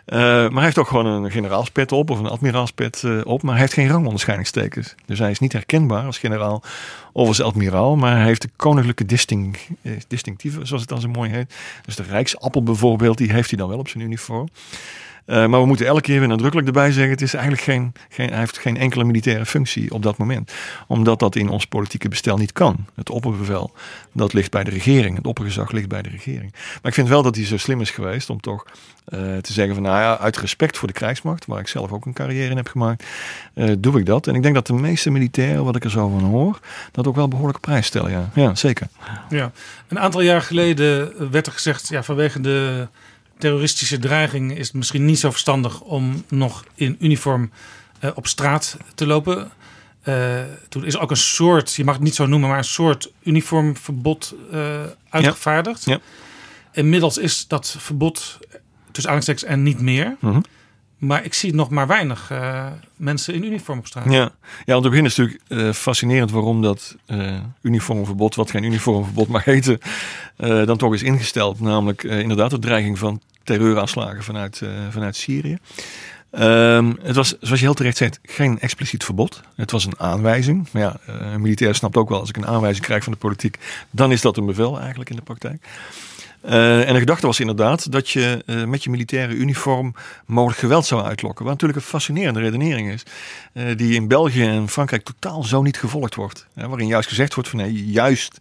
Eh, maar hij heeft ook gewoon een generaalspet op of een admiraalspet eh, op. Maar hij heeft geen rangonderscheidingstekens. Dus hij is niet herkenbaar als generaal of als admiraal. Maar hij heeft de koninklijke disting, eh, distinctieve, zoals het dan zo mooi heet. Dus de Rijksappel bijvoorbeeld, die heeft hij dan wel op zijn uniform. Eh, maar we moeten elke keer weer nadrukkelijk erbij zeggen: het is eigenlijk geen, geen, hij heeft geen enkele militaire functie op dat moment. Omdat dat in ons politieke bestel niet kan. Het opperbevel, dat ligt bij de regering. Het oppergezag ligt bij de regering. Maar ik vind wel dat hij zo slim is geweest om toch eh, te zeggen: van nou ja, uit respect voor de krijgsmacht, waar ik zelf ook een carrière in heb gemaakt, eh, doe ik dat. En ik denk dat de meeste militairen, wat ik er zo van hoor, dat ook wel behoorlijk prijs stellen. Ja, ja zeker. Ja, een aantal jaar geleden werd er gezegd, ja, vanwege de terroristische dreiging is het misschien niet zo verstandig om nog in uniform eh, op straat te lopen. Eh, toen is ook een soort, je mag het niet zo noemen, maar een soort uniformverbod eh, uitgevaardigd. Ja. Inmiddels is dat verbod tussen aanstekens en niet meer. Mhm. Maar ik zie nog maar weinig mensen in uniform op straat. Ja, ja want op het begin is het natuurlijk fascinerend waarom dat uniformverbod, wat geen uniformverbod heten, eh, dan toch is ingesteld. Namelijk inderdaad de dreiging van terreuraanslagen vanuit, eh, vanuit Syrië. Ehm, het was, zoals je heel terecht zegt, geen expliciet verbod. Het was een aanwijzing. Maar ja, eh, een militair snapt ook wel, als ik een aanwijzing krijg van de politiek, dan is dat een bevel eigenlijk in de praktijk. Eh, en de gedachte was inderdaad dat je met je militaire uniform mogelijk geweld zou uitlokken. Wat natuurlijk een fascinerende redenering is. die in België en Frankrijk totaal zo niet gevolgd wordt. Hè, waarin juist gezegd wordt van nee, juist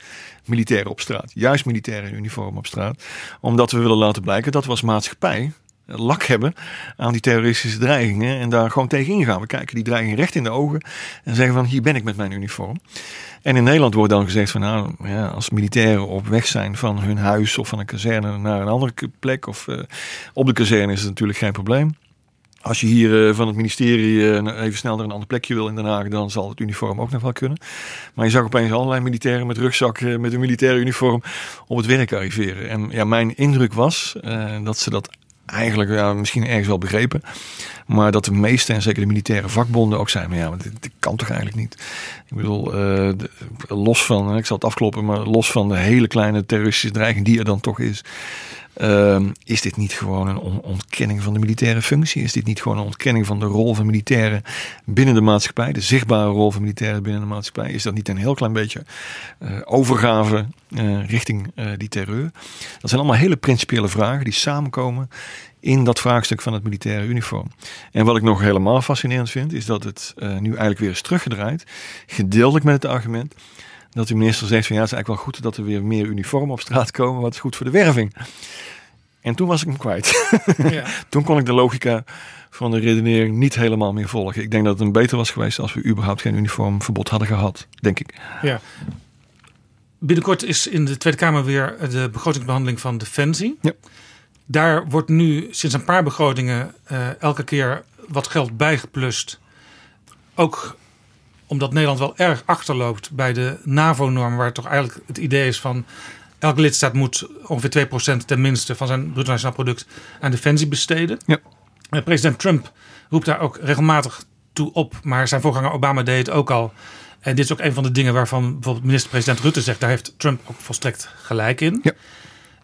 militairen op straat. Juist militairen in uniform op straat. Omdat we willen laten blijken dat we als maatschappij lak hebben aan die terroristische dreigingen. En daar gewoon tegen ingaan. We kijken die dreiging recht in de ogen. En zeggen van hier ben ik met mijn uniform. En in Nederland wordt dan gezegd van nou, ja, als militairen op weg zijn van hun huis of van een kazerne naar een andere plek of eh, op de kazerne is het natuurlijk geen probleem. Als je hier eh, van het ministerie eh, even snel naar een ander plekje wil in Den Haag, dan zal het uniform ook nog wel kunnen. Maar je zag opeens allerlei militairen met rugzakken, met een militaire uniform op het werk arriveren. En ja, mijn indruk was eh, dat ze dat eigenlijk ja, misschien ergens wel begrepen. Maar dat de meeste, en zeker de militaire vakbonden, ook zeiden: maar ja, dit, dit kan toch eigenlijk niet. Ik bedoel, eh, los van, ik zal het afkloppen, maar los van de hele kleine terroristische dreiging die er dan toch is. Ehm, is dit niet gewoon een on- ontkenning van de militaire functie? Is dit niet gewoon een ontkenning van de rol van militairen binnen de maatschappij? De zichtbare rol van militairen binnen de maatschappij? Is dat niet een heel klein beetje eh, overgave eh, richting eh, die terreur? Dat zijn allemaal hele principiële vragen die samenkomen in dat vraagstuk van het militaire uniform. En wat ik nog helemaal fascinerend vind, is dat het nu eigenlijk weer is teruggedraaid. Gedeeltelijk met het argument dat de minister zegt van ja, het is eigenlijk wel goed dat er weer meer uniformen op straat komen, wat is goed voor de werving. En toen was ik hem kwijt. Ja. toen kon ik de logica van de redenering niet helemaal meer volgen. Ik denk dat het een beter was geweest als we überhaupt geen uniformverbod hadden gehad, denk ik. Ja. Binnenkort is in de Tweede Kamer weer de begrotingsbehandeling van Defensie. Ja. Daar wordt nu sinds een paar begrotingen eh, elke keer wat geld bijgeplust. Ook omdat Nederland wel erg achterloopt bij de NAVO-norm, waar toch eigenlijk het idee is van elke lidstaat moet ongeveer 2% tenminste van zijn bruto nationaal product aan defensie besteden. Ja. Eh, President Trump roept daar ook regelmatig toe op, maar zijn voorganger Obama deed het ook al. En dit is ook een van de dingen waarvan bijvoorbeeld minister-president Rutte zegt, daar heeft Trump ook volstrekt gelijk in. Ja.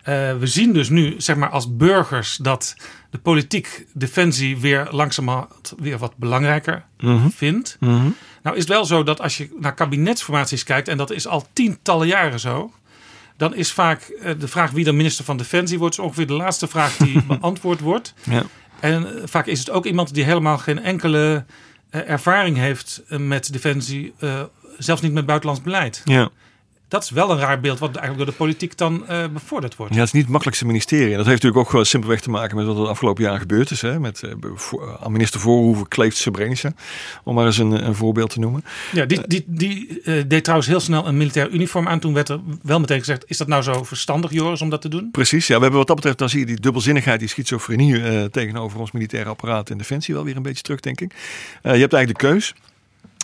Eh, we zien dus nu, zeg maar als burgers, dat de politiek defensie weer langzamerhand weer wat belangrijker Mhm. vindt. Mhm. Nou is het wel zo dat als je naar kabinetsformaties kijkt, en dat is al tientallen jaren zo, dan is vaak eh, de vraag wie dan minister van Defensie wordt, is ongeveer de laatste vraag die beantwoord wordt. Ja. En eh, vaak is het ook iemand die helemaal geen enkele eh, ervaring heeft met defensie, zelfs niet met buitenlands beleid. Ja. Dat is wel een raar beeld wat eigenlijk door de politiek dan eh, bevorderd wordt. Ja, het is niet het makkelijkste ministerie. En dat heeft natuurlijk ook wel simpelweg te maken met wat er de afgelopen jaren gebeurd is. Hè? Met aan minister Voorhoeven kleeft Srebrenica. Om maar eens een, een voorbeeld te noemen. Ja, die, die, die deed trouwens heel snel een militair uniform aan. Toen werd er wel meteen gezegd, is dat nou zo verstandig Joris om dat te doen? Precies, ja, we hebben wat dat betreft, dan zie je die dubbelzinnigheid, die schizofrenie tegenover ons militaire apparaat en defensie wel weer een beetje terug, denk ik. Je hebt eigenlijk de keus.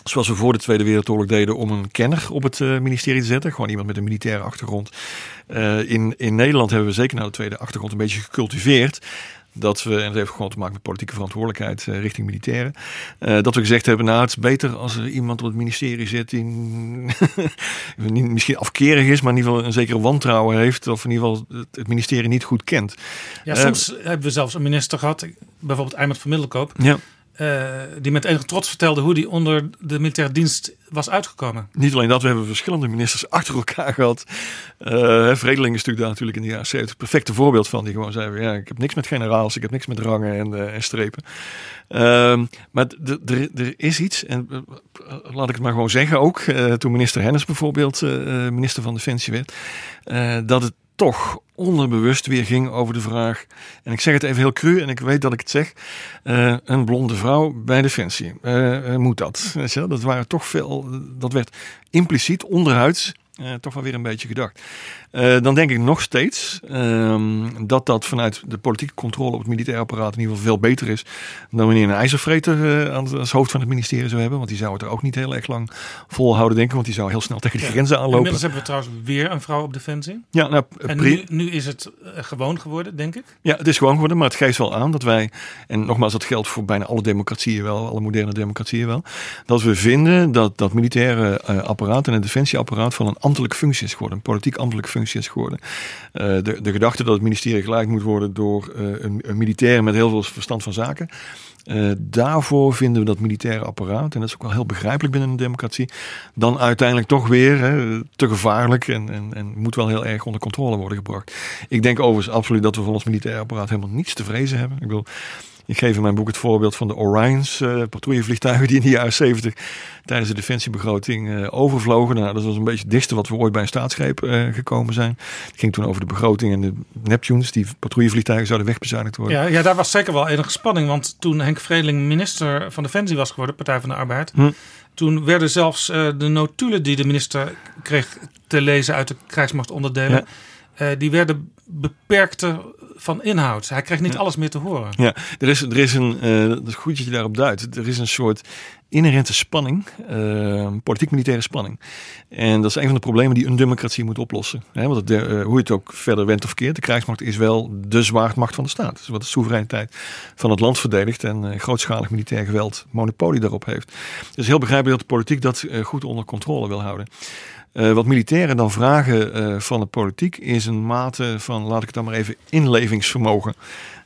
Zoals we voor de Tweede Wereldoorlog deden om een kenner op het uh, ministerie te zetten. Gewoon iemand met een militaire achtergrond. Uh, in, in Nederland hebben we zeker na de tweede achtergrond een beetje gecultiveerd dat we, en dat heeft gewoon te maken met politieke verantwoordelijkheid uh, richting militairen, dat we gezegd hebben, nou het is beter als er iemand op het ministerie zit die misschien afkerig is, maar in ieder geval een zekere wantrouwen heeft, of in ieder geval het, het ministerie niet goed kent. Ja, soms uh, hebben we zelfs een minister gehad, bijvoorbeeld Eimert van Middelkoop, ja. Uh, die met enige trots vertelde hoe die onder de militaire dienst was uitgekomen. Niet alleen dat, we hebben verschillende ministers achter elkaar gehad. Uh, Vredeling is natuurlijk daar natuurlijk in de jaren 70 het perfecte voorbeeld van. Die gewoon zei, ja, ik heb niks met generaals, ik heb niks met rangen en, uh, en strepen. Uh, maar er is iets, en laat ik het maar gewoon zeggen ook, toen minister Hennis bijvoorbeeld minister van Defensie werd, dat het toch onderbewust weer ging over de vraag. En ik zeg het even heel cru en ik weet dat ik het zeg. Uh, een blonde vrouw bij Defensie. Uh, moet dat? Dat waren toch veel. Dat werd impliciet onderhuids toch wel weer een beetje gedacht. Uh, dan denk ik nog steeds uh, dat dat vanuit de politieke controle op het militair apparaat in ieder geval veel beter is dan wanneer een ijzervreter uh, als hoofd van het ministerie zou hebben. Want die zou het er ook niet heel erg lang volhouden, denken. Want die zou heel snel tegen de ja. grenzen aanlopen. Inmiddels hebben we trouwens weer een vrouw op Defensie. Ja, nou, en nu, nu, is het gewoon geworden, denk ik. Ja, het is gewoon geworden, maar het geeft wel aan dat wij, en nogmaals, dat geldt voor bijna alle democratieën wel, alle moderne democratieën wel, dat we vinden dat dat militaire apparaat en het defensieapparaat van een ambtelijke functie is geworden, een politiek ambtelijke functie is geworden. Uh, de, de gedachte dat het ministerie geleid moet worden door uh, een, een, militair met heel veel verstand van zaken. Uh, daarvoor vinden we dat militaire apparaat, en dat is ook wel heel begrijpelijk binnen een democratie, dan uiteindelijk toch weer hè, te gevaarlijk en, en, en moet wel heel erg onder controle worden gebracht. Ik denk overigens absoluut dat we van ons militaire apparaat helemaal niets te vrezen hebben. Ik bedoel, ik geef in mijn boek het voorbeeld van de Orions, uh, patrouillevliegtuigen die in de jaren 70 tijdens de defensiebegroting uh, overvlogen. Nou, dat was een beetje het dichtste wat we ooit bij een staatsgreep uh, gekomen zijn. Het ging toen over de begroting en de Neptunes, die patrouillevliegtuigen zouden wegbezuinigd worden. Ja, ja, daar was zeker wel enige spanning, want toen Henk Vredeling minister van Defensie was geworden, Partij van de Arbeid, hm. toen werden zelfs de notulen die de minister kreeg te lezen uit de krijgsmachtonderdelen, ja. Die werden beperkte van inhoud. Hij krijgt niet ja. alles meer te horen. Ja, er is, er is een, uh, dat is goed dat je daarop duidt. Er is een soort inherente spanning, uh, politiek-militaire spanning. En dat is een van de problemen die een democratie moet oplossen. He, want het, uh, hoe je het ook verder went of keert, de krijgsmacht is wel de zwaardmacht van de staat. Dus wat de soevereiniteit van het land verdedigt en grootschalig militair geweld monopolie daarop heeft. Dus heel begrijpelijk dat de politiek dat goed onder controle wil houden. Uh, wat militairen dan vragen uh, van de politiek is een mate van, laat ik het dan maar even, inlevingsvermogen.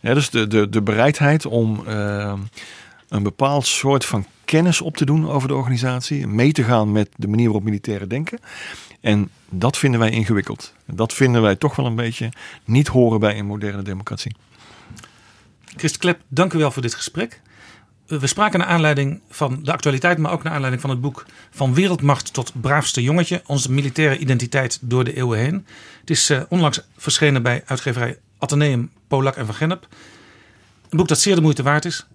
Ja, dus de, de, de bereidheid om uh, een bepaald soort van kennis op te doen over de organisatie, mee te gaan met de manier waarop militairen denken. En dat vinden wij ingewikkeld. Dat vinden wij toch wel een beetje niet horen bij een moderne democratie. Christ Klep, dank u wel voor dit gesprek. We spraken naar aanleiding van de actualiteit, maar ook naar aanleiding van het boek Van Wereldmacht tot Braafste Jongetje: Onze militaire identiteit door de eeuwen heen. Het is uh, onlangs verschenen bij uitgeverij Atheneum, Polak en Van Gennep. Een boek dat zeer de moeite waard is.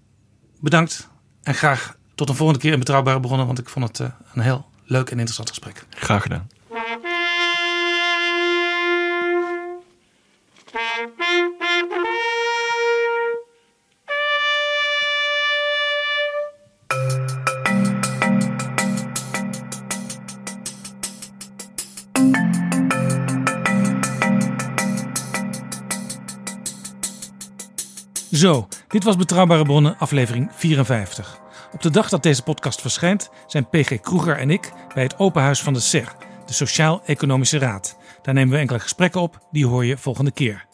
Bedankt en graag tot een volgende keer in Betrouwbare Bronnen, want ik vond het uh, een heel leuk en interessant gesprek. Graag gedaan. Zo, dit was Betrouwbare Bronnen, aflevering 54. Op de dag dat deze podcast verschijnt, zijn PG Kroeger en ik bij het Open Huis van de SER, de Sociaal-Economische Raad. Daar nemen we enkele gesprekken op, die hoor je volgende keer.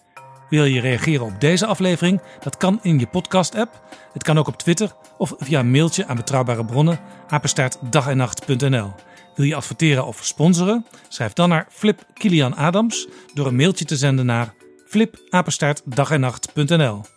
Wil je reageren op deze aflevering? Dat kan in je podcast-app. Het kan ook op Twitter of via een mailtje aan Betrouwbare Bronnen, apenstaartdagennacht.nl. Wil je adverteren of sponsoren? Schrijf dan naar Flip Kilian Adams door een mailtje te zenden naar flipapenstaartdagennacht.nl.